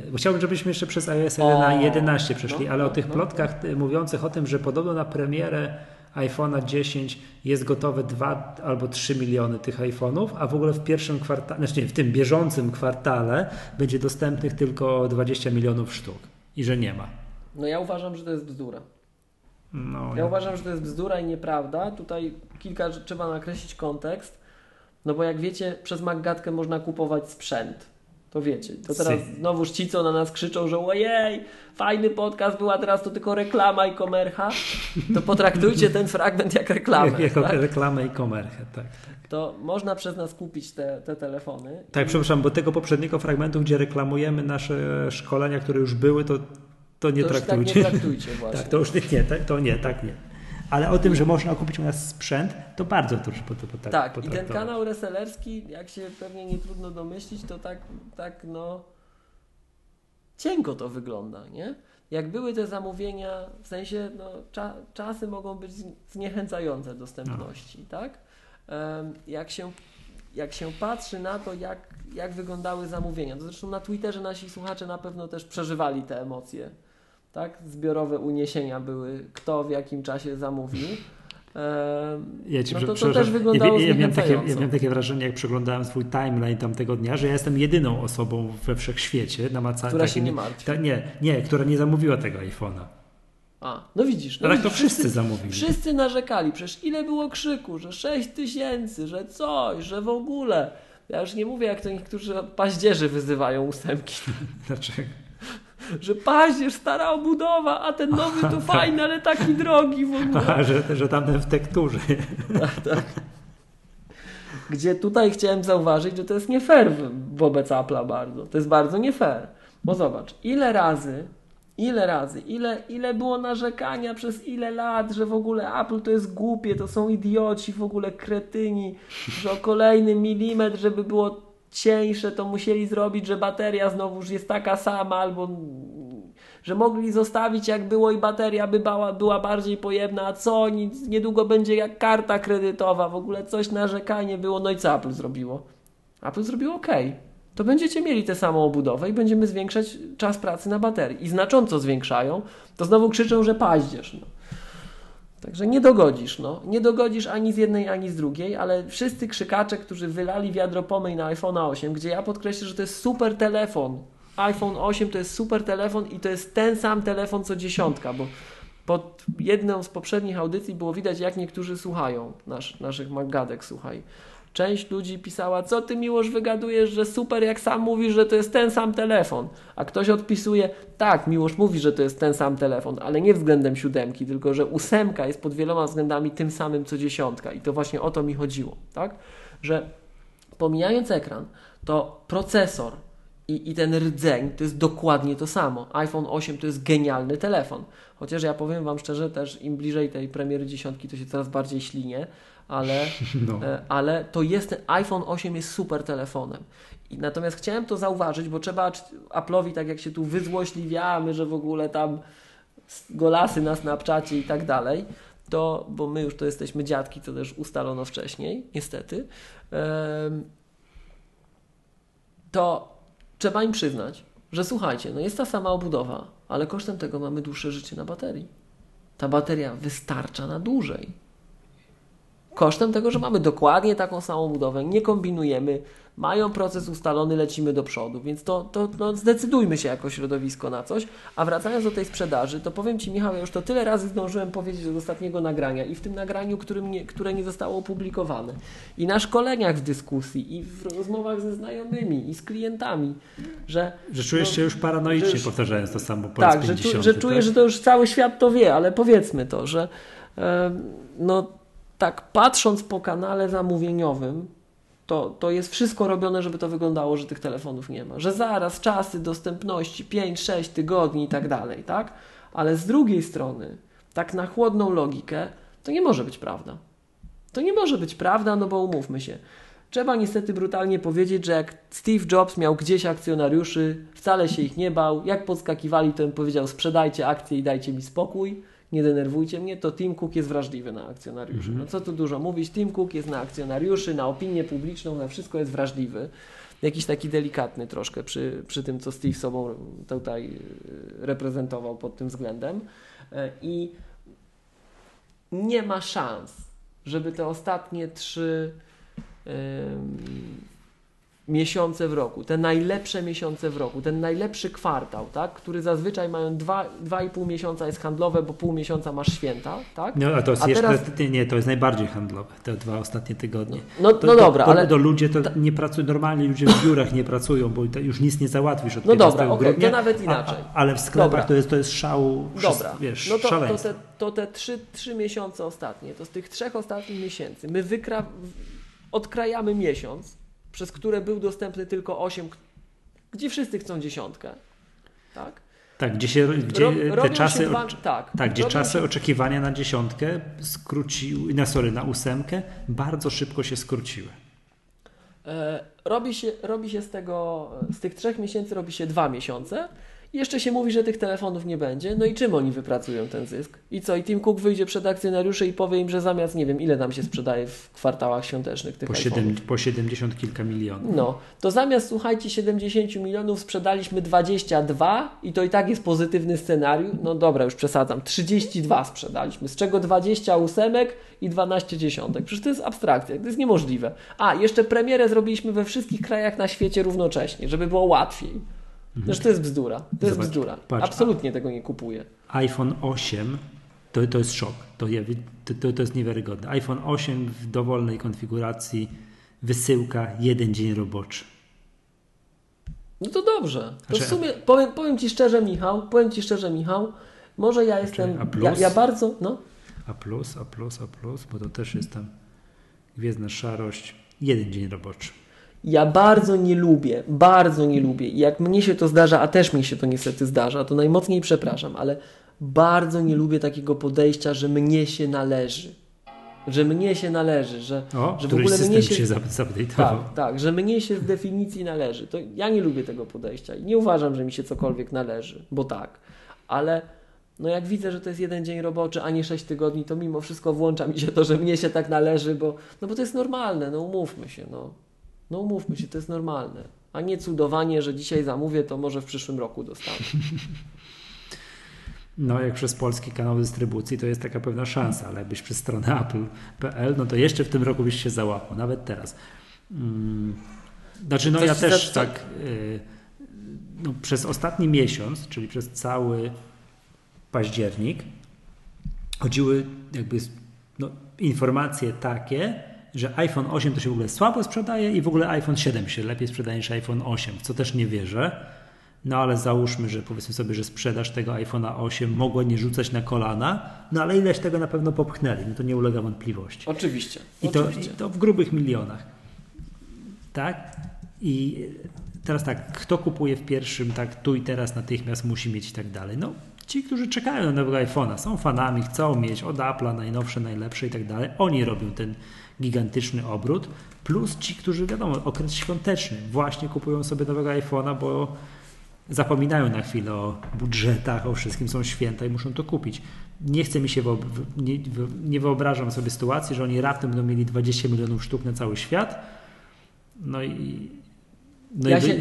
Yy, Bo chciałbym, żebyśmy jeszcze przez iOS O, 11 przeszli, no, ale o no, tych no, plotkach y, mówiących o tym, że podobno na premierę iPhone'a 10 jest gotowe 2 albo 3 miliony tych iPhone'ów, a w ogóle w pierwszym kwartale, znaczy nie, w tym bieżącym kwartale będzie dostępnych tylko 20 milionów sztuk i że nie ma. No ja uważam, że to jest bzdura. No, ja, ja uważam, że to jest bzdura i nieprawda. Tutaj kilka trzeba nakreślić kontekst. No bo jak wiecie, przez Maggatkę można kupować sprzęt. To wiecie. To teraz znowu ci, co na nas krzyczą, że ojej, fajny podcast był, a teraz to tylko reklama i komercha. To potraktujcie ten fragment jak reklamę. Jak, jako tak? reklamę i komerchę, tak, tak. To można przez nas kupić te, te telefony. Tak, i... przepraszam, bo tego poprzedniego fragmentu, gdzie reklamujemy nasze szkolenia, które już były, to, to nie to traktujcie. Tak nie traktujcie właśnie. tak, to już nie, to nie, tak nie. Ale o tym, że można kupić u nas sprzęt, to bardzo to po, po, po, Tak, i ten kanał resellerski, jak się pewnie nie trudno domyślić, to tak, tak no cienko to wygląda, nie? Jak były te zamówienia, w sensie no, cza, czasy mogą być zniechęcające dostępności, no. tak? Um, jak, się, jak się patrzy na to, jak, jak wyglądały zamówienia, to zresztą na Twitterze nasi słuchacze na pewno też przeżywali te emocje tak? Zbiorowe uniesienia były, kto w jakim czasie zamówił. ja ci, no to, to też wyglądało ja, ja, miałem takie, ja miałem takie wrażenie, jak przeglądałem swój timeline tamtego dnia, że ja jestem jedyną osobą we wszechświecie namacalnie. Która się nie martwi. Ta, nie, nie, która nie zamówiła tego iPhone'a. A, no widzisz. No Ale widzisz, to wszyscy, wszyscy zamówili. Wszyscy narzekali, przecież ile było krzyku, że 6 tysięcy, że coś, że w ogóle. Ja już nie mówię, jak to niektórzy paździerzy wyzywają ósemki. Dlaczego? Że paździerz, stara obudowa, a ten nowy to tak. fajny, ale taki drogi w ogóle. A, że, że tamten w tekturze. Tak, tak. Gdzie tutaj chciałem zauważyć, że to jest nie fair wobec Apple'a bardzo. To jest bardzo nie fair. Bo zobacz, ile razy, ile razy, ile, ile było narzekania przez ile lat, że w ogóle Apple to jest głupie, to są idioci, w ogóle kretyni, że o kolejny milimetr, żeby było cieńsze to musieli zrobić, że bateria znowuż jest taka sama, albo że mogli zostawić jak było i bateria by była, była bardziej pojemna, a co, nic, niedługo będzie jak karta kredytowa, w ogóle coś narzekanie było, no i co Apple zrobiło? Apple zrobiło ok. To będziecie mieli tę samą obudowę i będziemy zwiększać czas pracy na baterii. I znacząco zwiększają, to znowu krzyczą, że paździerz. No. Także nie dogodzisz, no. Nie dogodzisz ani z jednej, ani z drugiej, ale wszyscy krzykacze, którzy wylali wiadro pomyj na iPhone 8, gdzie ja podkreślę, że to jest super telefon. iPhone 8 to jest super telefon i to jest ten sam telefon co dziesiątka, bo pod jedną z poprzednich audycji było widać, jak niektórzy słuchają nasz, naszych magadek, słuchaj. Część ludzi pisała, co ty miłość wygadujesz, że super, jak sam mówisz, że to jest ten sam telefon. A ktoś odpisuje, tak, miłość mówi, że to jest ten sam telefon, ale nie względem siódemki, tylko że ósemka jest pod wieloma względami tym samym co dziesiątka. I to właśnie o to mi chodziło, tak? Że pomijając ekran, to procesor i, i ten rdzeń to jest dokładnie to samo. iPhone 8 to jest genialny telefon. Chociaż ja powiem Wam szczerze, też im bliżej tej premiery dziesiątki, to się coraz bardziej ślinie ale, no. E, ale to jest, ten iPhone 8 jest super telefonem. I natomiast chciałem to zauważyć, bo trzeba Apple'owi, tak jak się tu wyzłośliwiamy, że w ogóle tam golasy na Snapchacie i tak dalej, to, bo my już to jesteśmy dziadki, co też ustalono wcześniej, niestety, to trzeba im przyznać, że słuchajcie, no jest ta sama obudowa, ale kosztem tego mamy dłuższe życie na baterii. Ta bateria wystarcza na dłużej kosztem tego, że mamy dokładnie taką samą budowę, nie kombinujemy, mają proces ustalony, lecimy do przodu, więc to, to no zdecydujmy się jako środowisko na coś. A wracając do tej sprzedaży, to powiem Ci Michał, ja już to tyle razy zdążyłem powiedzieć od ostatniego nagrania i w tym nagraniu, którym nie, które nie zostało opublikowane i na szkoleniach w dyskusji i w rozmowach ze znajomymi i z klientami, że... Że czujesz no, się już paranoicznie że, powtarzając to samo po tak, raz 50, że, że czuję, tak? że to już cały świat to wie, ale powiedzmy to, że no tak patrząc po kanale zamówieniowym, to, to jest wszystko robione, żeby to wyglądało, że tych telefonów nie ma. Że zaraz czasy dostępności 5-6 tygodni i tak dalej, tak? Ale z drugiej strony, tak na chłodną logikę, to nie może być prawda. To nie może być prawda, no bo umówmy się. Trzeba niestety brutalnie powiedzieć, że jak Steve Jobs miał gdzieś akcjonariuszy, wcale się ich nie bał, jak podskakiwali, to im powiedział sprzedajcie akcje i dajcie mi spokój nie denerwujcie mnie, to Tim Cook jest wrażliwy na akcjonariuszy. Mhm. No co tu dużo mówić, Tim Cook jest na akcjonariuszy, na opinię publiczną, na wszystko jest wrażliwy. Jakiś taki delikatny troszkę przy, przy tym, co Steve sobą tutaj e, reprezentował pod tym względem. E, I nie ma szans, żeby te ostatnie trzy miesiące w roku, te najlepsze miesiące w roku, ten najlepszy kwartał, tak, który zazwyczaj mają dwa, dwa i pół miesiąca jest handlowe, bo pół miesiąca masz święta, tak? No, a to jest A jeszcze, teraz- nie, to jest najbardziej handlowe, te dwa ostatnie tygodnie. No, To, no to, dobra, to, ale To ludzie to nie pracują, normalnie ludzie w biurach nie pracują, bo to już nic nie załatwisz od No 15 dobra, okej, grudnia. to nawet a- inaczej. A, ale w sklepach Dobra. to jest, to jest szał, Dobra, wiesz, no to, to te, to te trzy, trzy miesiące ostatnie, to z tych trzech ostatnich miesięcy my wykra... odkrajamy miesiąc, przez które był dostępny tylko 8, gdzie wszyscy chcą dziesiątkę. Tak? Tak, gdzie się, gdzie Ro- te czasy, dwa, tak, tak, gdzie czasy się, oczekiwania na dziesiątkę skróciły, na sorry, na ósemkę bardzo szybko się skróciły. e, robi, się, robi się z tego, z tych trzech miesięcy robi się dwa miesiące jeszcze się mówi, że tych telefonów nie będzie. No i czym oni wypracują ten zysk? I co? I Tim Cook wyjdzie przed akcjonariuszy i powie im, że zamiast, nie wiem, ile tam się sprzedaje w kwartałach świątecznych tych Po, siedem, po 70 kilka milionów. No, to zamiast, słuchajcie, 70 milionów sprzedaliśmy 22 i to i tak jest pozytywny scenariusz. No dobra, już przesadzam. 32 sprzedaliśmy, z czego 20 ósemek i 12 dziesiątek. Przecież to jest abstrakcja, to jest niemożliwe. A, jeszcze premierę zrobiliśmy we wszystkich krajach na świecie równocześnie, żeby było łatwiej. Zresztą to jest bzdura. To jest Mhm. Zobacz, bzdura. patrz, Absolutnie tego nie kupuję. iPhone 8 to, to jest szok. To, to, to jest niewiarygodne. iPhone 8 w dowolnej konfiguracji, wysyłka, jeden dzień roboczy. No to dobrze. To w Znaczy- sumie, powiem, powiem Ci szczerze, Michał, powiem Ci szczerze, Michał, może ja jestem, a plus? ja, ja bardzo, no, A plus, a plus, a plus, bo to też jest tam gwiezdna szarość, jeden dzień roboczy. Ja bardzo nie lubię, bardzo nie lubię. I jak mnie się to zdarza, a też mi się to niestety zdarza, to najmocniej przepraszam, ale bardzo nie lubię takiego podejścia, że mnie się należy. Że mnie się należy, że, O, że w ogóle mnie się, się. Tak, tak, że mnie się z definicji należy. To ja nie lubię tego podejścia i nie uważam, że mi się cokolwiek należy, bo tak. Ale no jak widzę, że to jest jeden dzień roboczy, a nie sześć tygodni, to mimo wszystko włącza mi się to, że mnie się tak należy, bo, no bo to jest normalne, no umówmy się, no. No umówmy się, to jest normalne. A nie cudowanie, że dzisiaj zamówię, to może w przyszłym roku dostanę. No, jak przez polski kanał dystrybucji, to jest taka pewna szansa, ale jakbyś przez stronę apple.pl, no to jeszcze w tym roku byś się załapał, nawet teraz. Mm, Znaczy, no Coś ja też za- tak, y, no, przez ostatni miesiąc, czyli przez cały październik, chodziły jakby no, informacje takie, że iPhone 8 to się w ogóle słabo sprzedaje i w ogóle iPhone 7 się lepiej sprzedaje niż iPhone 8, w co też nie wierzę. No ale załóżmy, że powiedzmy sobie, że sprzedaż tego iPhone'a 8 mogła nie rzucać na kolana, no ale ileś tego na pewno popchnęli, no to nie ulega wątpliwości. Oczywiście. I to, I oczywiście. to w grubych milionach. Tak? I teraz tak, kto kupuje w pierwszym, tak tu i teraz natychmiast musi mieć i tak dalej. No, ci, którzy czekają na nowego iPhone'a, są fanami, chcą mieć od Apple'a najnowsze, najlepsze i tak dalej. Oni robią ten gigantyczny obrót. Plus ci, którzy wiadomo, okres świąteczny, właśnie kupują sobie nowego iPhone'a, bo zapominają na chwilę o budżetach, o wszystkim, są święta i muszą to kupić. Nie chcę mi się, nie, nie wyobrażam sobie sytuacji, że oni raptem będą mieli 20 milionów sztuk na cały świat. No i. No ja, się,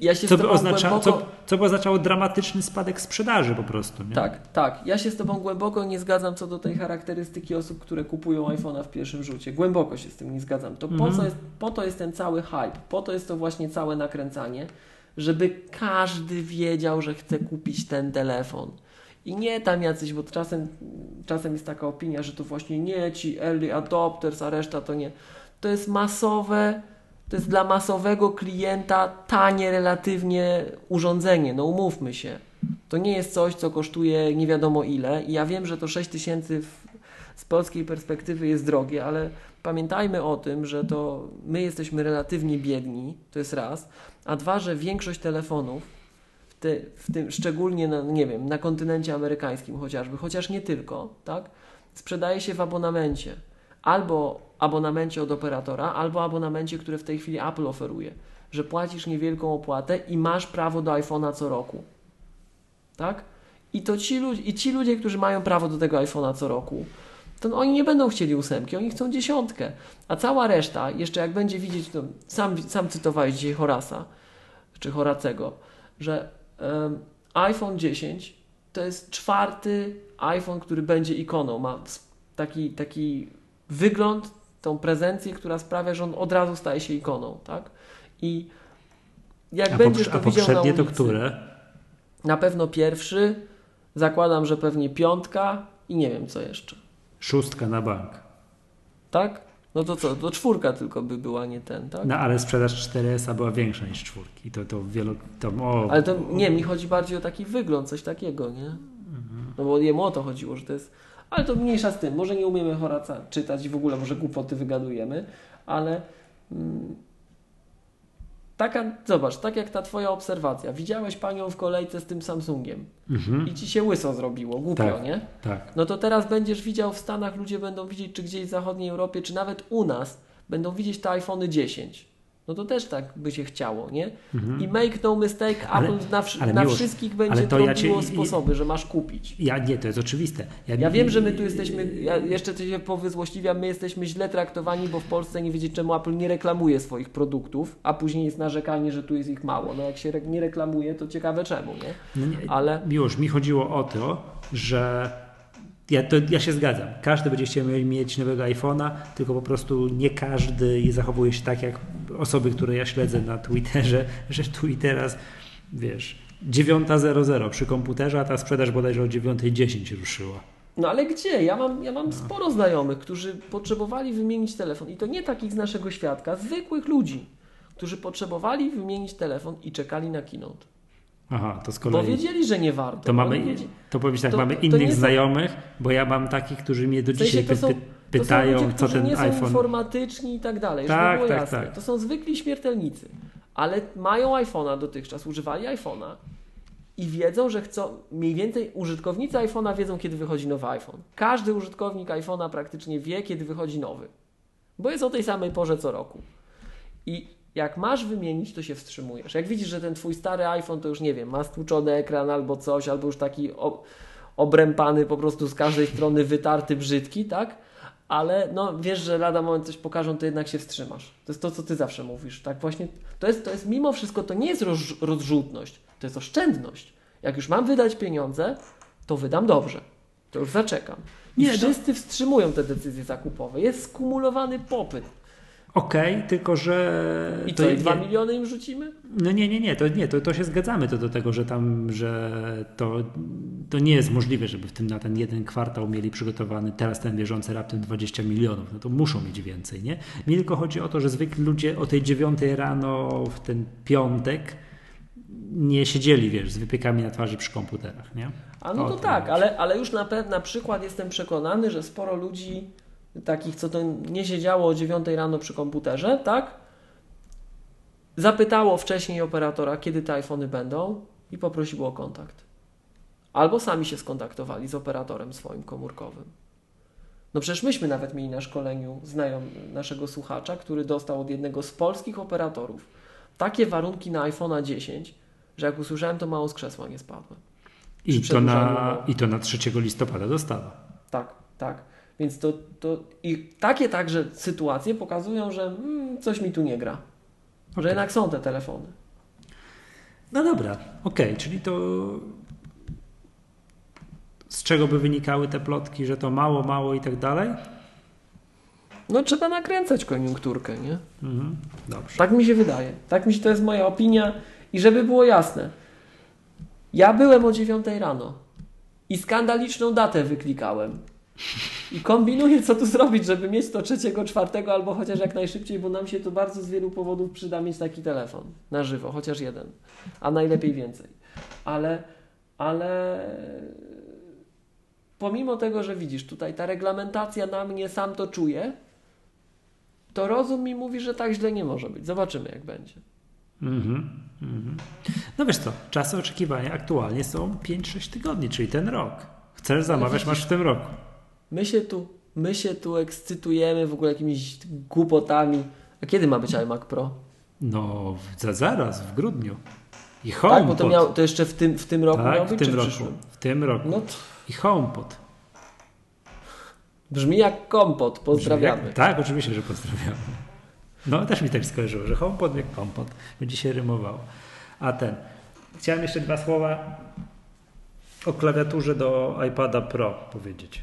ja się co, by oznacza, głęboko... co, co by oznaczało dramatyczny spadek sprzedaży po prostu. Nie? Tak, tak. Ja się z Tobą głęboko nie zgadzam co do tej charakterystyki osób, które kupują iPhone'a w pierwszym rzucie. Głęboko się z tym nie zgadzam. To po, Mhm. co jest, po to jest ten cały hype, po to jest to właśnie całe nakręcanie, żeby każdy wiedział, że chce kupić ten telefon. I nie tam jacyś, bo czasem, czasem jest taka opinia, że to właśnie nie ci early adopters, a reszta to nie. To jest masowe, to jest dla masowego klienta tanie relatywnie urządzenie. No umówmy się. To nie jest coś, co kosztuje nie wiadomo ile. I ja wiem, że to 6 tysięcy z polskiej perspektywy jest drogie, ale pamiętajmy o tym, że to my jesteśmy relatywnie biedni, to jest raz, a dwa, że większość telefonów, w, te, w tym szczególnie na, nie wiem, na kontynencie amerykańskim chociażby, chociaż nie tylko, tak, sprzedaje się w abonamencie. Albo abonamencie od operatora, albo abonamencie, które w tej chwili Apple oferuje, że płacisz niewielką opłatę i masz prawo do iPhone'a co roku. Tak? I to ci, ludzie, i ci ludzie, którzy mają prawo do tego iPhone'a co roku, to oni nie będą chcieli ósemki, oni chcą dziesiątkę. A cała reszta, jeszcze jak będzie widzieć, to sam, sam cytowałeś dzisiaj Horasa, czy Horacego, że em, iPhone 10 to jest czwarty iPhone, który będzie ikoną. Ma taki, taki wygląd, tą prezencję, która sprawia, że on od razu staje się ikoną, tak? I jak A, będziesz to a widział na poprzednie to ulicy, które? Na pewno pierwszy, zakładam, że pewnie piątka i nie wiem co jeszcze. Szóstka na bank. Tak? No to co, to czwórka tylko by była, nie ten, tak? No ale sprzedaż 4S była większa niż czwórki. To, to wielo... To, o, Ale to nie, mi chodzi bardziej o taki wygląd, coś takiego, nie? No bo jemu o to chodziło, że to jest. Ale to mniejsza z tym. Może nie umiemy Horaca czytać i w ogóle może głupoty wygadujemy, ale mm, taka, zobacz, tak jak ta twoja obserwacja. Widziałeś panią w kolejce z tym Samsungiem Mhm, i ci się łyso zrobiło, głupio, Tak. nie? tak. No to teraz będziesz widział w Stanach, ludzie będą widzieć, czy gdzieś w zachodniej Europie, czy nawet u nas, będą widzieć te iPhony 10. No to też tak by się chciało, nie? Mhm. I make no mistake, Ale- Apple na, ale na Miłosz, wszystkich będzie to ja cię- sposoby, że masz kupić. Ja nie, to jest oczywiste. Ja wiem, że my tu jesteśmy, ja jeszcze się powyzłośliwiam, my jesteśmy źle traktowani, bo w Polsce nie wiedzieć czemu Apple nie reklamuje swoich produktów, a później jest narzekanie, że tu jest ich mało. No jak się nie reklamuje, to ciekawe czemu, nie? No nie, Ale Miłosz, mi chodziło o to, że ja, to, ja się zgadzam. Każdy będzie chciał mieć nowego iPhone'a, tylko po prostu nie każdy zachowuje się tak jak osoby, które ja śledzę na Twitterze, że tu i teraz, wiesz, 9.00 przy komputerze, a ta sprzedaż bodajże o 9.10 ruszyła. No ale gdzie? Ja mam, ja mam sporo znajomych, którzy potrzebowali wymienić telefon i to nie takich z naszego świadka, zwykłych ludzi, którzy potrzebowali wymienić telefon i czekali na keynote. Aha, to z Bo kolei... wiedzieli, że nie warto. To mamy, wiedzieli- to powiem tak, to- mamy innych są- znajomych, bo ja mam takich, którzy mnie do W sensie dzisiaj są- pytają, są ludzie, co ten nie są iPhone... informatyczni i tak dalej, Tak, tak, jasne. tak. To są zwykli śmiertelnicy, ale mają iPhone'a dotychczas, używali iPhone'a i wiedzą, że chcą, mniej więcej użytkownicy iPhone'a wiedzą, kiedy wychodzi nowy iPhone. Każdy użytkownik iPhone'a praktycznie wie, kiedy wychodzi nowy, bo jest o tej samej porze co roku. I jak masz wymienić, to się wstrzymujesz. Jak widzisz, że ten twój stary iPhone to już nie wiem, ma stłuczony ekran albo coś, albo już taki obrępany po prostu z każdej strony, wytarty, brzydki, tak? Ale no wiesz, że lada moment coś pokażą, to jednak się wstrzymasz. To jest to, co ty zawsze mówisz, tak? Właśnie to jest, to jest mimo wszystko, to nie jest roz, rozrzutność, to jest oszczędność. Jak już mam wydać pieniądze, to wydam dobrze. To już zaczekam. I Nie, wszyscy wstrzymują te decyzje zakupowe. Jest skumulowany popyt. Okej, tylko że... I to co, i nie- dwa miliony im rzucimy? No nie, nie, nie, to nie, to, to się zgadzamy to do tego, że tam, że to, to nie jest możliwe, żeby w tym na ten jeden kwartał mieli przygotowany teraz ten bieżący raptem 20 milionów, no to muszą mieć więcej, nie? Mi tylko chodzi o to, że zwykli ludzie o tej dziewiątej rano w ten piątek nie siedzieli, wiesz, z wypiekami na twarzy przy komputerach, nie? A no to to tak, ale, ale już na, na przykład jestem przekonany, że sporo ludzi takich, co to nie siedziało o 9 rano przy komputerze, tak? Zapytało wcześniej operatora, kiedy te iPhony będą i poprosiło o kontakt. Albo sami się skontaktowali z operatorem swoim komórkowym. No przecież myśmy nawet mieli na szkoleniu znajom naszego słuchacza, który dostał od jednego z polskich operatorów takie warunki na iPhone'a 10, że jak usłyszałem, to mało z krzesła nie spadłem. I to, na, I to na 3 listopada dostawa. Tak, tak. Więc to, to i takie także sytuacje pokazują, że mm, coś mi tu nie gra. Że Okej. jednak są te telefony. No dobra, okej, czyli to z czego by wynikały te plotki, że to mało, mało i tak dalej? No trzeba nakręcać koniunkturkę, nie? Mhm. Dobrze. Tak mi się wydaje. Tak mi się, to jest moja opinia. I żeby było jasne, ja byłem o 9 rano i skandaliczną datę wyklikałem. I kombinuję, co tu zrobić, żeby mieć to trzeciego, czwartego, albo chociaż jak najszybciej, bo nam się to bardzo z wielu powodów przyda mieć taki telefon na żywo, chociaż jeden, a najlepiej więcej. Ale, ale pomimo tego, że widzisz, tutaj ta reglamentacja na mnie sam to czuje, to rozum mi mówi, że tak źle nie może być. Zobaczymy, jak będzie. Mhm. Mhm. No wiesz co, czasy oczekiwania aktualnie są 5-6 tygodni, czyli ten rok. Chcesz zamawiać, widzisz- masz w tym roku. My się tu, my się tu ekscytujemy w ogóle jakimiś głupotami. A kiedy ma być iMac Pro? No, za, zaraz, w grudniu. I Tak, HomePod. bo to, miał, to jeszcze w tym, w tym roku miał tak, być, w tym w roku. W tym roku. No to I HomePod. brzmi jak kompot. Pozdrawiamy. Jak- Tak, oczywiście, że pozdrawiamy. No, też mi tak skojarzyło, że HomePod jak kompot. Będzie się rymowało. A ten. Chciałem jeszcze dwa słowa o klawiaturze do iPada Pro powiedzieć.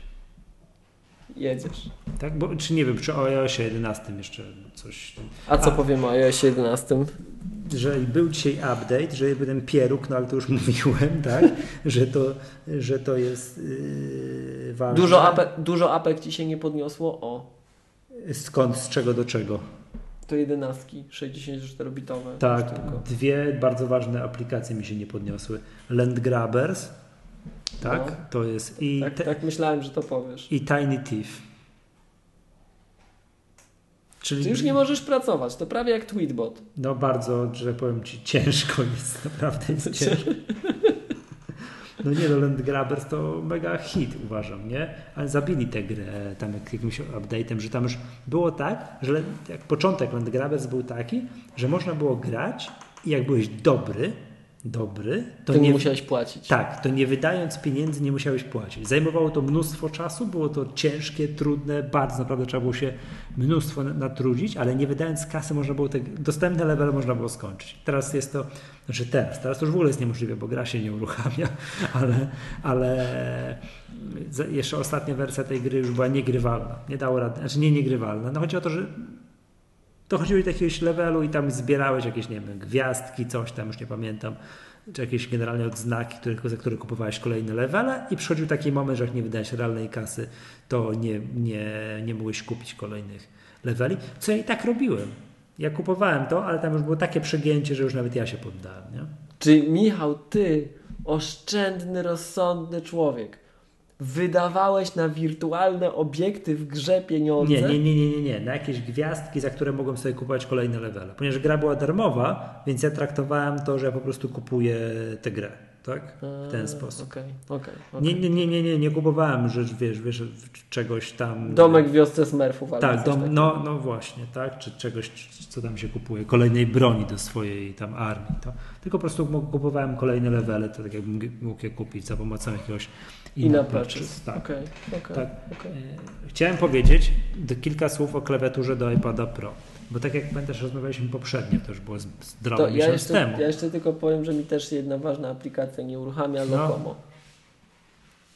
Jedziesz. Tak, bo czy nie wiem, przy iOSie 11 jeszcze coś. A co A. powiemy o iOS 11? Że był dzisiaj update, że ten pieróg, no ale to już mówiłem, tak, że to, że to jest yy, ważne. Dużo, apek, dużo apek ci się nie podniosło? O, Skąd, z czego do czego? to jedenastki 64-bitowe. Tak, dwie bardzo ważne aplikacje mi się nie podniosły. Land Grabbers, tak, No. to jest i, Tak, tak myślałem, że to powiesz. i Tiny Thief. Czyli Czy już nie możesz pracować? To prawie jak Tweetbot. No bardzo, że powiem Ci, ciężko jest, naprawdę jest ciężko. No nie, no Land Grabbers to mega hit uważam, nie? Ale zabili tę grę tam jak- jakimś update'em, że tam już było tak, że jak początek Land Grabbers był taki, że można było grać i jak byłeś dobry, dobry, to nie musiałeś płacić. tak, to nie wydając pieniędzy nie musiałeś płacić. Zajmowało to mnóstwo czasu, było to ciężkie, trudne, bardzo naprawdę trzeba było się mnóstwo na- natrudzić, ale nie wydając kasy można było te dostępne level można było skończyć. Teraz jest to, znaczy teraz, teraz to już w ogóle jest niemożliwe, bo gra się nie uruchamia, ale, ale jeszcze ostatnia wersja tej gry już była niegrywalna. Nie dało rady, znaczy nie niegrywalna. No chodzi o to, że dochodziłeś do jakiegoś levelu i tam zbierałeś jakieś, nie wiem, gwiazdki, coś tam, już nie pamiętam, czy jakieś generalnie odznaki, które, za które kupowałeś kolejne levele i przychodził taki moment, że jak nie wydałeś realnej kasy, to nie, nie, nie mogłeś kupić kolejnych leveli, co ja i tak robiłem. Ja kupowałem to, ale tam już było takie przegięcie, że już nawet ja się poddałem, nie? Czy Michał, ty, oszczędny, rozsądny człowiek, wydawałeś na wirtualne obiekty w grze pieniądze? Nie, nie, nie, nie, nie, nie. Na jakieś gwiazdki, za które mogłem sobie kupować kolejne levele. Ponieważ gra była darmowa, więc ja traktowałem to, że ja po prostu kupuję tę grę, tak? W ten Eee, sposób. Okej, okej. Nie, okej. nie, nie, nie, nie, nie kupowałem, że wiesz, wiesz, czegoś tam. Domek w wiosce Smurfów Tak, dom, takiego. no, no właśnie, tak, czy czegoś, co tam się kupuje, kolejnej broni do swojej tam armii. To. Tylko po prostu kupowałem kolejne levely, to tak jakbym mógł je kupić za pomocą jakiegoś I na purchase. Tak. Okej, okej, Tak. okej. E, Chciałem powiedzieć kilka słów o klawiaturze do iPada Pro. Bo tak jak pamiętasz, rozmawialiśmy poprzednio, to już było z- zdrowy To ja jeszcze, temu. ja jeszcze tylko powiem, że mi też jedna ważna aplikacja nie uruchamia No.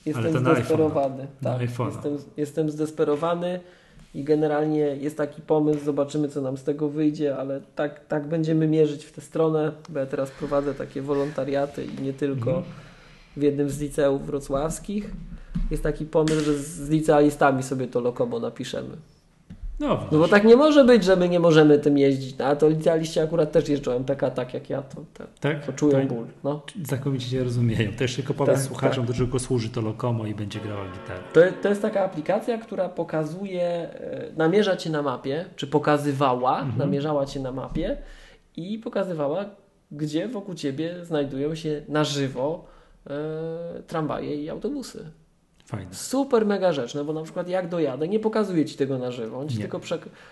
Jestem Ale to na zdesperowany. Na Tak, jestem, jestem zdesperowany i generalnie jest taki pomysł, zobaczymy co nam z tego wyjdzie, ale tak, tak będziemy mierzyć w tę stronę, bo ja teraz prowadzę takie wolontariaty i nie tylko Mhm. W jednym z liceów wrocławskich. Jest taki pomysł, że z- licealistami sobie to Lokomo napiszemy. No, No bo tak nie może być, że my nie możemy tym jeździć. No, a to licealiści akurat też jeżdżą MPK tak jak ja, to, to, tak? to czują tak. ból. No. Znakomicie cię rozumieją. To jeszcze tylko powiedz Tak, słuchaczom, do czego służy to Lokomo i będzie grała gitarę. To, to jest taka aplikacja, która pokazuje, e, namierza cię na mapie, czy pokazywała, Mhm. namierzała cię na mapie i pokazywała, gdzie wokół ciebie znajdują się na żywo tramwaje i autobusy. Fajne. Super mega rzecz, no bo na przykład jak dojadę, nie pokazuje ci tego na żywo, on ci Nie. tylko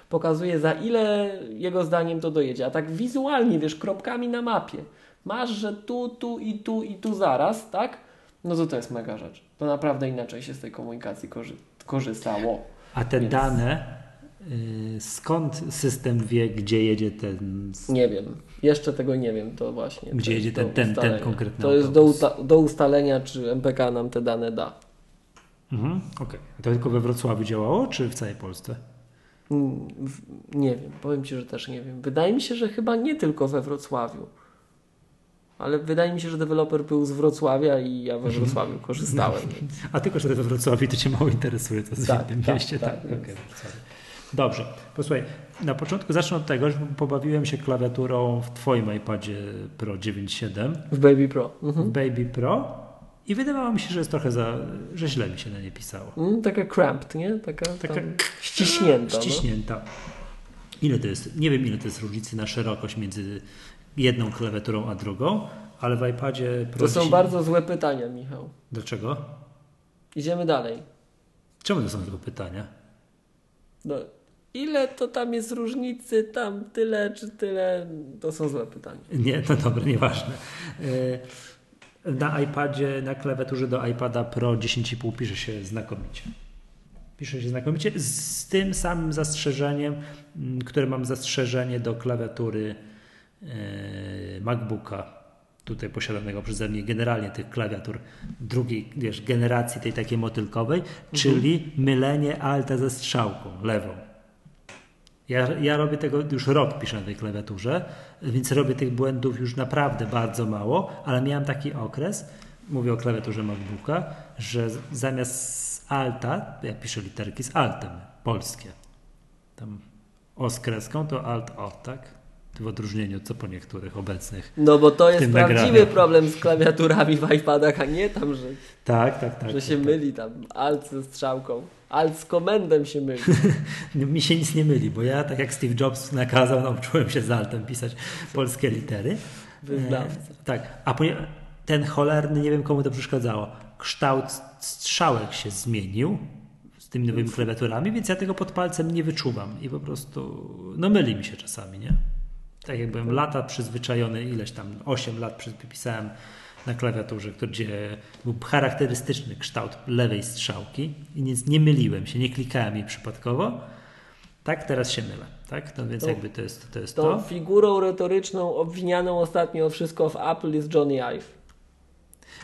pokazuje za ile jego zdaniem to dojedzie, a tak wizualnie, wiesz, kropkami na mapie. Masz, że tu, tu i tu i tu zaraz, tak? No to to jest mega rzecz. To naprawdę inaczej się z tej komunikacji korzy- korzystało. A te Więc- dane, skąd system wie, gdzie jedzie ten... Nie wiem. Jeszcze tego nie wiem, to właśnie. Gdzie to jedzie ten- ten- ten konkretny To jest do, do ustalenia, czy MPK nam te dane da. Mhm, okej. A To tylko we Wrocławiu działało, czy w całej Polsce? Mm, Nie wiem, powiem Ci, że też nie wiem. Wydaje mi się, że chyba nie tylko we Wrocławiu. Ale wydaje mi się, że deweloper był z Wrocławia i ja we Mhm. Wrocławiu korzystałem. A tylko, że we Wrocławiu to Cię mało interesuje, to jest Tak, w innym tak, mieście. tak, Tak, Okej, Wrocławiu. Dobrze, posłuchaj, na początku zacznę od tego, że pobawiłem się klawiaturą w Twoim iPadzie Pro 9.7 W Baby Pro. w Mhm. Baby Pro i wydawało mi się, że jest trochę za, że źle mi się na nie pisało. Mm, taka cramped, nie? Taka, Taka ściśnięta. No. ściśnięta. Ile to jest? Nie wiem, ile to jest różnicy na szerokość między jedną klawiaturą a drugą, ale w iPadzie Pro To są 10 bardzo złe pytania, Michał. Dlaczego? Idziemy dalej. Czemu to są tylko pytania? No, ile to tam jest różnicy, tam tyle czy tyle? To są złe pytania. Nie, no dobra, nieważne. E, Na iPadzie, na klawiaturze do iPada Pro 10,5 pisze się znakomicie. Pisze się znakomicie z tym samym zastrzeżeniem, m, które mam zastrzeżenie do klawiatury e, MacBooka tutaj posiadanego przeze mnie generalnie tych klawiatur drugiej wiesz, generacji tej takiej motylkowej, mhm. czyli mylenie alta ze strzałką lewą. Ja, ja robię tego już rok, piszę na tej klawiaturze, więc robię tych błędów już naprawdę bardzo mało, ale miałem taki okres, mówię o klawiaturze MacBooka, że zamiast alta, ja piszę literki z altem, polskie, tam o z kreską to alt o, tak? W odróżnieniu co po niektórych obecnych. No bo to jest prawdziwy nagraniu. problem z klawiaturami w iPadach, a nie tam, że, tak, tak, tak, że tak, się tak, myli tam alt ze strzałką. Alt z komendem się myli. No, mi się nic nie myli, bo ja tak jak Steve Jobs nakazał, nauczyłem się z altem pisać polskie litery. Wyznawca. E, tak, a ten cholerny, nie wiem komu to przeszkadzało, kształt strzałek się zmienił z tymi nowymi klawiaturami, więc ja tego pod palcem nie wyczuwam i po prostu, no myli mi się czasami, nie? Tak jak byłem lata przyzwyczajony, ileś tam 8 lat pisałem na klawiaturze, gdzie był charakterystyczny kształt lewej strzałki i nic nie myliłem się, nie klikałem jej przypadkowo. Tak, teraz się mylę. Tak? No więc to, jakby to jest to. Jest to. to. figurą retoryczną obwinianą ostatnio o wszystko w Apple jest Johnny Ive.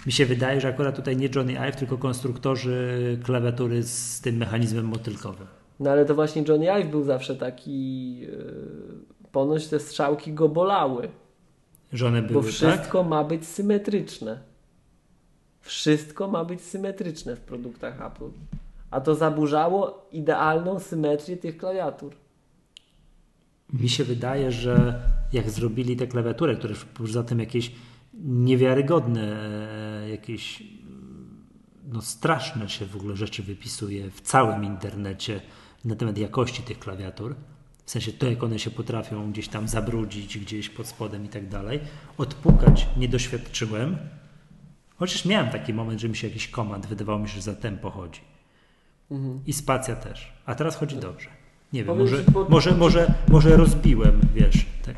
Mi się wydaje, że akurat tutaj nie Johnny Ive, tylko konstruktorzy klawiatury z tym mechanizmem motylkowym. No ale to właśnie Johnny Ive był zawsze taki yy, ponoć te strzałki go bolały. Że one były, Bo wszystko tak? ma być symetryczne. Wszystko ma być symetryczne w produktach Apple. A to zaburzało idealną symetrię tych klawiatur. Mi się wydaje, że jak zrobili te klawiatury, które poza tym jakieś niewiarygodne, e, jakieś no straszne się w ogóle rzeczy wypisuje w całym internecie na temat jakości tych klawiatur, w sensie to, jak one się potrafią gdzieś tam zabrudzić, gdzieś pod spodem i tak dalej. Odpukać nie doświadczyłem, chociaż miałem taki moment, że mi się jakiś komand wydawało mi się, że za tempo chodzi. Mhm. I spacja też. A teraz chodzi dobrze. Nie wiem, może, może, może, może rozbiłem, wiesz. Te,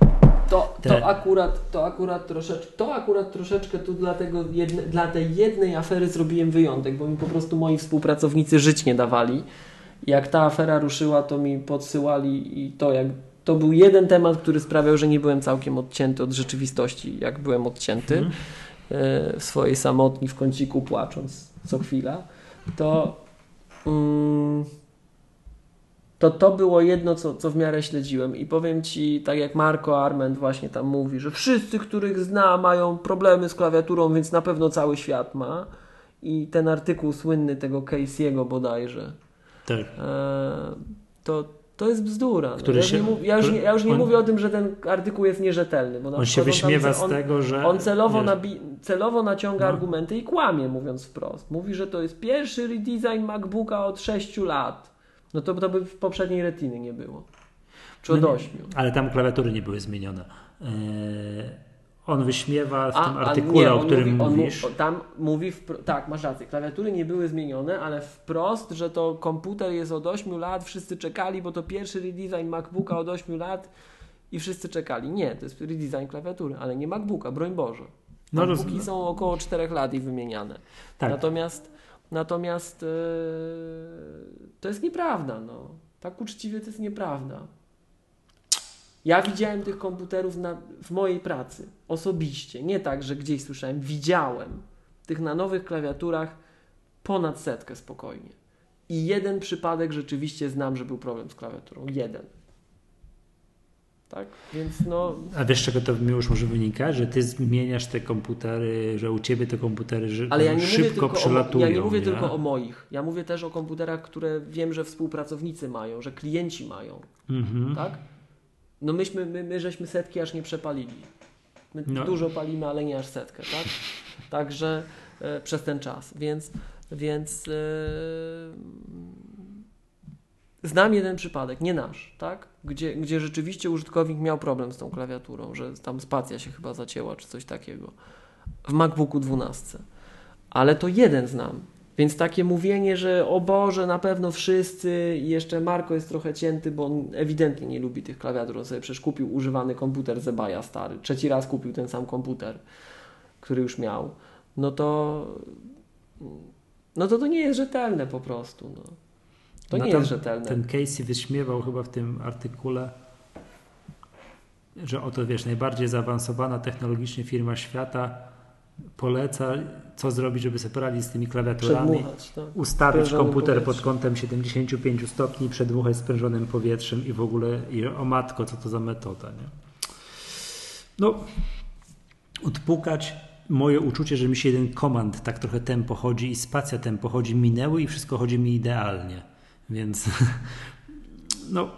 to, te... to, akurat, to, akurat troszeczkę, to akurat troszeczkę tu dla, tego jedne, dla tej jednej afery zrobiłem wyjątek, bo mi po prostu moi współpracownicy żyć nie dawali jak ta afera ruszyła, to mi podsyłali i to jak to był jeden temat, który sprawiał, że nie byłem całkiem odcięty od rzeczywistości, jak byłem odcięty mm. w swojej samotni w kąciku płacząc co chwila, to mm, to to było jedno, co, co w miarę śledziłem. I powiem Ci, tak jak Marco Arment właśnie tam mówi, że wszyscy, których zna mają problemy z klawiaturą, więc na pewno cały świat ma. I ten artykuł słynny tego Casey'ego bodajże, tak. E, to, to jest bzdura. No. Ja, się, nie ja, już, nie, ja już nie on, mówię o tym, że ten artykuł jest nierzetelny. Bo on się wyśmiewa z tego, że... On celowo, nabi, celowo naciąga no. argumenty i kłamie, mówiąc wprost. Mówi, że to jest pierwszy redesign MacBooka od 6 lat. No to, to by w poprzedniej retiny nie było. Czy od no 8. Ale tam klawiatury nie były zmienione. Yy on wyśmiewa w a, tym artykule, nie, o którym mówi, mówisz. On, tam mówi, tak, masz rację, klawiatury nie były zmienione, ale wprost, że to komputer jest od 8 lat, wszyscy czekali, bo to pierwszy redesign MacBooka od 8 lat i wszyscy czekali. Nie, to jest redesign klawiatury, ale nie MacBooka, broń Boże. No, MacBooki są około 4 lat i wymieniane. Tak. Natomiast, natomiast yy, to jest nieprawda. No. Tak uczciwie to jest nieprawda. Ja widziałem tych komputerów na, w mojej pracy osobiście, nie tak, że gdzieś słyszałem, widziałem tych na nowych klawiaturach ponad setkę spokojnie. I jeden przypadek rzeczywiście znam, że był problem z klawiaturą. Jeden. Tak? Więc no... A wiesz, czego to już może wynika? Że ty zmieniasz te komputery, że u ciebie te komputery że Ale ja nie szybko mówię przelatują. O, ja nie mówię nie? tylko o moich. Ja mówię też o komputerach, które wiem, że współpracownicy mają, że klienci mają. Mhm. Tak? No myśmy, my, my żeśmy setki aż nie przepalili. My no. dużo palimy, ale nie aż setkę, tak? Także e, przez ten czas. Więc, więc e, znam jeden przypadek, nie nasz, tak? Gdzie, gdzie rzeczywiście użytkownik miał problem z tą klawiaturą, że tam spacja się chyba zacięła, czy coś takiego. W MacBooku 12. Ale to jeden znam. Więc takie mówienie, że o Boże, na pewno wszyscy i jeszcze Marko jest trochę cięty, bo on ewidentnie nie lubi tych klawiatur. On sobie przecież kupił używany komputer Zebaja stary. Trzeci raz kupił ten sam komputer, który już miał. No to no to to nie jest rzetelne po prostu. No. To no nie jest rzetelne. Ten Casey wyśmiewał chyba w tym artykule że oto wiesz, najbardziej zaawansowana technologicznie firma świata poleca, co zrobić, żeby sobie poradzić z tymi klawiaturami. Tak. Ustawić Sprężonym komputer pod powietrzem. kątem 75 stopni, przedmuchać sprężonym powietrzem i w ogóle, i o matko, co to za metoda, nie? No, odpukać moje uczucie, że mi się jeden komand tak trochę tempo chodzi i spacja tempo chodzi minęły i wszystko chodzi mi idealnie. Więc no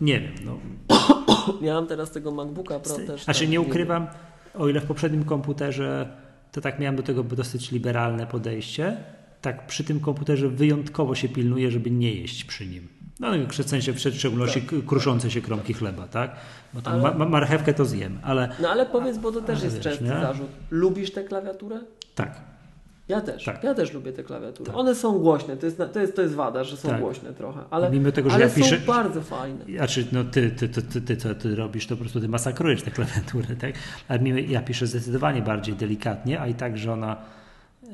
nie wiem, no. Ja mam teraz tego MacBooka Pro też. Znaczy tak, nie ukrywam, o ile w poprzednim komputerze to tak miałem do tego dosyć liberalne podejście, tak przy tym komputerze wyjątkowo się pilnuję, żeby nie jeść przy nim. No w sensie w szczególności Tak. kruszące się kromki chleba, tak? Bo tam Ale- ma, ma, marchewkę to zjem, ale No ale powiedz, bo to też jest wiesz, częsty nie? zarzut. Lubisz tę klawiaturę? tak. Ja też. Tak. Ja też lubię te klawiatury. Tak. One są głośne, to jest, to jest, to jest wada, że są Tak. głośne trochę, ale, Mimo tego, że ale ja piszę- są bardzo fajne. Znaczy, no ty, ty, ty, ty, ty, co ty robisz, to po prostu ty masakrujesz tę klawiaturę, tak? Ale mimo, ja piszę zdecydowanie bardziej delikatnie, a i tak żona...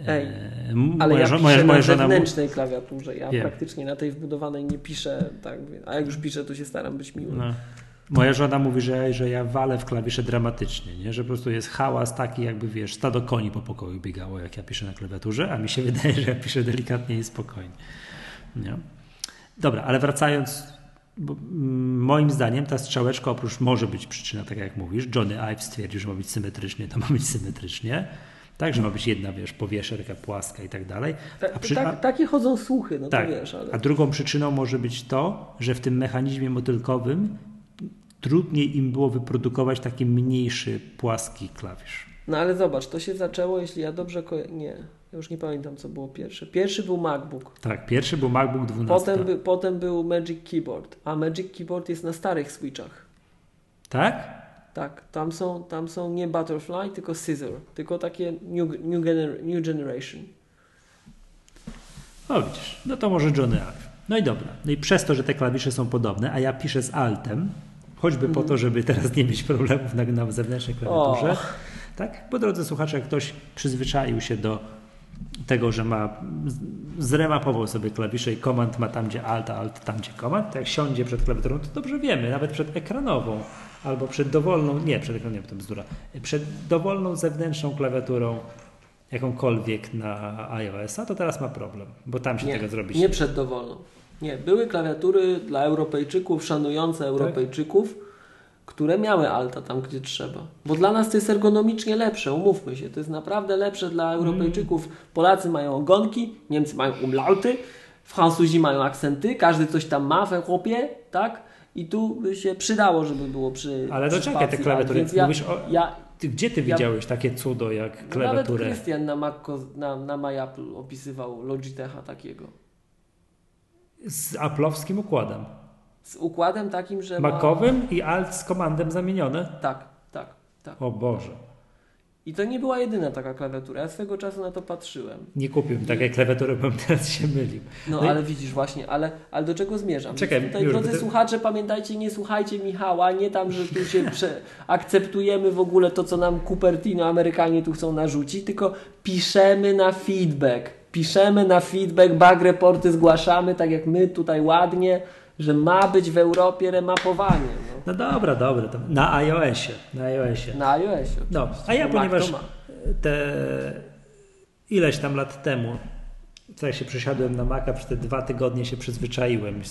Ej, e, m- Ale moja, ja żo- piszę moja, na moja żona... mu- zewnętrznej klawiaturze, ja Wiem. praktycznie na tej wbudowanej nie piszę, tak, a jak już piszę, to się staram być miły. No. Moja żona mówi, że, że ja walę w klawisze dramatycznie, nie? że po prostu jest hałas taki, jakby wiesz, stado koni po pokoju biegało, jak ja piszę na klawiaturze, a mi się wydaje, że ja piszę delikatnie i spokojnie. Nie? Dobra, ale wracając, bo, mm, moim zdaniem ta strzałeczka oprócz może być przyczyna, tak jak mówisz, Johnny Ive stwierdził, że ma być symetrycznie, to ma być symetrycznie. Tak, że ma być jedna, wiesz, powierzchnia płaska i tak dalej. Ta, A przy- tak, takie chodzą słuchy, no tak. to wiesz, ale... A drugą przyczyną może być to, że w tym mechanizmie motylkowym trudniej im było wyprodukować taki mniejszy, płaski klawisz. No ale zobacz, to się zaczęło, jeśli ja dobrze ko- Nie, ja już nie pamiętam, co było pierwsze. Pierwszy był MacBook. Tak, pierwszy był MacBook 12. Potem, by, potem był Magic Keyboard, a Magic Keyboard jest na starych switchach. Tak? Tak, tam są, tam są nie Butterfly, tylko Scissor, tylko takie New, new, gener, new Generation. O widzisz, no to może Johnny Ive. No i dobra. No i przez to, że te klawisze są podobne, a ja piszę z altem, choćby po to, żeby teraz nie mieć problemów na, na zewnętrznej klawiaturze, O. tak? Bo drodzy słuchacze, jak ktoś przyzwyczaił się do tego, że ma zremapował sobie klawisze i komand ma tam, gdzie alt, a alt tam, gdzie komand, to jak siądzie przed klawiaturą, to dobrze wiemy, nawet przed ekranową albo przed dowolną, nie, przed ekranem, to bzdura, przed dowolną zewnętrzną klawiaturą jakąkolwiek na iOS-a, to teraz ma problem, bo tam się Nie, tego zrobić nie przed dowolną. Nie, były klawiatury dla Europejczyków, szanujące Europejczyków, które miały alta tam, gdzie trzeba. Bo dla nas to jest ergonomicznie lepsze, umówmy się. To jest naprawdę lepsze dla Europejczyków. Polacy mają ogonki, Niemcy mają umlauty, Francuzi mają akcenty, każdy coś tam ma w Europie, tak? I tu by się przydało, żeby było przy. Ale to czekaj, te klawiatury, ja, mówisz o- ja, Ty, gdzie ty Ja- widziałeś takie cudo jak nawet klawiaturę? Krystian na, Macco, na, na MyApple opisywał Logitecha takiego. Z aplowskim układem. Z układem takim, że. ma- Makowym i alt z komandem zamienione? Tak, tak, tak. O Boże. I to nie była jedyna taka klawiatura. Ja swego czasu na to patrzyłem. Nie kupiłem takiej klawiatury, bo bym teraz się mylił. No, No i- ale widzisz właśnie, ale, ale do czego zmierzam? Czekaj, Więc tutaj, już, drodzy to- słuchacze, pamiętajcie, nie słuchajcie Michała, nie tam, że tu się prze... akceptujemy w ogóle to, co nam Cupertino Amerykanie tu chcą narzucić, tylko piszemy na feedback. Piszemy na feedback, bug reporty zgłaszamy, tak jak my tutaj ładnie, że ma być w Europie remapowanie. No. No dobra, dobra. Na iOSie. Na iOSie. Na iOSie. No, a ja ponieważ te ileś tam lat temu, co jak się przesiadłem na Maca, przez te dwa tygodnie się przyzwyczaiłem,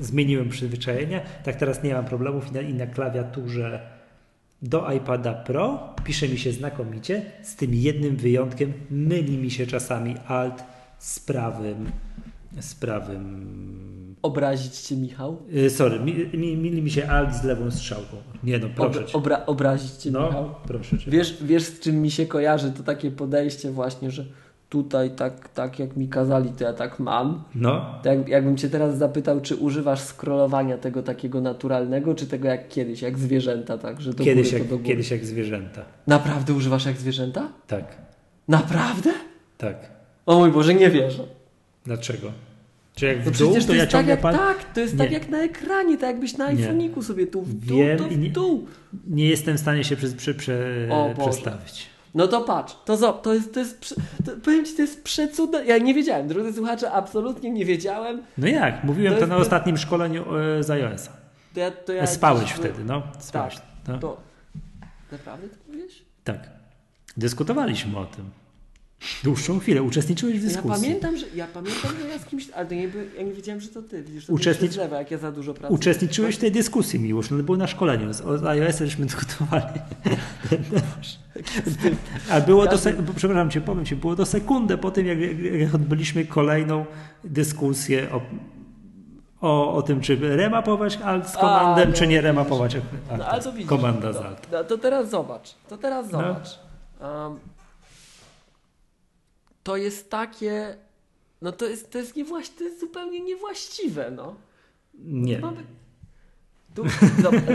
zmieniłem przyzwyczajenie, tak teraz nie mam problemów i na, i na klawiaturze do iPada Pro pisze mi się znakomicie, z tym jednym wyjątkiem, myli mi się czasami alt z prawym, z prawym Obrazić cię, Michał? y, sorry, mi, mi, myli mi się alt z lewą strzałką. Nie no, proszę Obra- cię. obra- obrazić cię, Michał? No, proszę cię. Wiesz, wiesz, z czym mi się kojarzy to takie podejście właśnie, że tutaj tak, tak jak mi kazali, to ja tak mam. No, To jak, jakbym cię teraz zapytał, czy używasz scrollowania tego takiego naturalnego, czy tego jak kiedyś, jak zwierzęta, tak? Że do kiedyś góry, jak, do góry. kiedyś jak zwierzęta. Naprawdę używasz jak zwierzęta? Tak, Naprawdę? tak. O mój Boże, nie wierzę. Dlaczego? Czy jak No w dół, przecież to, to ja tak ciągnę jak, pan... tak, to jest Nie. tak jak na ekranie, tak jakbyś na Nie. iPhone'iku sobie tu w dół, Wiem nie- w dół. Nie jestem w stanie się przy, przy, przy, O przestawić. No to patrz, to, zo, to jest, to jest, to, powiem Ci, to jest przecudne. Ja nie wiedziałem, drodzy słuchacze, absolutnie nie wiedziałem. No jak? Mówiłem To to, na ostatnim szkoleniu e, z iOS-a. To ja, to ja Spałeś dziś- wtedy, no. Spałeś. Tak, no. To... Naprawdę to mówisz? Tak. Dyskutowaliśmy o tym. Dłuższą chwilę. Uczestniczyłeś w Ja dyskusji. pamiętam, że ja pamiętam, że ja z kimś, ale nie, ja nie wiedziałem, że to ty. Widzisz, to zlewa, jak ja za dużo pracuję. Uczestniczyłeś w tej dyskusji, Miłosz. No, to było na szkoleniu. Z o iOS żeśmy dyskutowali. A było to, przepraszam cię, powiem ci, było to sekundę po tym, jak, jak odbyliśmy kolejną dyskusję o, o, o tym, czy remapować alt z A, komandem, no, czy nie widzisz. remapować alt, No, ale to widzisz. komanda z no, alt. no, to teraz zobacz. To teraz No. zobacz. Um, to jest takie. No to jest, to jest, niewłaś, to jest zupełnie niewłaściwe, no. Nie. Mamy... Tu,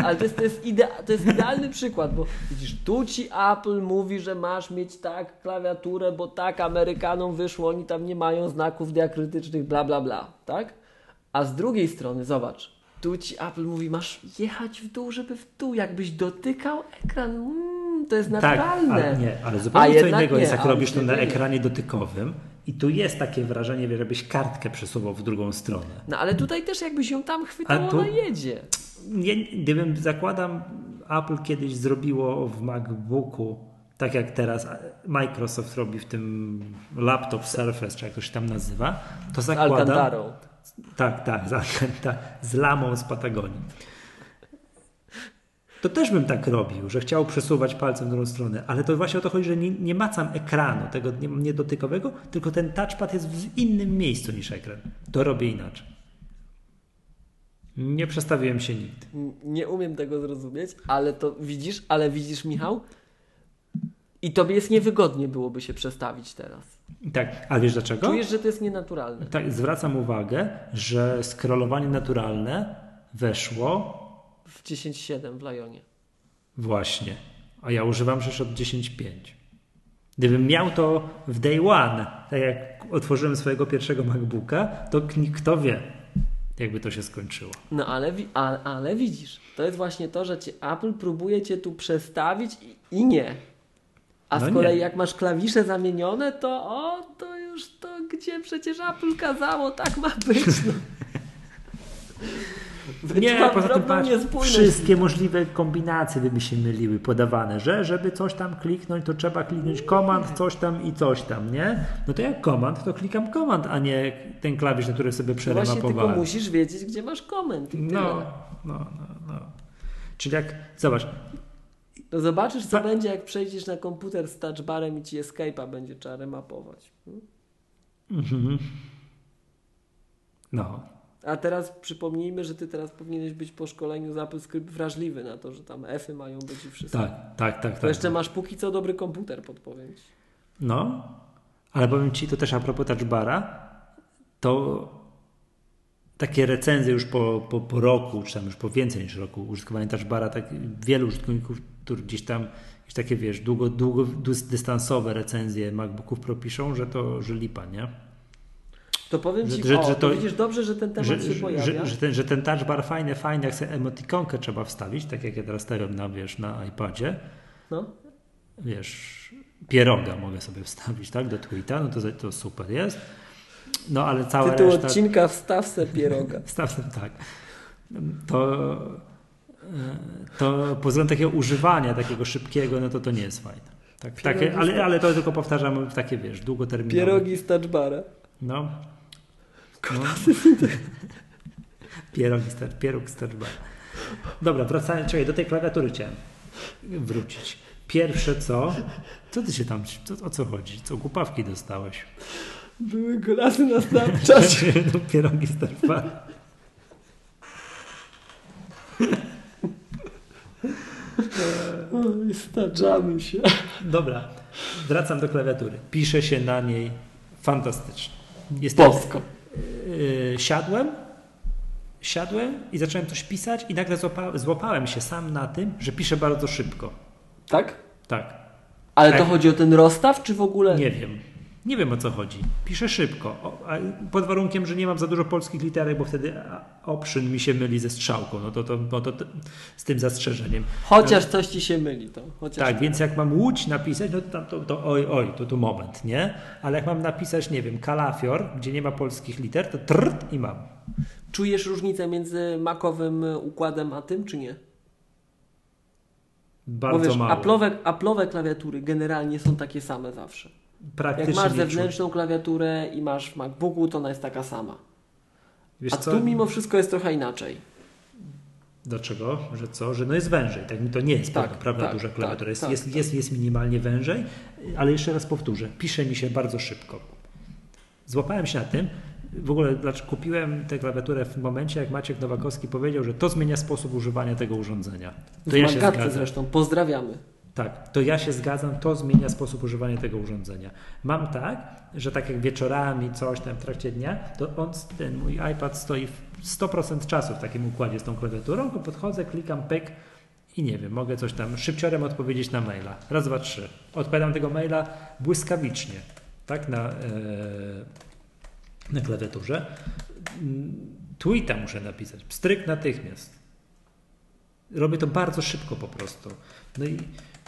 ale to jest, to, jest idea, to jest idealny przykład, bo widzisz, tu ci Apple mówi, że masz mieć tak klawiaturę, bo tak Amerykanom wyszło, oni tam nie mają znaków diakrytycznych, bla bla bla, tak? A z drugiej strony, zobacz, tu ci Apple mówi, masz jechać w dół, żeby w dół, jakbyś dotykał ekran, mm, to jest Tak, naturalne. ale nie, ale zupełnie A co innego nie, jest, jak robisz to na nie. ekranie dotykowym i tu jest takie wrażenie, żebyś kartkę przesuwał w drugą stronę. No ale tutaj też jakbyś ją tam chwytał, tu- ona jedzie. Nie, gdybym, zakładam, Apple kiedyś zrobiło w MacBooku, tak jak teraz Microsoft robi w tym laptop Surface, czy jak to się tam nazywa, to Z zakładam... Alcantarą. Tak, tak, z, z lamą z Patagonii. To też bym tak robił, że chciał przesuwać palcem w drugą stronę, ale to właśnie o to chodzi, że nie, nie macam ekranu, tego nie, nie dotykowego, tylko ten touchpad jest w innym miejscu niż ekran. To robię inaczej. Nie przestawiłem się nigdy. Nie umiem tego zrozumieć, ale to widzisz, ale widzisz, Michał? I tobie jest niewygodnie byłoby się przestawić teraz. Tak, a wiesz dlaczego? Czujesz, że to jest nienaturalne. Tak, zwracam uwagę, że scrollowanie naturalne weszło W 10.7 w Lionie. właśnie, a ja używam rzecz od 10.5. Gdybym miał to w day one, tak jak otworzyłem swojego pierwszego MacBooka, to kto wie, jakby to się skończyło. No ale, wi- a, ale widzisz, to jest właśnie to, że cię Apple próbuje cię tu przestawić i, i nie. A No z kolei nie. jak masz klawisze zamienione, to o, to już to gdzie przecież Apple kazało, tak ma być. No. Nie, poza tym patrz, wszystkie możliwe kombinacje by mi się myliły podawane, że żeby coś tam kliknąć, to trzeba kliknąć komand, coś tam i coś tam, nie? No to jak komand, to klikam komand, a nie ten klawisz, na który sobie No Właśnie tylko musisz wiedzieć, gdzie masz tyle. No, no, no, no. Czyli jak, zobacz, To zobaczysz, co Pa- będzie, jak przejdziesz na komputer z touchbarem i ci escape'a będzie trzeba remapować. Hmm? mhm. no, A teraz przypomnijmy, że ty teraz powinieneś być po szkoleniu z AppleScript wrażliwy na to, że tam Fy mają być i wszystko. tak, tak, tak, To tak. jeszcze masz póki co dobry komputer, podpowiem ci. No, ale powiem Ci, to też a propos touchbara, to takie recenzje już po, po, po roku, czy tam już po więcej niż roku użytkowania touchbara, tak wielu użytkowników, którzy gdzieś tam jakieś takie, wiesz, długo, długo dystansowe recenzje MacBooków Pro piszą, że to, że lipa, nie? To powiem ci, że- o, że to to- widzisz dobrze, że ten temat Że, się pojawia. że, że, ten, że ten touchbar fajny, fajny, jak sobie emotikonkę trzeba wstawić, tak jak ja teraz stawiam na, wiesz, na iPadzie, No. wiesz, pieroga mogę sobie wstawić, tak, do tweeta, no to, to super jest. No ale cała Tytuł reszta... odcinka Wstaw se pieroga. Wstawmy tak. To, to pod względem takiego używania, takiego szybkiego, no to to nie jest fajne. Tak, takie, ale, ale to tylko powtarzam takie, wiesz, długoterminowe. Pierogi z touchbara. No. No. Pierogi, star, pieróg. Dobra, wracając, czekaj, do tej klawiatury chciałem wrócić. Pierwsze co? Co ty się tam, co, o co chodzi? Co głupawki dostałeś? Były golasy na Snapchacie. no, pierogi starbar. Oj, Staczamy się. Dobra, wracam do klawiatury. Pisze się na niej fantastycznie. Jestem, Bosko. Yy, siadłem, siadłem i zacząłem coś pisać i nagle złapa, złapałem się sam na tym, że piszę bardzo szybko. Tak? Tak, Ale to Tak. chodzi o ten rozstaw, czy w ogóle? nie wiem. Nie wiem o co chodzi. Piszę szybko, pod warunkiem, że nie mam za dużo polskich literek, bo wtedy option mi się myli ze strzałką. No to, to, no to, to z tym zastrzeżeniem. Chociaż coś ci się myli to. Chociaż Tak, więc jak mam łódź napisać, no to, tam to, to oj, oj, to tu moment, nie? Ale jak mam napisać, nie wiem, kalafior, gdzie nie ma polskich liter, to trrt i mam. Czujesz różnicę między makowym układem a tym, czy nie? Bardzo Bo wiesz, mało. Apple'owe, Apple'owe klawiatury generalnie są takie same zawsze. Praktycznie Jak masz zewnętrzną klawiaturę i masz w MacBooku, to ona jest taka sama. Wiesz A co? tu mimo wszystko jest trochę inaczej. Dlaczego? Że co? Że no jest wężej. Tak to nie jest Tak, prawda, prawda tak, duża klawiatura. tak, jest, tak, jest, tak. Jest, jest minimalnie wężej, ale jeszcze raz powtórzę. Pisze mi się bardzo szybko. Złapałem się na tym. W ogóle dlaczego kupiłem tę klawiaturę w momencie, jak Maciek Nowakowski powiedział, że to zmienia sposób używania tego urządzenia. To W ja się zgadzam. zresztą. Pozdrawiamy. Tak, to ja się zgadzam, to zmienia sposób używania tego urządzenia. Mam tak, że tak jak wieczorami, coś tam w trakcie dnia, to on, ten mój iPad stoi w 100% czasu w takim układzie z tą klawiaturą, to podchodzę, klikam pyk i nie wiem, mogę coś tam szybciorem odpowiedzieć na maila. Raz, dwa, trzy. Odpowiadam tego maila błyskawicznie, tak, na, e, na klawiaturze. Tweeta muszę napisać, pstryk natychmiast. Robię to bardzo szybko po prostu. No i,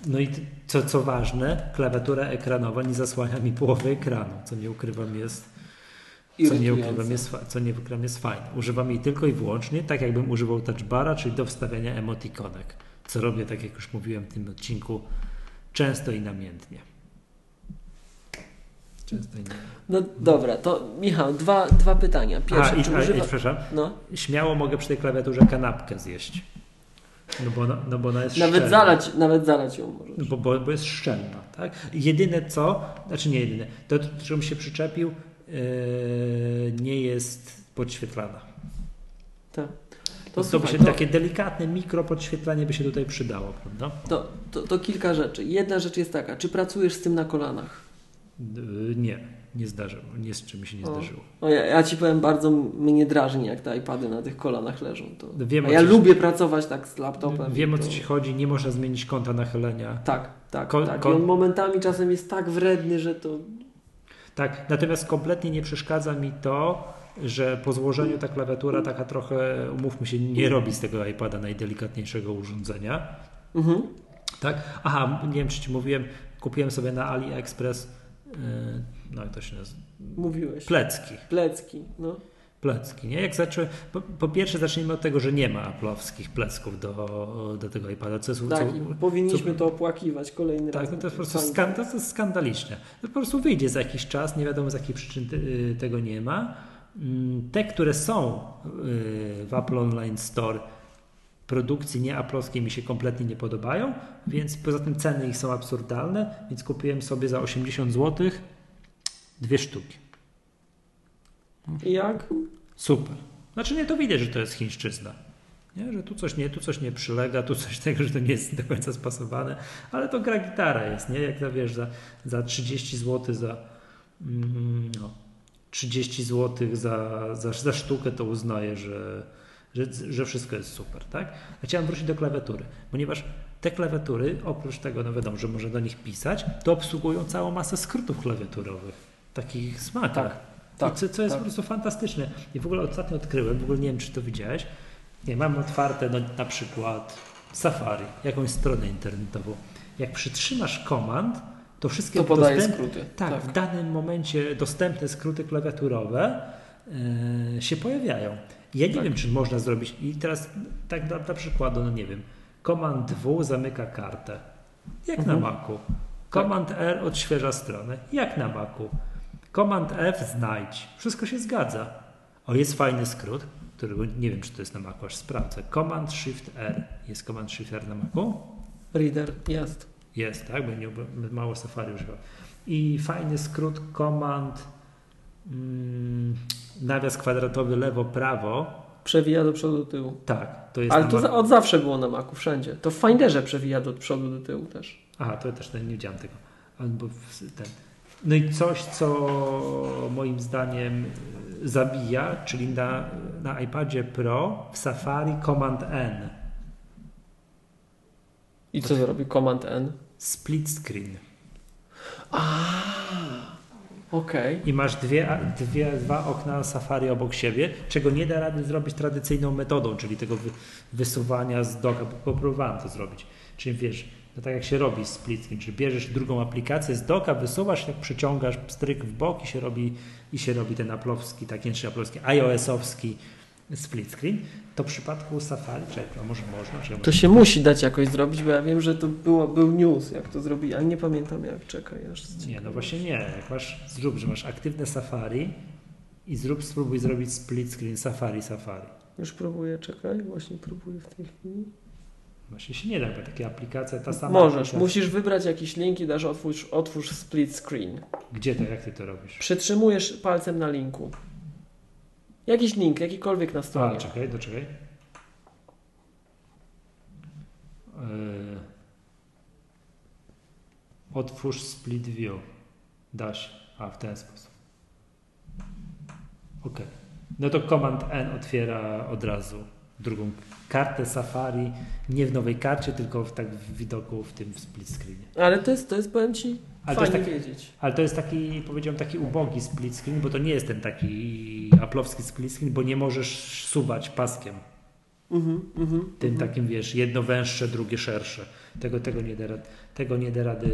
no i co, co ważne, klawiatura ekranowa nie zasłania mi połowy ekranu, co nie ukrywam jest, co nie ukrywam jest, co nie ukrywam jest fajne. Używam jej tylko i wyłącznie tak, jakbym używał touchbara, czyli do wstawiania emotikonek, co robię, tak jak już mówiłem w tym odcinku, często i namiętnie. Często i namiętnie. No dobra, to Michał, dwa, dwa pytania. Pierwsze, A, i, czy a, i, używa... przepraszam, No, śmiało mogę przy tej klawiaturze kanapkę zjeść. No bo, no bo ona jest nawet szczelna. zalać, nawet zalać ją możesz. Bo, bo, bo jest szczelna, tak? Jedyne co, znaczy nie jedyne, to, czym się przyczepił, yy, nie jest podświetlana. Tak. To, To, by się to, takie delikatne mikro podświetlenie by się tutaj przydało, prawda? to, to, to kilka rzeczy. Jedna rzecz jest taka, czy pracujesz z tym na kolanach? Yy, nie, nie zdarzyło, nie z czym się nie O. zdarzyło. O, ja, ja ci powiem, bardzo mnie drażni, jak te iPady na tych kolanach leżą. To... Wiem, A o ja lubię pracować tak z laptopem. Wiem o i co to... ci chodzi, nie można zmienić kąta nachylenia. Tak, tak, Ko- tak. I on momentami czasem jest tak wredny, że to... Tak, natomiast kompletnie nie przeszkadza mi to, że po złożeniu ta klawiatura taka trochę, umówmy się, nie robi z tego iPada najdelikatniejszego urządzenia. Mhm. Tak? Aha, nie wiem czy ci mówiłem, kupiłem sobie na AliExpress, no jak to się nazywa, Mówiłeś. plecki. Plecki, no. Plecki, nie? Jak zaczę, po, po pierwsze zacznijmy od tego, że nie ma aplowskich plecków do, do tego iPada, co jest, Tak, co, powinniśmy to opłakiwać kolejny raz. tak, to jest po prostu Fajnie. skan, to jest skandaliczne. To po prostu wyjdzie za jakiś czas, nie wiadomo z jakich przyczyn ty- tego nie ma. Mm, Te, które są y, w Apple Online Store produkcji nie aplowskiej mi się kompletnie nie podobają, więc poza tym ceny ich są absurdalne, więc kupiłem sobie za 80 zł dwie sztuki. I jak? Super. Znaczy nie, to widać, że to jest chińszczyzna. Nie? Że tu coś nie, tu coś nie przylega, tu coś tego, że to nie jest do końca spasowane, ale to gra gitara jest, nie? Jak to wiesz, za, za 30 zł za mm, no, 30 zł za, za, za sztukę to uznaję, że, że, że wszystko jest super, tak? A chciałem wrócić do klawiatury, ponieważ te klawiatury, oprócz tego, no wiadomo, że można do nich pisać, to obsługują całą masę skrótów klawiaturowych, takich smakach. Tak, tak, co, co jest tak. po prostu fantastyczne. I w ogóle ostatnio odkryłem, w ogóle nie wiem, czy to widziałeś, nie, mam otwarte no, na przykład Safari, jakąś stronę internetową. Jak przytrzymasz komand, to wszystkie To podaje dostęp- skróty. tak, w danym momencie dostępne skróty klawiaturowe e, się pojawiają. Ja nie Tak. wiem, czy można zrobić. I teraz tak dla, dla przykładu, no nie wiem, Command W zamyka kartę. Jak Mhm. na Macu. Command R odświeża stronę. Jak na Macu. Command F znajdź. Wszystko się zgadza. O, jest fajny skrót, którego nie wiem, czy to jest na Macu, aż sprawdzę. Command Shift R. Jest Command Shift R na Macu? Reader, jest. Jest, tak? Bo nie, mało Safari używa. I fajny skrót Command mm, nawias kwadratowy lewo-prawo. Przewija do przodu, do tyłu. Tak, to jest Ale to za, od zawsze było na Macu, wszędzie. To w Finderze przewija do przodu, do tyłu też. Aha, to też nie widziałem tego. Albo ten. No i coś, co moim zdaniem y, zabija, czyli na, na iPadzie Pro w Safari Command N. I co zrobi Command N? Split screen. Okej. I masz dwie, dwie, dwa okna Safari obok siebie, czego nie da rady zrobić tradycyjną metodą, czyli tego wy, wysuwania z doka. bo Próbowałem to zrobić. Czyli wiesz, no tak jak się robi split screen, czyli bierzesz drugą aplikację z doka, wysuwasz, jak przyciągasz stryk w bok i się robi, i się robi ten aplowski, taki nie aplowski, iOS-owski split screen, to w przypadku Safari, czekaj, a może można? Czy To się musi dać jakoś zrobić, bo ja wiem, że to było, był news, jak to zrobili, ale nie pamiętam jak, czekaj. Aż Nie, no właśnie nie. Jak masz, zrób, że masz aktywne Safari i zrób, spróbuj zrobić split screen Safari, Safari. Już próbuję, czekaj, właśnie próbuję w tej chwili. Właśnie się nie da, bo takie aplikacje, ta sama Możesz, aplikacja. musisz wybrać jakiś link i dasz otwórz, otwórz split screen. Gdzie to, jak ty to robisz? Przytrzymujesz palcem na linku. Jakiś link, jakikolwiek na A, stronie. czekaj, doczekaj. Yy. Otwórz split view. Daś. A, w ten sposób. Ok. No to Command N otwiera od razu drugą kartę Safari. Nie w nowej karcie, tylko w, tak w widoku w tym split screenie. Ale to jest, to jest powiem Ci, Ale to jest taki- wiedzieć. Ale to jest taki, powiedziałem, taki ubogi split screen, bo to nie jest ten taki aplowski split screen, bo nie możesz suwać paskiem. Mhm, mhm, Tym mhm. takim, wiesz, jedno węższe, drugie szersze. Tego, tego, nie da, rad- tego nie da rady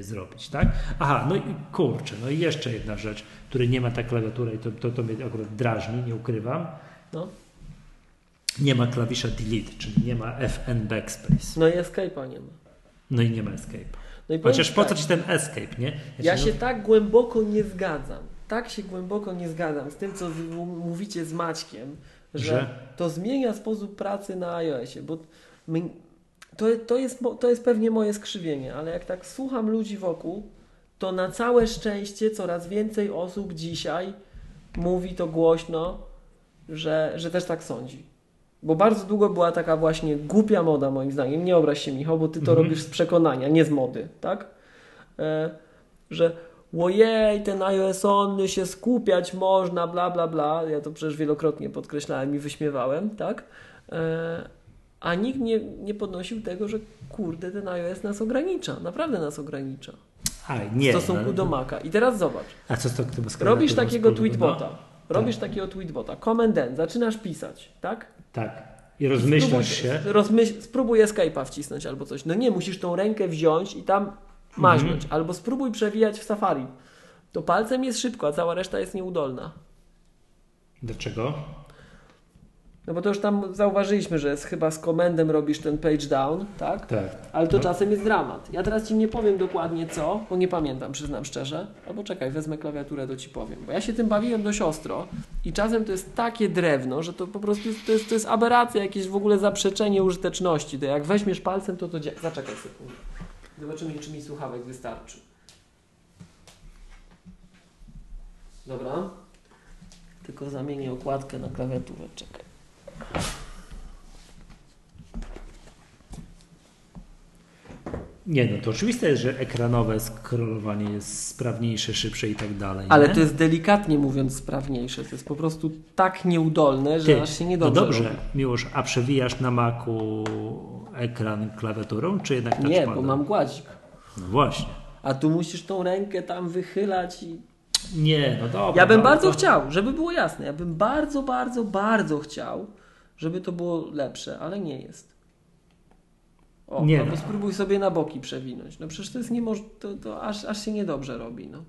zrobić, tak? Aha, no i kurczę, no i jeszcze jedna rzecz, której nie ma ta klawiatura i to, to, to mnie akurat drażni, nie ukrywam. No. Nie ma klawisza delete, czyli nie ma FN backspace. No i escape'a nie ma. No i nie ma escape. No i Chociaż ci po tak, co ci ten escape, nie? Ja ci się no- tak głęboko nie zgadzam. Tak się głęboko nie zgadzam z tym, co m- mówicie z Maćkiem, że, Że? to zmienia sposób pracy na iOSie, bo my, to, to, jest, to jest pewnie moje skrzywienie, ale jak tak słucham ludzi wokół, to na całe szczęście coraz więcej osób dzisiaj mówi to głośno, że, że też tak sądzi. Bo bardzo długo była taka właśnie głupia moda, moim zdaniem. Nie obraź się, Michał, bo ty to Mhm. robisz z przekonania, nie z mody, tak? E, że ojej, ten iOS-ony się skupiać można, bla, bla, bla. Ja to przecież wielokrotnie podkreślałem i wyśmiewałem, tak? E, a nikt nie, nie podnosił tego, że kurde, ten iOS nas ogranicza. Naprawdę nas ogranicza. A, nie. w stosunku no, do Maca. I teraz zobacz. A co to z Robisz takiego tweetbota. No, Robisz takiego tweetbota. N. Zaczynasz pisać, tak? tak. I rozmyślasz się. Rozmyśl, spróbuj escape'a wcisnąć albo coś. No nie, musisz tą rękę wziąć i tam maźnąć. Mhm. Albo spróbuj przewijać w Safari. To palcem jest szybko, a cała reszta jest nieudolna. Dlaczego? No bo to już tam zauważyliśmy, że jest chyba z komendem robisz ten page down, tak? Tak. Ale to No. czasem jest dramat. Ja teraz Ci nie powiem dokładnie co, bo nie pamiętam, przyznam szczerze. Albo czekaj, wezmę klawiaturę, to Ci powiem. Bo ja się tym bawiłem dość ostro i czasem to jest takie drewno, że to po prostu jest, to jest, to jest aberracja, jakieś w ogóle zaprzeczenie użyteczności. To jak weźmiesz palcem, to to dzia- Zaczekaj sekundę. Zobaczymy, czy mi słuchawek wystarczy. Dobra. Tylko zamienię okładkę na klawiaturę. Czekaj. Nie, no to oczywiste jest, że ekranowe scrollowanie jest sprawniejsze, szybsze i tak dalej. Ale nie? to jest delikatnie mówiąc sprawniejsze. To jest po prostu tak nieudolne, że Ty, aż się no niedobrze dobrze, robi. Miłosz, a przewijasz na Macu ekran klawiaturą, czy jednak Nie, touchpadem? bo mam gładzik. No właśnie. A tu musisz tą rękę tam wychylać i... Nie, no dobra. Ja bym no, bardzo to- chciał, żeby było jasne. Ja bym bardzo, bardzo, bardzo chciał, żeby to było lepsze, ale nie jest. O, Nie albo no. spróbuj sobie na boki przewinąć. No przecież to jest niemożliwe, to, to aż, aż się niedobrze robi, no.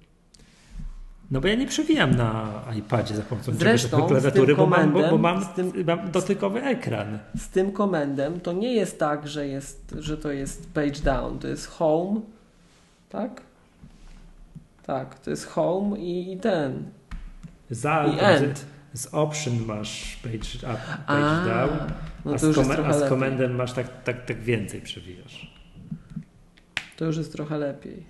No bo ja nie przewijam na iPadzie za pomocą Zresztą klawiatury, bo mam, bo, bo mam, tym- mam dotykowy ekran. z tym komendem to nie jest tak, że, jest, że to jest page down, to jest home, tak? Tak, to jest home i, i ten, Za, i end. Z, option masz page up, page A, down, no a, z, trochę a z komendem masz tak, tak, tak więcej przewijasz. To już jest trochę lepiej.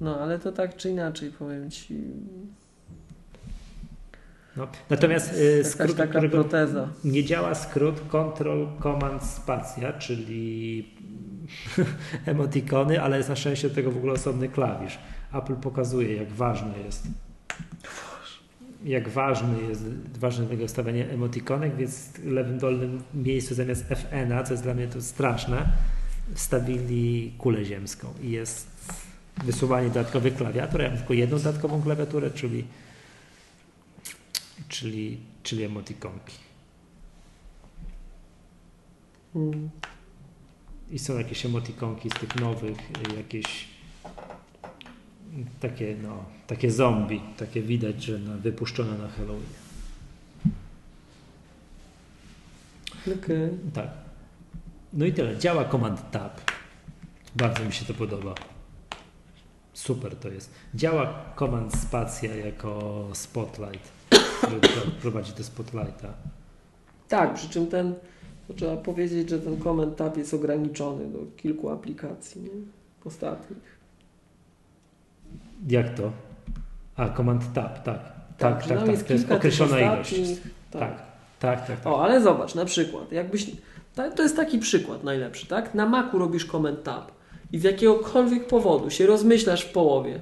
No, ale to tak czy inaczej, powiem Ci, No. Natomiast y, skrót, taka proteza. nie działa skrót Control Command Spacja, czyli emotikony, ale jest na szczęście do tego w ogóle osobny klawisz. Apple pokazuje, jak ważne jest jak ważny jest ważne tego ustawienie emotikonek, więc w lewym dolnym miejscu zamiast FN, co jest dla mnie to straszne, wstawili kulę ziemską i jest wysuwanie dodatkowych klawiatur. Ja mam tylko jedną dodatkową klawiaturę, czyli czyli, czyli emotikonki. Mm. I są jakieś emotikonki z tych nowych, jakieś takie, no, takie zombie, takie widać, że na, wypuszczone na Halloween. Okay. Tak. No i tyle. Działa Command Tab. Bardzo mi się to podoba. Super to jest. Działa Command Spacja jako Spotlight, prowadzi do Spotlighta. Tak, przy czym ten, to trzeba powiedzieć, że ten Command Tab jest ograniczony do kilku aplikacji nie? ostatnich. Jak to? A, Command Tab, tak. Tak, tak, tak. tak. To jest określona ilość. Tak. tak. Tak, tak, tak. O, ale zobacz, na przykład, jakbyś. To jest taki przykład najlepszy, tak? Na Macu robisz Command Tab i z jakiegokolwiek powodu się rozmyślasz w połowie,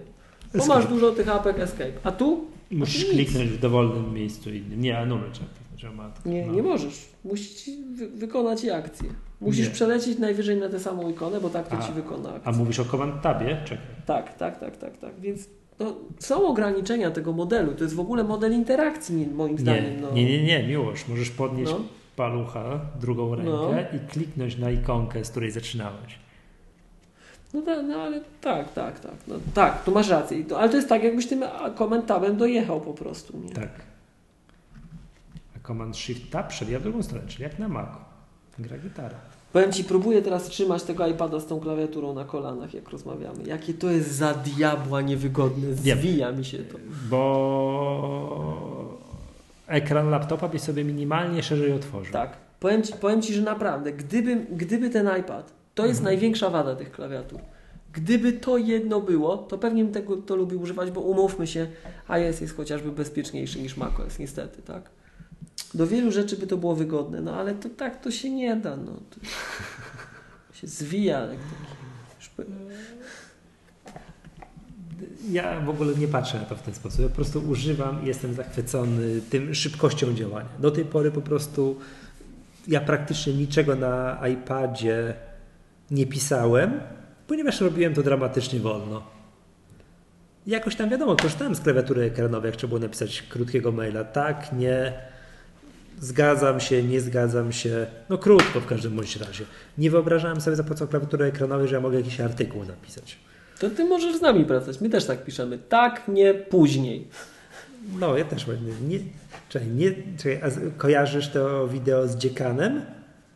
bo escape. masz dużo tych apek escape. A tu? Musisz kliknąć w dowolnym miejscu innym. Nie, anuluj trzeba. Nie, no. nie możesz. Musisz wy wykonać akcję. Musisz nie. przelecieć najwyżej na tę samą ikonę, bo tak to a, ci wykona akcję. A mówisz o Command Tabie? Czekaj. Tak, tak, tak, tak, tak. Więc no, są ograniczenia tego modelu. To jest w ogóle model interakcji, moim zdaniem. No. Nie, nie, nie, miłość. Możesz podnieść no. palucha, drugą rękę no. i kliknąć na ikonkę, z której zaczynałeś. No, ta, no ale tak, tak, tak. No, tak, tu masz rację. ale to jest tak, jakbyś tym komentarem dojechał po prostu. Nie? Tak. A Command Shift Tab przewija w drugą stronę, czyli jak na Macu. Gra gitara. Powiem Ci, próbuję teraz trzymać tego iPada z tą klawiaturą na kolanach, jak rozmawiamy. Jakie to jest za diabła niewygodne. Zwija mi się to. Bo ekran laptopa byś sobie minimalnie szerzej otworzył. Tak. Powiem Ci, powiem ci że naprawdę, gdyby, gdyby ten iPad, to jest mhm. największa wada tych klawiatur. Gdyby to jedno było, to pewnie bym tego to lubił używać, bo umówmy się, iOS jest chociażby bezpieczniejszy niż macOS, niestety, tak? Do wielu rzeczy by to było wygodne, no ale to tak to się nie da. No. To się zwija. Jak taki... Ja w ogóle nie patrzę na to w ten sposób. Ja po prostu używam i jestem zachwycony tym szybkością działania. Do tej pory po prostu ja praktycznie niczego na iPadzie nie pisałem, ponieważ robiłem to dramatycznie wolno. Jakoś tam wiadomo, korzystałem z klawiatury ekranowej, jak trzeba było napisać krótkiego maila. Tak, nie Zgadzam się, nie zgadzam się. No krótko w każdym bądź razie. Nie wyobrażałem sobie za pomocą klawiatury ekranowej, że ja mogę jakiś artykuł napisać. To ty możesz z nami pracować. My też tak piszemy. Tak, nie, później. No, ja też będę. Nie, czekaj, nie, czekaj, a kojarzysz to wideo z dziekanem?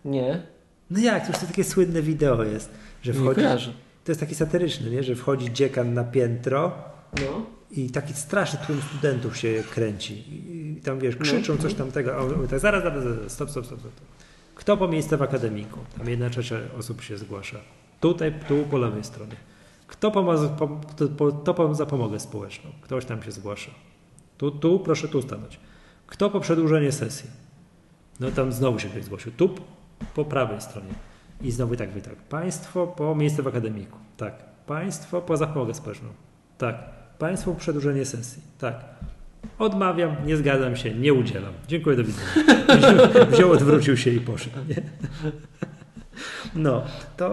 Nie. No jak, to już to takie słynne wideo jest, że wchodzi. Nie kojarzę. To jest taki satyryczny, nie? że wchodzi dziekan na piętro. No. I taki straszny tłum studentów się kręci. I tam wiesz, krzyczą coś tamtego. A on tak, zaraz, zaraz, zaraz, stop, stop, stop, stop. Kto po miejsce w akademiku? Tam jedna trzecia osób się zgłasza. Tutaj, tu po lewej stronie. Kto, pomoże, po, to, to, to za pomogę społeczną? Ktoś tam się zgłasza. Tu, tu, proszę tu stanąć. Kto po przedłużenie sesji? No tam znowu się ktoś zgłosił. Tu po prawej stronie. I znowu tak, wy tak. Państwo po miejsce w akademiku. Tak. Państwo po zapomogę społeczną. Tak. Państwo przedłużenie sesji. Tak. Odmawiam, nie zgadzam się, nie udzielam. Dziękuję, do widzenia. Wziął, odwrócił się i poszedł. Nie? No, to,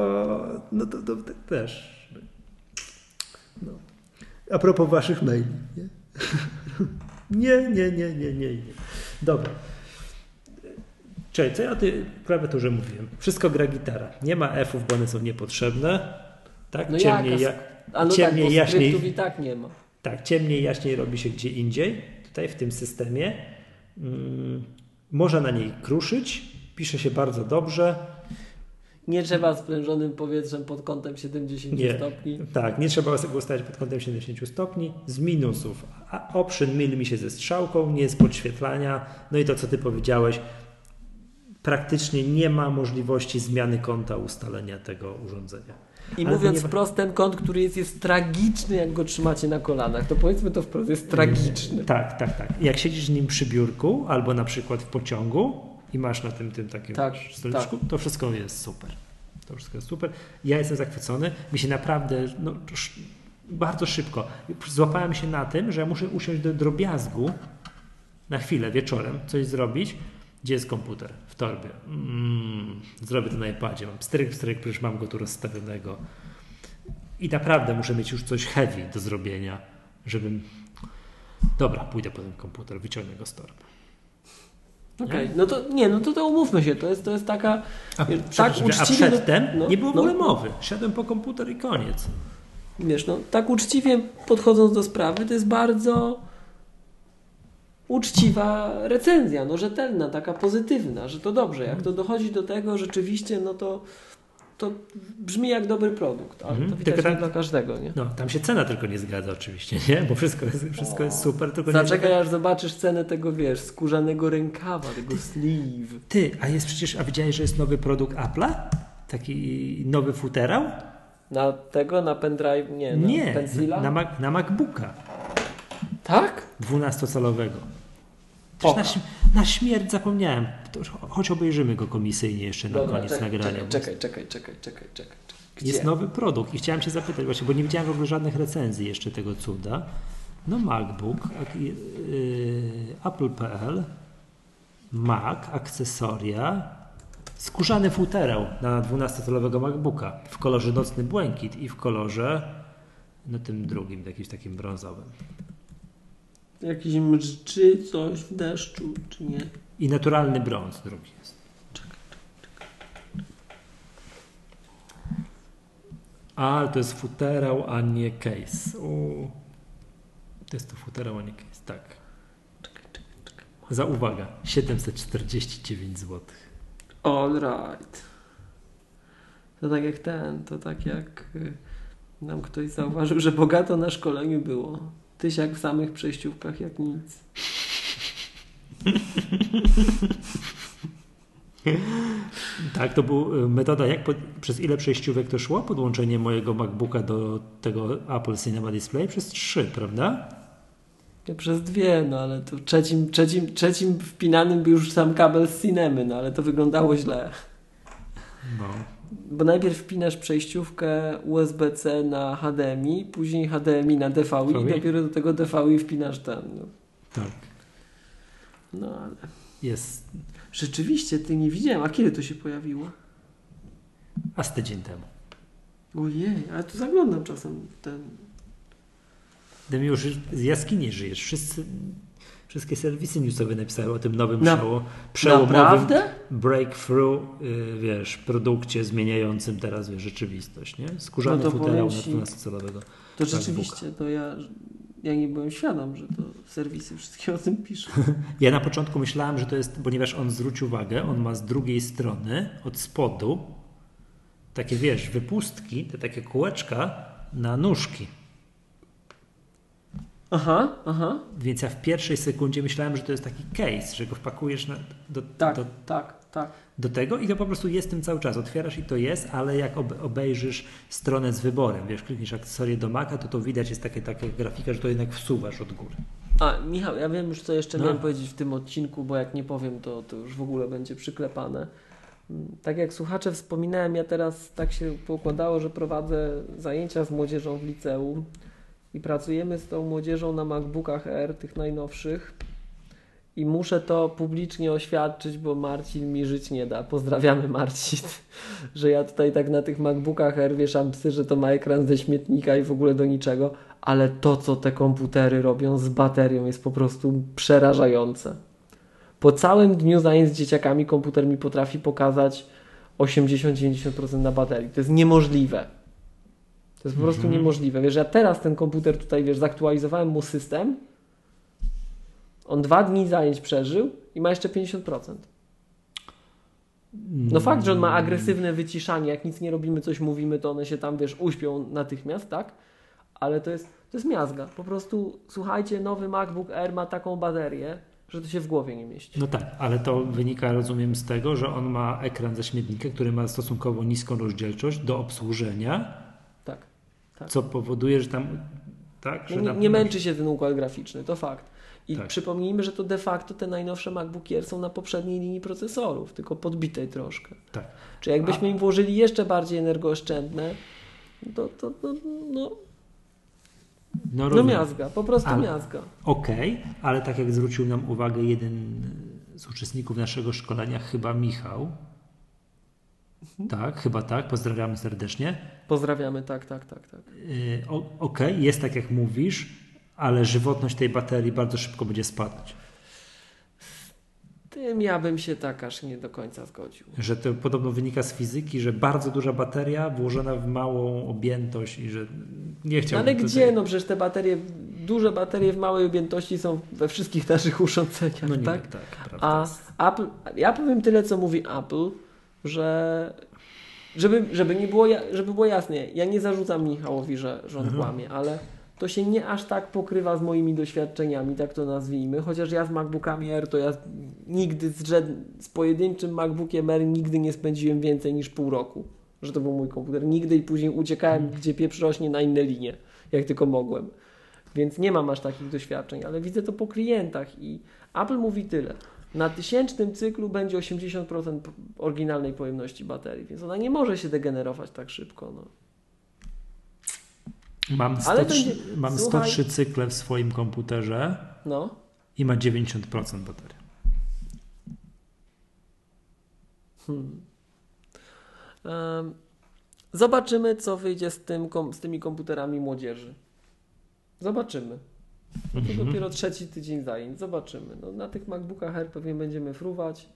no to, to, też. No. A propos waszych maili. Nie? nie, nie, nie, nie, nie, nie. Dobra. Czyli co ja o tej klawiaturze mówiłem? Wszystko gra gitara. Nie ma F-ów, bo one są niepotrzebne. Tak? No Ciemniej, jak, a no ciemniej, tak, jaśniej. i tak nie ma. Tak, ciemniej, jaśniej robi się gdzie indziej, tutaj w tym systemie. Hmm, można na niej kruszyć, pisze się bardzo dobrze. Nie trzeba sprężonym powietrzem pod kątem 70 nie, stopni. Tak, nie trzeba go ustawiać pod kątem 70 stopni. Z minusów, a option mill mi się ze strzałką, nie jest podświetlania. No i to, co ty powiedziałeś, praktycznie nie ma możliwości zmiany kąta ustalenia tego urządzenia. I Ale mówiąc nie... wprost, ten kąt, który jest, jest tragiczny, jak go trzymacie na kolanach, to powiedzmy to wprost, jest tragiczny. Tak, tak, tak. Jak siedzisz z nim przy biurku albo na przykład w pociągu i masz na tym, tym takim tak, stoliczku, tak. to wszystko jest super. To wszystko jest super. Ja jestem zachwycony. Mi się naprawdę no, bardzo szybko złapałem się na tym, że ja muszę usiąść do drobiazgu na chwilę wieczorem, coś zrobić, gdzie jest komputer? W torbie. Mm, zrobię to na iPadzie. Mam stryk, stryk, przecież mam go tu rozstawionego. I naprawdę muszę mieć już coś heavy do zrobienia, żebym... Dobra, pójdę po ten komputer, wyciągnę go z torby. Okej, okay. no to nie, no to, to umówmy się, to jest, to jest taka... A, tak, a przedtem no, nie było w ogóle no. mowy. Siadłem po komputer i koniec. wiesz, no tak uczciwie podchodząc do sprawy, to jest bardzo uczciwa recenzja, no rzetelna, taka pozytywna, że to dobrze. Jak to dochodzi do tego rzeczywiście, no to to brzmi jak dobry produkt, ale Mhm. to widać Tylko nie tak- dla każdego, nie? No, tam się cena tylko nie zgadza oczywiście, nie? Bo wszystko jest, wszystko jest super, tylko Zaczekaj, nie... aż zobaczysz cenę tego, wiesz, skórzanego rękawa, tego sleeve. Ty, a jest przecież, a widziałeś, że jest nowy produkt Apple'a? Taki nowy futerał? Na tego, na pendrive, nie, na Nie, Pencila? na, Mac, na MacBooka Tak? 12-calowego. Też Oka. na, na śmierć zapomniałem. To, choć obejrzymy go komisyjnie jeszcze na koniec czekaj, nagrania. Czekaj, czekaj, czekaj, czekaj, czekaj. Gdzie? Jest nowy produkt i chciałem się zapytać właśnie, bo nie widziałem w ogóle żadnych recenzji jeszcze tego cuda. No MacBook, yy, Apple.pl, Mac, akcesoria, skórzany futerał na 12-calowego MacBooka w kolorze nocny błękit i w kolorze no tym drugim, jakimś takim brązowym. Jakiś mrzczy coś w deszczu, czy nie? I naturalny brąz drugi jest. A, ale to jest futerał, a nie case. U. To jest to futerał, a nie case, tak. Za uwaga, 749 zł. All right. To tak jak ten, to tak jak y, nam ktoś zauważył, że bogato na szkoleniu było. Tyś jak w samych przejściówkach, jak nic. Tak, to była metoda, jak pod, przez ile przejściówek to szło? Podłączenie mojego MacBooka do tego Apple Cinema Display? Przez trzy, prawda? Ja przez dwie, no ale to trzecim, trzecim, trzecim wpinanym był już sam kabel z cinemy, no ale to wyglądało źle. No. Bo najpierw wpinasz przejściówkę USB-C na HDMI, później HDMI na DVI i dopiero do tego DVI wpinasz ten. No, Tak, no ale jest. rzeczywiście, ty nie widziałem, a kiedy to się pojawiło? A z tydzień temu. Ojej, ale tu zaglądam czasem ten... Ty już z jaskini żyjesz. Wszyscy, wszystkie serwisy newsowe napisały o tym nowym Na- przeło- przełomowym Naprawdę? breakthrough, y, wiesz, produkcie zmieniającym teraz wiesz, rzeczywistość, nie? Skórzany No futerał na powiem ci- 12-calowego. To rzeczywiście, to ja, ja nie byłem świadom, że to serwisy wszystkie o tym piszą. Ja na początku myślałem, że to jest, ponieważ on zwrócił uwagę, on ma z drugiej strony, od spodu, takie wiesz, wypustki, te takie kółeczka na nóżki. Aha, aha. Więc ja w pierwszej sekundzie myślałem, że to jest taki case, że go wpakujesz na, do, Tak, do, tak, tak. do tego i to po prostu jest tym cały czas. Otwierasz i to jest, ale jak ob, obejrzysz stronę z wyborem, wiesz, klikniesz akcesorię do Maca, to to widać jest takie, taka grafika, że to jednak wsuwasz od góry. A, Michał, ja wiem już, co jeszcze No. miałem powiedzieć w tym odcinku, bo jak nie powiem, to, to już w ogóle będzie przyklepane. Tak jak słuchacze wspominałem, ja teraz tak się pokładało, że prowadzę zajęcia z młodzieżą w liceum i pracujemy z tą młodzieżą na MacBookach Air, tych najnowszych. I muszę to publicznie oświadczyć, bo Marcin mi żyć nie da. Pozdrawiamy Marcin, że ja tutaj tak na tych MacBookach Air wieszam psy, że to ma ekran ze śmietnika i w ogóle do niczego, ale to, co te komputery robią z baterią jest po prostu przerażające. Po całym dniu zajęć z dzieciakami komputer mi potrafi pokazać 80-90% na baterii. To jest niemożliwe. To jest po prostu Mhm. niemożliwe. Wiesz, ja teraz ten komputer tutaj, wiesz, zaktualizowałem mu system, on dwa dni zajęć przeżył i ma jeszcze 50%. No fakt, że on ma agresywne wyciszanie, jak nic nie robimy, coś mówimy, to one się tam, wiesz, uśpią natychmiast, tak? Ale to jest, to jest miazga. Po prostu, słuchajcie, nowy MacBook Air ma taką baterię, że to się w głowie nie mieści. No tak, ale to wynika, rozumiem, z tego, że on ma ekran ze śmietnika, który ma stosunkowo niską rozdzielczość do obsłużenia. Tak. co powoduje, że tam. Tak, No że nie, na- nie męczy się ten układ graficzny, to fakt. I Tak. przypomnijmy, że to de facto te najnowsze MacBooki Air są na poprzedniej linii procesorów, tylko podbitej troszkę. Tak. Czy jakbyśmy im włożyli jeszcze bardziej energooszczędne, to, to, to no, No, no miazga, po prostu Ale- miazga. Okej, ale tak jak zwrócił nam uwagę jeden z uczestników naszego szkolenia, chyba Michał. Tak, chyba tak, pozdrawiamy serdecznie. Pozdrawiamy, tak, tak, tak, tak. Yy, Okej, jest tak jak mówisz, ale żywotność tej baterii bardzo szybko będzie spadać. Tym ja bym się tak aż nie do końca zgodził. Że to podobno wynika z fizyki, że bardzo duża bateria włożona w małą objętość i że nie chciałbym ale tutaj- gdzie? No przecież te baterie, duże baterie w małej objętości są we wszystkich naszych urządzeniach, No nie, tak? tak, prawda A. Apple, ja powiem tyle, co mówi Apple, że żeby, żeby, nie było, żeby było jasne, ja nie zarzucam Michałowi, że, że on Mhm. kłamie, ale to się nie aż tak pokrywa z moimi doświadczeniami, tak to nazwijmy, chociaż ja z MacBookami Air to ja nigdy z, z pojedynczym MacBookiem Air nigdy nie spędziłem więcej niż pół roku, że to był mój komputer. Nigdy i później uciekałem, gdzie pieprz rośnie na inne linie, jak tylko mogłem. Więc nie mam aż takich doświadczeń, ale widzę to po klientach i Apple mówi tyle. Na tysięcznym cyklu będzie 80% p- oryginalnej pojemności baterii, więc ona nie może się degenerować tak szybko. No. Mam, Ale 103, będzie- mam słuchaj- 103 cykle w swoim komputerze no. i ma 90% baterii. Hmm. Zobaczymy, co wyjdzie z, tym, z tymi komputerami młodzieży. Zobaczymy. No to Mhm. dopiero trzeci tydzień zajęć. Zobaczymy. No, na tych MacBookach Air pewnie będziemy fruwać.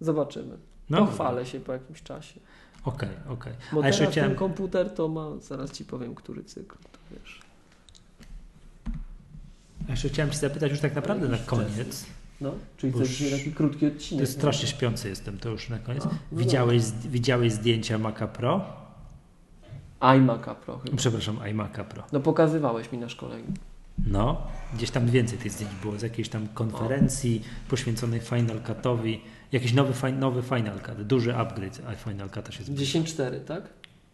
Zobaczymy. No, Pochwalę się po jakimś czasie. Okej, okej. Bo A teraz chciałem, ten komputer to ma, zaraz Ci powiem, który cykl, to wiesz. a jeszcze chciałem Cię zapytać już tak naprawdę na koniec. No, czyli to jest taki krótki To odcinek. jest strasznie śpiący jestem, to już na koniec. A, no Widziałeś, widziałeś zdjęcia Maca Pro? iMac'a Pro chyba. Przepraszam, iMac'a Pro. No pokazywałeś mi na szkoleniu. No, gdzieś tam więcej tych zdjęć było z jakiejś tam konferencji poświęconej Final Cutowi. Jakiś nowy, fi- nowy Final Cut, duży upgrade Final Cut'a się zbliża. 10.4, tak?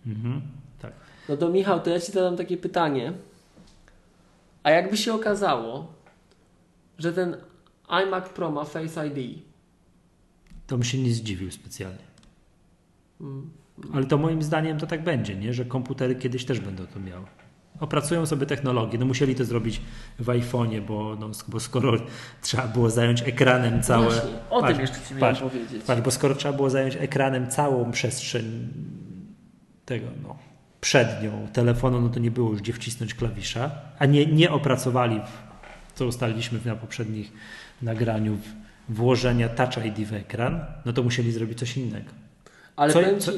Mhm, tak. No to Michał, to ja Ci zadam takie pytanie. A jakby się okazało, że ten iMac Pro ma Face ID, To bym się nie zdziwił specjalnie. mm, Ale to moim zdaniem to tak będzie, nie? że komputery kiedyś też będą to miały. Opracują sobie technologię. No musieli to zrobić w iPhone'ie, bo, no, bo skoro trzeba było zająć ekranem całe. Właśnie, o Patrz, tym jeszcze Ci miałem patrz, powiedzieć. Patrz, bo skoro trzeba było zająć ekranem całą przestrzeń tego, no, przednią telefonu, no to nie było już gdzie wcisnąć klawisza, a nie, nie opracowali, co ustaliliśmy na poprzednich nagraniu, włożenia Touch ID w ekran, no to musieli zrobić coś innego. Ale co- co-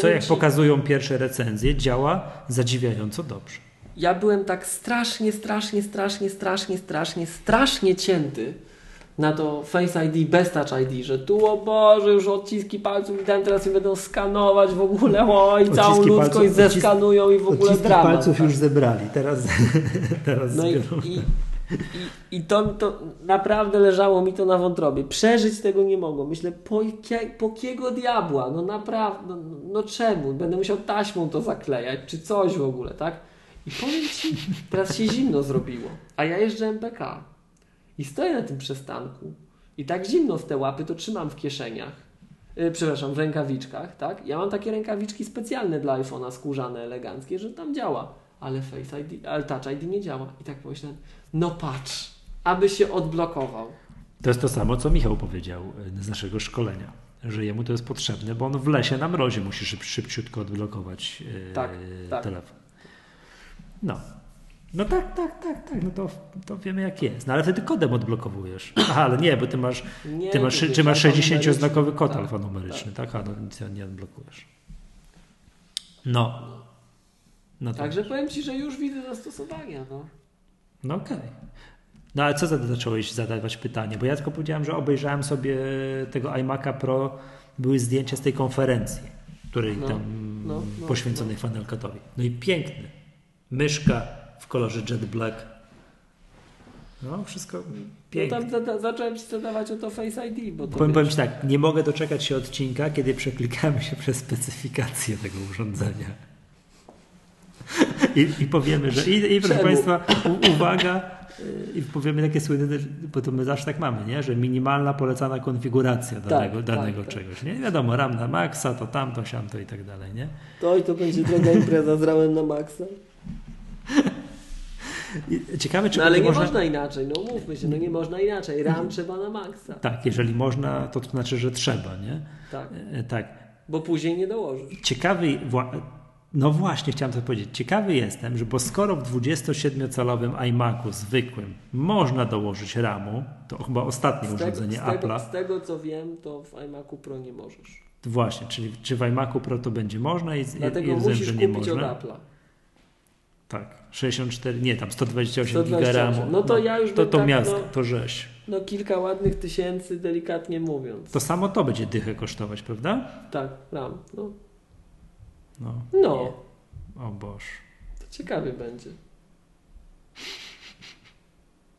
Co jak pokazują pierwsze recenzje, działa zadziwiająco dobrze. Ja byłem tak strasznie, strasznie, strasznie, strasznie, strasznie, strasznie cięty na to Face ID bez Touch ID, że tu o Boże, już odciski palców mi dałem, teraz mi będą skanować w ogóle, oj, całą Odciski ludzkość palców- zeskanują i w ogóle dramat. tak. zebrali, teraz, teraz No i, i, i, i to, to naprawdę leżało mi to na wątrobie. Przeżyć tego nie mogło. Myślę, po, po kiego diabła? No naprawdę, no, no czemu? Będę musiał taśmą to zaklejać, czy coś w ogóle, tak? I powiem Ci, teraz się zimno zrobiło. A ja jeżdżę MPK i stoję na tym przystanku i tak zimno w te łapy to trzymam w kieszeniach. Yy, przepraszam, w rękawiczkach, tak? Ja mam takie rękawiczki specjalne dla iPhone'a, skórzane, eleganckie, że tam działa. Ale Face ID, ale Touch ID nie działa. I tak pomyślałem, no patrz, aby się odblokował. To jest to samo, co Michał powiedział y, z naszego szkolenia, że jemu to jest potrzebne, bo on w lesie na mrozie musi szyb, szybciutko odblokować yy, Tak, tak. telefon. No. No tak, tak, tak, tak, no to, to wiemy jak jest. No ale wtedy kodem odblokowujesz. Aha, ale nie, bo ty masz, Nie, ty masz, ty masz jest 60-znakowy kod tak, alfanumeryczny, tak? A no nic nie odblokujesz. No. No tak. Także powiem Ci, że już widzę zastosowania. No. No okej. No ale co za- zacząłeś zadawać pytanie? Bo ja tylko powiedziałem, że obejrzałem sobie tego iMac'a Pro, były zdjęcia z tej konferencji, której No, tam no, no, poświęconej Final Cutowi. No i piękny. Myszka w kolorze Jet Black. No wszystko No pięknie. tam zada- zacząłem Ci zadawać o to Face ID, bo to Powiem, powiem Ci tak, nie mogę doczekać się odcinka, kiedy przeklikamy się przez specyfikację tego urządzenia. I, i powiemy, że i, i proszę? Państwa, u, uwaga, y, i powiemy takie słynne, bo to my zawsze tak mamy, nie? że minimalna polecana konfiguracja danego, tak, danego tak. czegoś. Nie wiadomo, RAM na maksa, to tamto, siamto i tak dalej. Nie? to i to będzie droga impreza z ramem na maksa. I ciekawe, czy No ale nie można... można inaczej, no mówmy się, no nie można inaczej. RAM trzeba na maksa. Tak, jeżeli można, to, to znaczy, że trzeba. Nie? Tak, E, Tak. bo później nie dołożysz. Ciekawy, no właśnie chciałem to powiedzieć, ciekawy jestem, że bo skoro w 27-calowym iMacu zwykłym można dołożyć RAMu, to chyba ostatnie Z tego, urządzenie z, tego, z tego co wiem, to w iMacu Pro nie możesz. właśnie, czyli czy w iMacu Pro to będzie można i, i, i Dlatego rozumiem, musisz że nie kupić można. od Apple'a. Tak, 64, nie tam 128 128. giga RAMu. No to ja już To, to tak, miasto, no- to rzeź. No kilka ładnych tysięcy, delikatnie mówiąc. To samo to będzie dychę kosztować, prawda? Tak, RAM. No, No. no O Boż. to ciekawy będzie.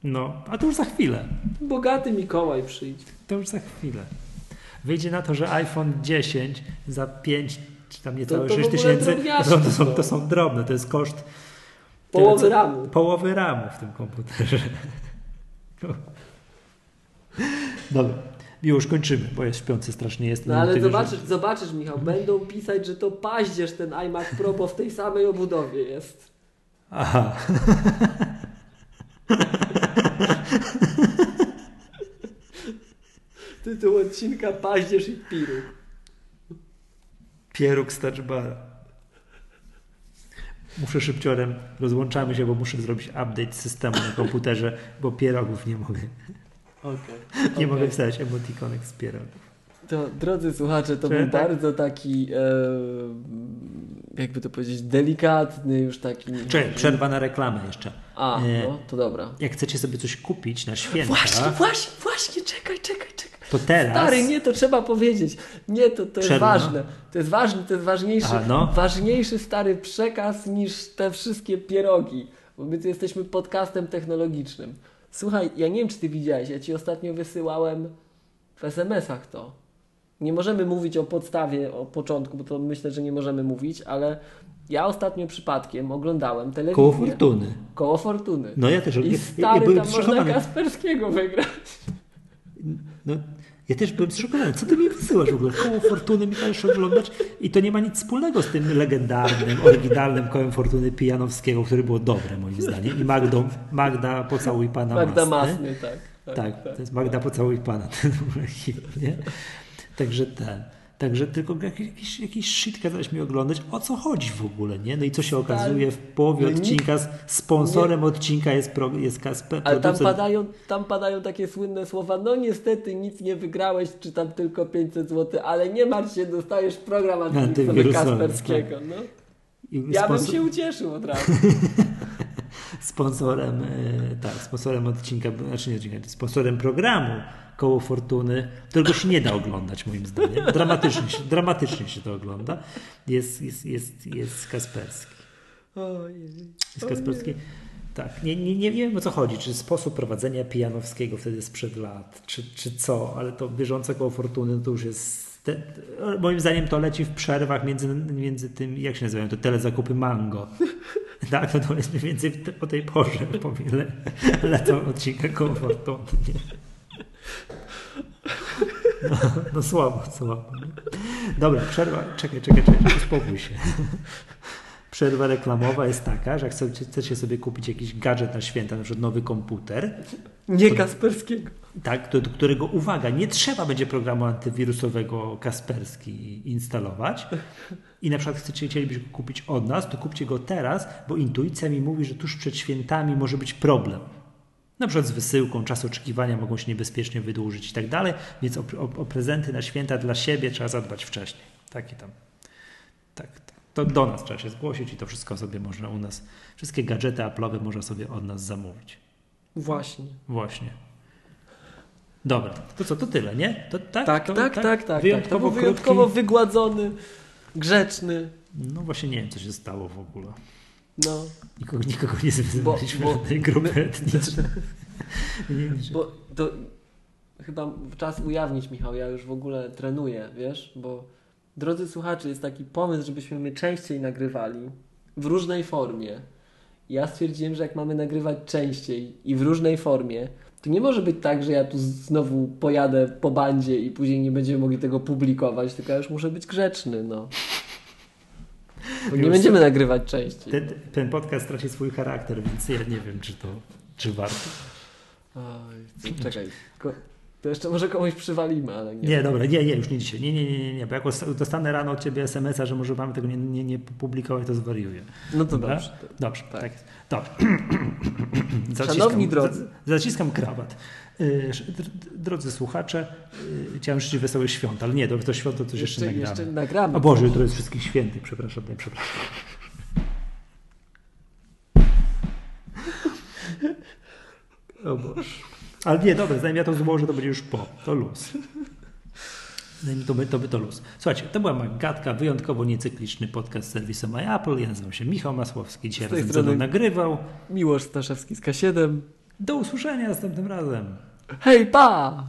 No, a to już za chwilę. Bogaty Mikołaj przyjdzie. To już za chwilę. Wyjdzie na to, że iPhone 10 za 5 czy tam niecałe To- to w 6 ogóle tysięcy to, to, są. to są drobne, to jest koszt Połowy tyle, ramu. połowy ramu w tym komputerze. Dobra, już kończymy, bo jest śpiący strasznie jest. No ale że- zobaczysz, zobaczysz Michał, będą pisać, że to paździerz ten iMac Pro, bo w tej samej obudowie jest. Aha. Tytuł odcinka Paździerz i Piruk. Pieróg z touchbara. Muszę szybciorem, rozłączamy się, bo muszę zrobić update systemu na komputerze, bo pierogów nie mogę. Okej. Nie mogę wstać emotikonek z pierogów. To, drodzy słuchacze, to Czy był tak? bardzo taki, e, jakby to powiedzieć, delikatny już taki... Czekaj, przerwa na reklamę jeszcze. A, E, no, to dobra. Jak chcecie sobie coś kupić na święta, Właśnie, właśnie, właśnie, czekaj, czekaj. To teraz... Stary, nie, to trzeba powiedzieć. Nie, to, to jest Przerwa. ważne. To jest ważne, to jest ważniejszy, Aha, no. ważniejszy stary przekaz niż te wszystkie pierogi. Bo my tu jesteśmy podcastem technologicznym. Słuchaj, ja nie wiem, czy ty widziałeś, ja ci ostatnio wysyłałem w SMS-ach to. Nie możemy mówić o podstawie, o początku, bo to myślę, że nie możemy mówić, ale ja ostatnio przypadkiem oglądałem telewizję. Koło fortuny. Koło fortuny. No ja też. I ja, ja, stary, byłem tam można. Kasperskiego wygrać. No, ja też byłem zszokowany. Co ty mi wysyłasz w ogóle? Koło Fortuny mi każesz oglądać i to nie ma nic wspólnego z tym legendarnym, oryginalnym kołem Fortuny Pijanowskiego, który było dobre moim zdaniem. I Magdą, Magda Pocałuj Pana Magda Masny. Masny, tak. Tak, to jest Magda Pocałuj Pana, ten hit, nie? Także ten. Także tylko jakiś, jakiś shit kazałeś mi oglądać. O co chodzi w ogóle, nie? No i co się okazuje w połowie no nie- odcinka, sponsorem odcinka jest, pro, jest Kasper, Ale tam padają, tam padają takie słynne słowa, no niestety nic nie wygrałeś, czy tam tylko 500 zł, ale nie martw się, dostajesz program Antywirusowy, Kasperskiego. No. i Ja bym sponsor- się ucieszył od razu. sponsorem, e, tak, sponsorem odcinka, znaczy nie odcinka, sponsorem programu Koło Fortuny, którego się nie da oglądać moim zdaniem. Dramatycznie się, dramatycznie się to ogląda. Jest, jest, jest, jest Kasperski. Jest Kasperski. Tak, nie, nie, nie wiem o co chodzi, czy sposób prowadzenia Pijanowskiego wtedy sprzed lat, czy, czy co, ale to bieżące koło Fortuny to już jest, te, moim zdaniem to leci w przerwach między, między tym, jak się nazywają, to telezakupy Mango. Tak, to, to jest mniej więcej o tej porze, powiem, le, lecą odcinka koło Fortuny. Nie? No, no słabo, słabo. Dobra, przerwa, czekaj, czekaj, czekaj, uspokój się. Przerwa reklamowa jest taka, że jak chcecie, sobie kupić jakiś gadżet na święta, na przykład nowy komputer, Nie Kasperskiego. tak, do, do którego, uwaga, nie trzeba będzie programu antywirusowego Kasperski instalować i na przykład chcecie, chcielibyście go kupić od nas, to kupcie go teraz, bo intuicja mi mówi, że tuż przed świętami może być problem. Na przykład z wysyłką, czas oczekiwania mogą się niebezpiecznie wydłużyć i tak dalej, więc o, o, o prezenty na święta dla siebie trzeba zadbać wcześniej. Taki tam. Tak, tak. To do nas trzeba się zgłosić i to wszystko sobie można u nas, wszystkie gadżety Apple'owe można sobie od nas zamówić. Właśnie. Właśnie. Dobra, to co, to tyle, nie? To, tak, Tak, to, tak, tak, tak. tak. To Wyjątkowo krótki. wyjątkowo wygładzony, grzeczny. No właśnie nie wiem, co się stało w ogóle. No, Nikogo, nikogo nie zwyzywaliśmy żadnej grupy etnicznej. Nie wiem, czy- bo to chyba czas ujawnić, Michał, ja już w ogóle trenuję, wiesz, bo drodzy słuchacze, jest taki pomysł, żebyśmy my częściej nagrywali w różnej formie. Ja stwierdziłem, że jak mamy nagrywać częściej i w różnej formie, to nie może być tak, że ja tu znowu pojadę po bandzie i później nie będziemy mogli tego publikować, tylko ja już muszę być grzeczny, no. Nie będziemy nagrywać częściej. ten, ten podcast traci swój charakter, więc ja nie wiem, czy to czy warto. Oj, czekaj, to jeszcze może komuś przywalimy, ale nie. Nie, dobra, nie, nie, już nie dzisiaj. Nie, nie, nie, nie, nie, bo jak os- dostanę rano od ciebie SMS-a, że może mamy tego nie, nie, nie publikować, to zwariuję. No to Dobra? dobrze. Dobrze, Tak. tak. Dobrze. Szanowni drodzy. za- Zaciskam krawat. Y, drodzy słuchacze, y, chciałem życzyć wesołych świąt, ale nie, to świąt to coś jeszcze, jeszcze nagramy. Jeszcze nagramy. O Boże, to jest wszystkich świętych, przepraszam, nie, przepraszam. O Boże. Ale nie, dobra, zanim ja to złożę, to będzie już po. To luz. Zanim to by, to by to luz. Słuchajcie, to była Magatka, wyjątkowo niecykliczny podcast z serwisem iApple. Ja nazywam się Michał Masłowski, dzisiaj razem ze mną nagrywał. Miłosz Staszewski z K7. Do usłyszenia następnym razem. Hej, pa!